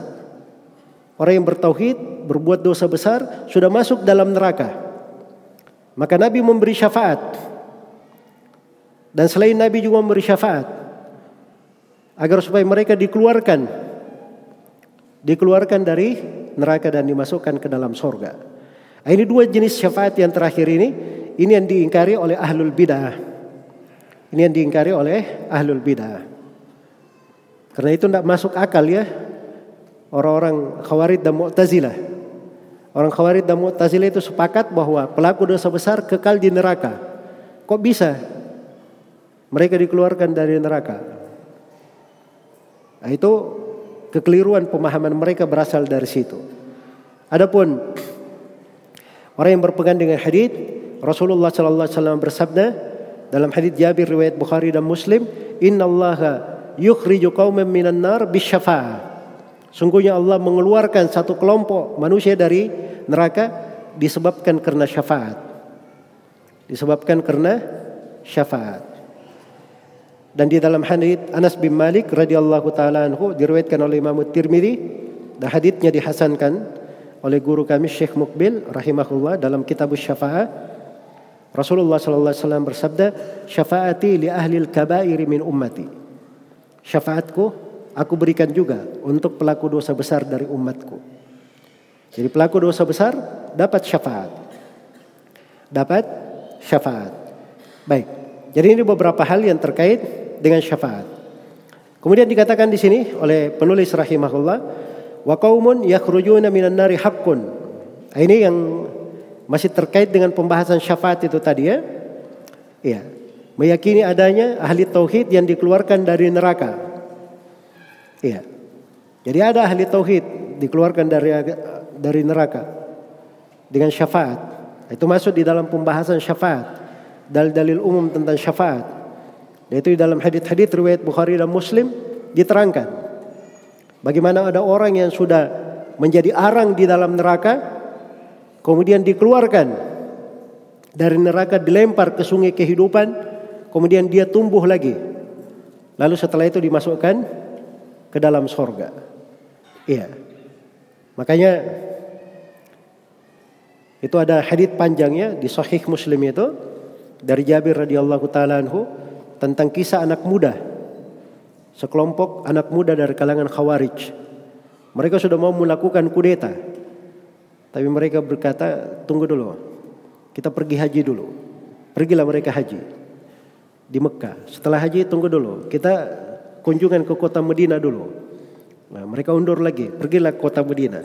Orang yang bertauhid, berbuat dosa besar sudah masuk dalam neraka. Maka Nabi memberi syafaat. Dan selain Nabi juga memberi syafaat agar supaya mereka dikeluarkan dikeluarkan dari neraka dan dimasukkan ke dalam sorga. Nah, ini dua jenis syafaat yang terakhir ini, ini yang diingkari oleh ahlul bidah. Ini yang diingkari oleh ahlul bidah. Karena itu tidak masuk akal ya orang-orang khawarid dan mu'tazilah. Orang khawarid dan mu'tazilah itu sepakat bahwa pelaku dosa besar kekal di neraka. Kok bisa mereka dikeluarkan dari neraka? Nah, itu kekeliruan pemahaman mereka berasal dari situ. Adapun orang yang berpegang dengan hadis Rasulullah sallallahu alaihi wasallam bersabda, dalam hadis Jabir riwayat Bukhari dan Muslim, "Innallaha yukhriju qauman minan nar bisyafa'ah." Sungguhnya Allah mengeluarkan satu kelompok manusia dari neraka disebabkan karena syafaat. Disebabkan karena syafaat. Dan di dalam hadis Anas bin Malik radhiyallahu taala anhu diriwayatkan oleh Imam Tirmidzi dan hadisnya dihasankan oleh guru kami Syekh Mukbil rahimahullah dalam kitab Syafaat Rasulullah sallallahu alaihi wasallam bersabda, "Syafaati li ahli al-kaba'ir min ummati." syafaatku aku berikan juga untuk pelaku dosa besar dari umatku. Jadi pelaku dosa besar dapat syafaat. Dapat syafaat. Baik. Jadi ini beberapa hal yang terkait dengan syafaat. Kemudian dikatakan di sini oleh penulis rahimahullah, wa qaumun yakhrujuna minan nari haqqun. Nah, ini yang masih terkait dengan pembahasan syafaat itu tadi ya. Iya. Meyakini adanya ahli tauhid yang dikeluarkan dari neraka. Iya. Jadi ada ahli tauhid dikeluarkan dari dari neraka dengan syafaat. Itu masuk di dalam pembahasan syafaat. Dalil-dalil umum tentang syafaat. Yaitu di dalam hadis-hadis riwayat Bukhari dan Muslim diterangkan bagaimana ada orang yang sudah menjadi arang di dalam neraka kemudian dikeluarkan dari neraka dilempar ke sungai kehidupan kemudian dia tumbuh lagi lalu setelah itu dimasukkan ke dalam sorga iya makanya itu ada hadis panjangnya di Sahih Muslim itu dari Jabir radhiyallahu taala anhu tentang kisah anak muda. Sekelompok anak muda dari kalangan Khawarij. Mereka sudah mau melakukan kudeta. Tapi mereka berkata, "Tunggu dulu. Kita pergi haji dulu." Pergilah mereka haji di Mekah. Setelah haji tunggu dulu. Kita kunjungan ke kota Medina dulu. Nah, mereka undur lagi, pergilah ke kota Medina.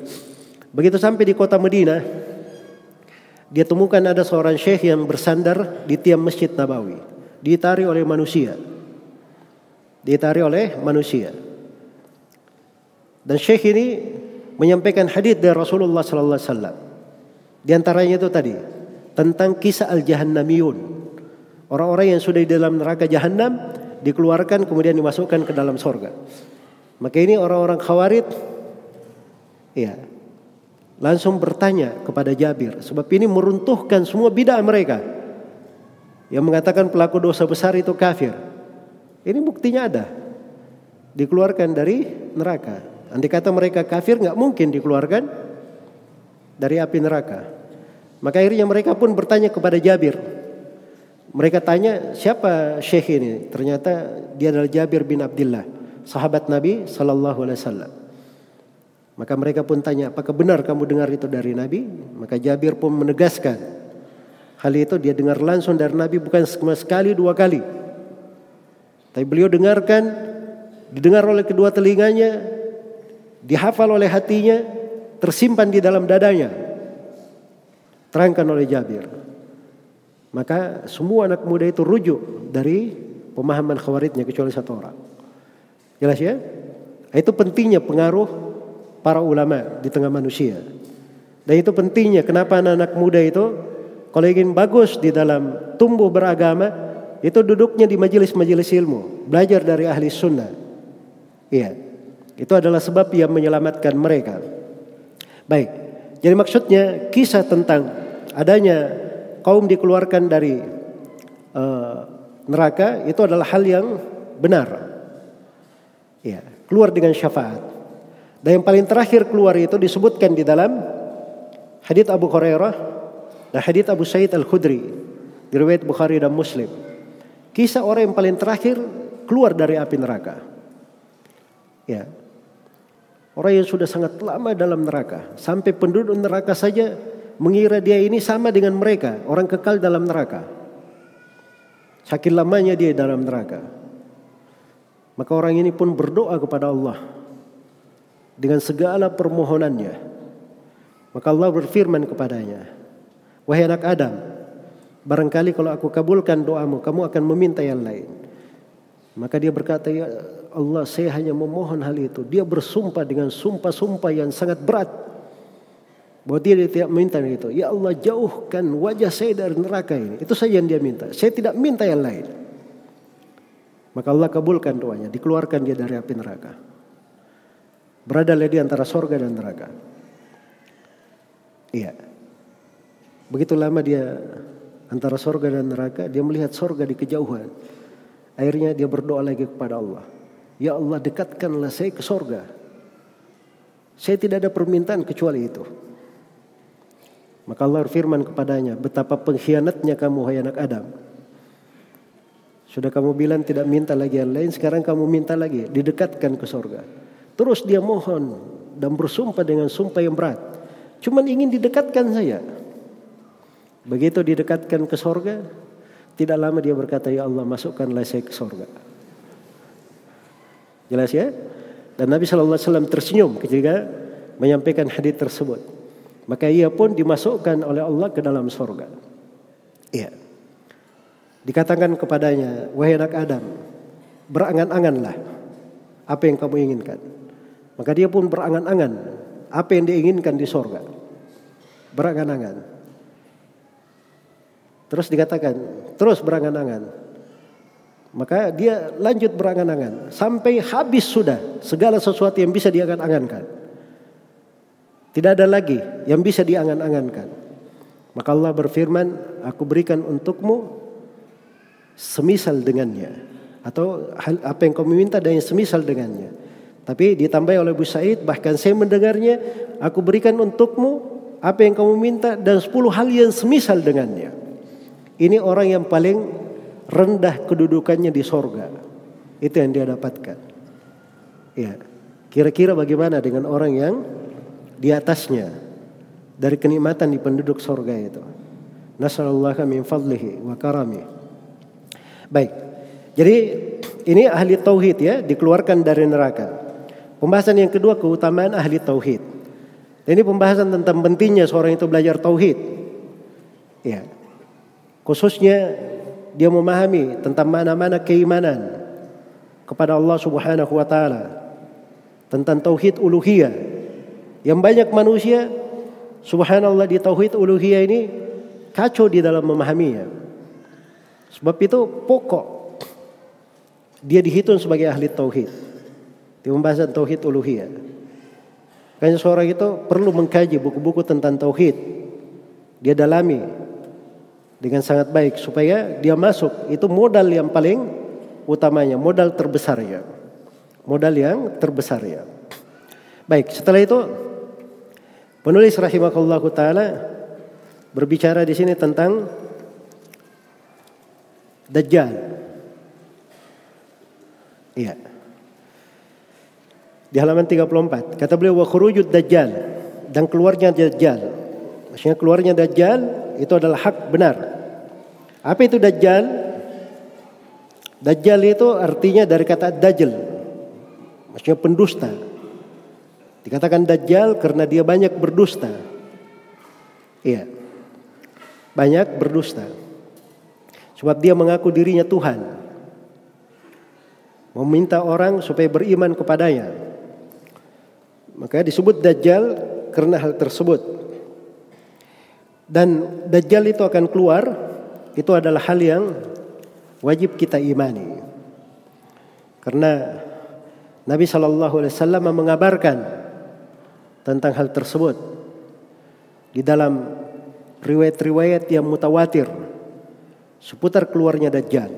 Begitu sampai di kota Medina, dia temukan ada seorang syekh yang bersandar di tiang masjid Nabawi. Ditari oleh manusia. Ditari oleh manusia. Dan syekh ini menyampaikan hadis dari Rasulullah sallallahu alaihi wasallam. Di antaranya itu tadi tentang kisah al-jahannamiyun. Orang-orang yang sudah di dalam neraka jahanam dikeluarkan kemudian dimasukkan ke dalam sorga. Maka ini orang-orang khawarid ya, langsung bertanya kepada Jabir sebab ini meruntuhkan semua bidah mereka yang mengatakan pelaku dosa besar itu kafir. Ini buktinya ada. Dikeluarkan dari neraka. Andai kata mereka kafir nggak mungkin dikeluarkan dari api neraka. Maka akhirnya mereka pun bertanya kepada Jabir. Mereka tanya siapa syekh ini? Ternyata dia adalah Jabir bin Abdullah, sahabat Nabi Sallallahu Alaihi Wasallam. Maka mereka pun tanya, apakah benar kamu dengar itu dari Nabi? Maka Jabir pun menegaskan. Hal itu dia dengar langsung dari Nabi bukan sekali dua kali. Tapi beliau dengarkan, didengar oleh kedua telinganya, dihafal oleh hatinya, tersimpan di dalam dadanya. Terangkan oleh Jabir. Maka semua anak muda itu rujuk dari pemahaman khawaridnya kecuali satu orang. Jelas ya? Itu pentingnya pengaruh para ulama di tengah manusia. Dan itu pentingnya kenapa anak-anak muda itu kalau ingin bagus di dalam tumbuh beragama itu duduknya di majelis-majelis ilmu, belajar dari ahli sunnah. Iya. Itu adalah sebab yang menyelamatkan mereka. Baik. Jadi maksudnya kisah tentang adanya kaum dikeluarkan dari uh, neraka itu adalah hal yang benar. Ya, keluar dengan syafaat. Dan yang paling terakhir keluar itu disebutkan di dalam hadits Abu Hurairah dan hadits Abu Sa'id Al-Khudri riwayat Bukhari dan Muslim. Kisah orang yang paling terakhir keluar dari api neraka. Ya. Orang yang sudah sangat lama dalam neraka, sampai penduduk neraka saja mengira dia ini sama dengan mereka, orang kekal dalam neraka. Saking lamanya dia dalam neraka. Maka orang ini pun berdoa kepada Allah dengan segala permohonannya. Maka Allah berfirman kepadanya, "Wahai anak Adam, barangkali kalau aku kabulkan doamu, kamu akan meminta yang lain." Maka dia berkata, "Ya Allah, saya hanya memohon hal itu." Dia bersumpah dengan sumpah-sumpah yang sangat berat. Bahwa dia tidak minta itu. Ya Allah jauhkan wajah saya dari neraka ini. Itu saja yang dia minta. Saya tidak minta yang lain. Maka Allah kabulkan doanya. Dikeluarkan dia dari api neraka. Berada di antara sorga dan neraka. Iya. Begitu lama dia antara sorga dan neraka, dia melihat sorga di kejauhan. Akhirnya dia berdoa lagi kepada Allah. Ya Allah dekatkanlah saya ke sorga. Saya tidak ada permintaan kecuali itu. Maka Allah firman kepadanya, betapa pengkhianatnya kamu hai anak Adam. Sudah kamu bilang tidak minta lagi yang lain, sekarang kamu minta lagi, didekatkan ke surga. Terus dia mohon dan bersumpah dengan sumpah yang berat. Cuman ingin didekatkan saya. Begitu didekatkan ke surga, tidak lama dia berkata, Ya Allah masukkanlah saya ke surga. Jelas ya? Dan Nabi SAW tersenyum ketika menyampaikan hadis tersebut. Maka ia pun dimasukkan oleh Allah ke dalam surga. Iya. Dikatakan kepadanya, wahai anak Adam, berangan-anganlah apa yang kamu inginkan. Maka dia pun berangan-angan apa yang diinginkan di sorga. Berangan-angan. Terus dikatakan, terus berangan-angan. Maka dia lanjut berangan-angan sampai habis sudah segala sesuatu yang bisa diangan-angankan. Tidak ada lagi yang bisa diangan-angankan. Maka Allah berfirman, aku berikan untukmu semisal dengannya atau apa yang kamu minta dan yang semisal dengannya. Tapi ditambah oleh Bu Said bahkan saya mendengarnya aku berikan untukmu apa yang kamu minta dan sepuluh hal yang semisal dengannya. Ini orang yang paling rendah kedudukannya di sorga. Itu yang dia dapatkan. Ya. Kira-kira bagaimana dengan orang yang di atasnya dari kenikmatan di penduduk sorga itu. Nasallallahu min fadlihi wa karamihi. Baik. Jadi ini ahli tauhid ya, dikeluarkan dari neraka. Pembahasan yang kedua keutamaan ahli tauhid. Ini pembahasan tentang pentingnya seorang itu belajar tauhid. Ya. Khususnya dia memahami tentang mana-mana keimanan kepada Allah Subhanahu wa taala. Tentang tauhid uluhiyah. Yang banyak manusia subhanallah di tauhid uluhiyah ini kacau di dalam memahaminya. Sebab itu pokok dia dihitung sebagai ahli tauhid. Di pembahasan tauhid uluhiyah. Karena seorang itu perlu mengkaji buku-buku tentang tauhid. Dia dalami dengan sangat baik supaya dia masuk itu modal yang paling utamanya, modal terbesarnya. Modal yang terbesarnya. Baik, setelah itu penulis rahimahullah taala berbicara di sini tentang Dajjal. Iya. Di halaman 34. Kata beliau wa khurujud dajjal dan keluarnya dajjal. Maksudnya keluarnya dajjal itu adalah hak benar. Apa itu dajjal? Dajjal itu artinya dari kata dajjal. Maksudnya pendusta. Dikatakan dajjal karena dia banyak berdusta. Iya. Banyak berdusta. Sebab dia mengaku dirinya Tuhan. Meminta orang supaya beriman kepadanya. Maka disebut Dajjal karena hal tersebut. Dan Dajjal itu akan keluar. Itu adalah hal yang wajib kita imani. Karena Nabi Shallallahu Alaihi Wasallam mengabarkan tentang hal tersebut di dalam riwayat-riwayat yang mutawatir seputar keluarnya Dajjal.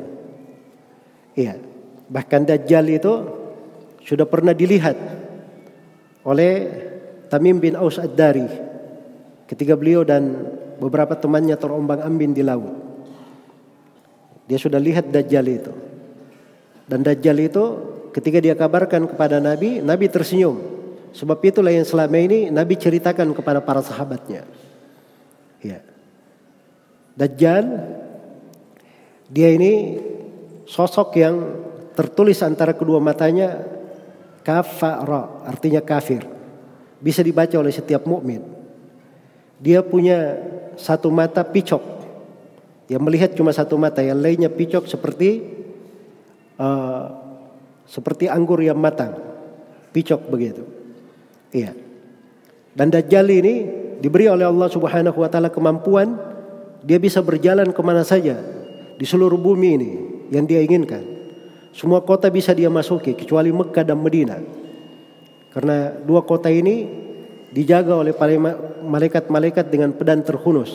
Iya, bahkan Dajjal itu sudah pernah dilihat oleh Tamim bin Aus Ad-Dari ketika beliau dan beberapa temannya terombang ambing di laut. Dia sudah lihat Dajjal itu. Dan Dajjal itu ketika dia kabarkan kepada Nabi, Nabi tersenyum. Sebab itulah yang selama ini Nabi ceritakan kepada para sahabatnya. Ya. Dajjal dia ini sosok yang tertulis antara kedua matanya kafara, artinya kafir. Bisa dibaca oleh setiap mukmin. Dia punya satu mata picok. Dia melihat cuma satu mata, yang lainnya picok seperti uh, seperti anggur yang matang. Picok begitu. Iya. Dan Dajjal ini diberi oleh Allah Subhanahu wa taala kemampuan dia bisa berjalan ke mana saja di seluruh bumi ini yang dia inginkan. Semua kota bisa dia masuki kecuali Mekah dan Medina. Karena dua kota ini dijaga oleh malaikat-malaikat dengan pedang terhunus.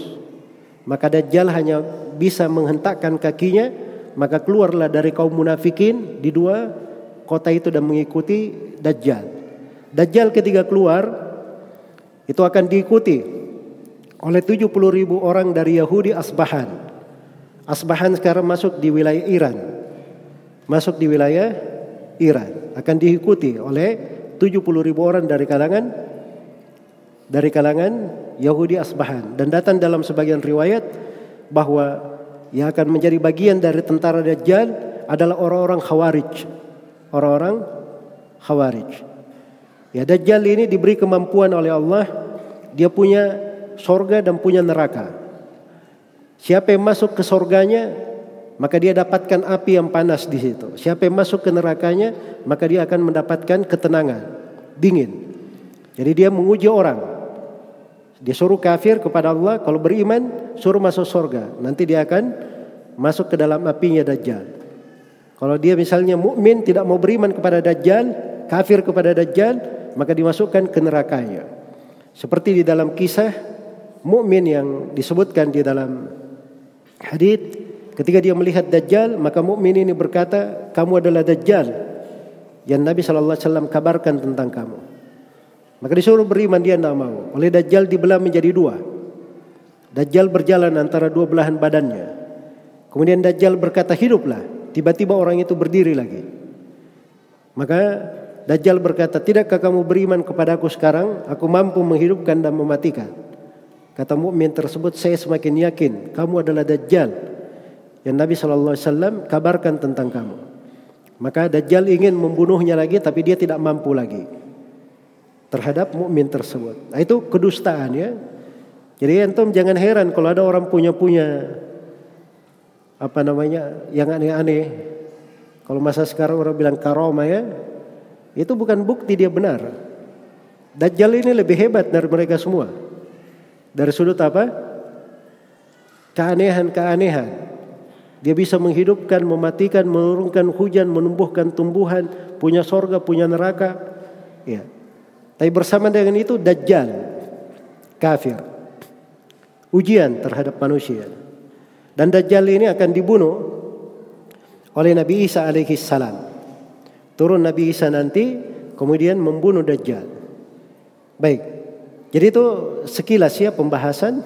Maka Dajjal hanya bisa menghentakkan kakinya, maka keluarlah dari kaum munafikin di dua kota itu dan mengikuti Dajjal. Dajjal ketika keluar itu akan diikuti oleh 70 ribu orang dari Yahudi Asbahan Asbahan sekarang masuk di wilayah Iran. masuk di wilayah Iran akan diikuti oleh 70 ribu orang dari kalangan dari kalangan Yahudi Asbahan dan datang dalam sebagian riwayat bahwa yang akan menjadi bagian dari tentara Dajjal adalah orang-orang Khawarij. Orang-orang Khawarij. Ya Dajjal ini diberi kemampuan oleh Allah dia punya sorga dan punya neraka. Siapa yang masuk ke sorganya maka dia dapatkan api yang panas di situ. Siapa yang masuk ke nerakanya, maka dia akan mendapatkan ketenangan, dingin. Jadi dia menguji orang. Dia suruh kafir kepada Allah, kalau beriman suruh masuk surga. Nanti dia akan masuk ke dalam apinya Dajjal. Kalau dia misalnya mukmin tidak mau beriman kepada Dajjal, kafir kepada Dajjal, maka dimasukkan ke nerakanya. Seperti di dalam kisah mukmin yang disebutkan di dalam hadis Ketika dia melihat Dajjal, maka mukmin ini berkata, "Kamu adalah Dajjal." Yang Nabi sallallahu alaihi wasallam kabarkan tentang kamu. Maka disuruh beriman dia tidak mau. Oleh Dajjal dibelah menjadi dua. Dajjal berjalan antara dua belahan badannya. Kemudian Dajjal berkata, "Hiduplah." Tiba-tiba orang itu berdiri lagi. Maka Dajjal berkata, "Tidakkah kamu beriman kepadaku sekarang? Aku mampu menghidupkan dan mematikan." Kata mukmin tersebut, "Saya semakin yakin kamu adalah Dajjal." yang Nabi Wasallam kabarkan tentang kamu. Maka Dajjal ingin membunuhnya lagi, tapi dia tidak mampu lagi terhadap mukmin tersebut. Nah, itu kedustaan ya. Jadi entom jangan heran kalau ada orang punya punya apa namanya yang aneh-aneh. Kalau masa sekarang orang bilang karoma ya, itu bukan bukti dia benar. Dajjal ini lebih hebat dari mereka semua. Dari sudut apa? Keanehan-keanehan. Dia bisa menghidupkan, mematikan, menurunkan hujan, menumbuhkan tumbuhan, punya sorga, punya neraka. Ya. Tapi bersama dengan itu Dajjal, kafir. Ujian terhadap manusia. Dan Dajjal ini akan dibunuh oleh Nabi Isa alaihi salam. Turun Nabi Isa nanti kemudian membunuh Dajjal. Baik. Jadi itu sekilas ya pembahasan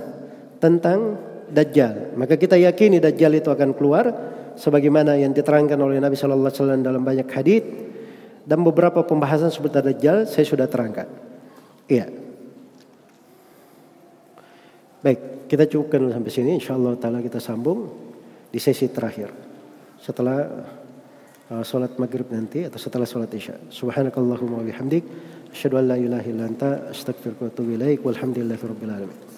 tentang Dajjal. Maka kita yakini Dajjal itu akan keluar sebagaimana yang diterangkan oleh Nabi Shallallahu Alaihi Wasallam dalam banyak hadis dan beberapa pembahasan seputar Dajjal saya sudah terangkan. Iya. Baik, kita cukupkan sampai sini. Insya Allah Taala kita sambung di sesi terakhir setelah uh, sholat maghrib nanti atau setelah sholat isya. Subhanakallahumma wa bihamdik. Asyhadu an la ilaha illa anta astaghfiruka wa atubu ilaik. Walhamdulillahirabbil alamin.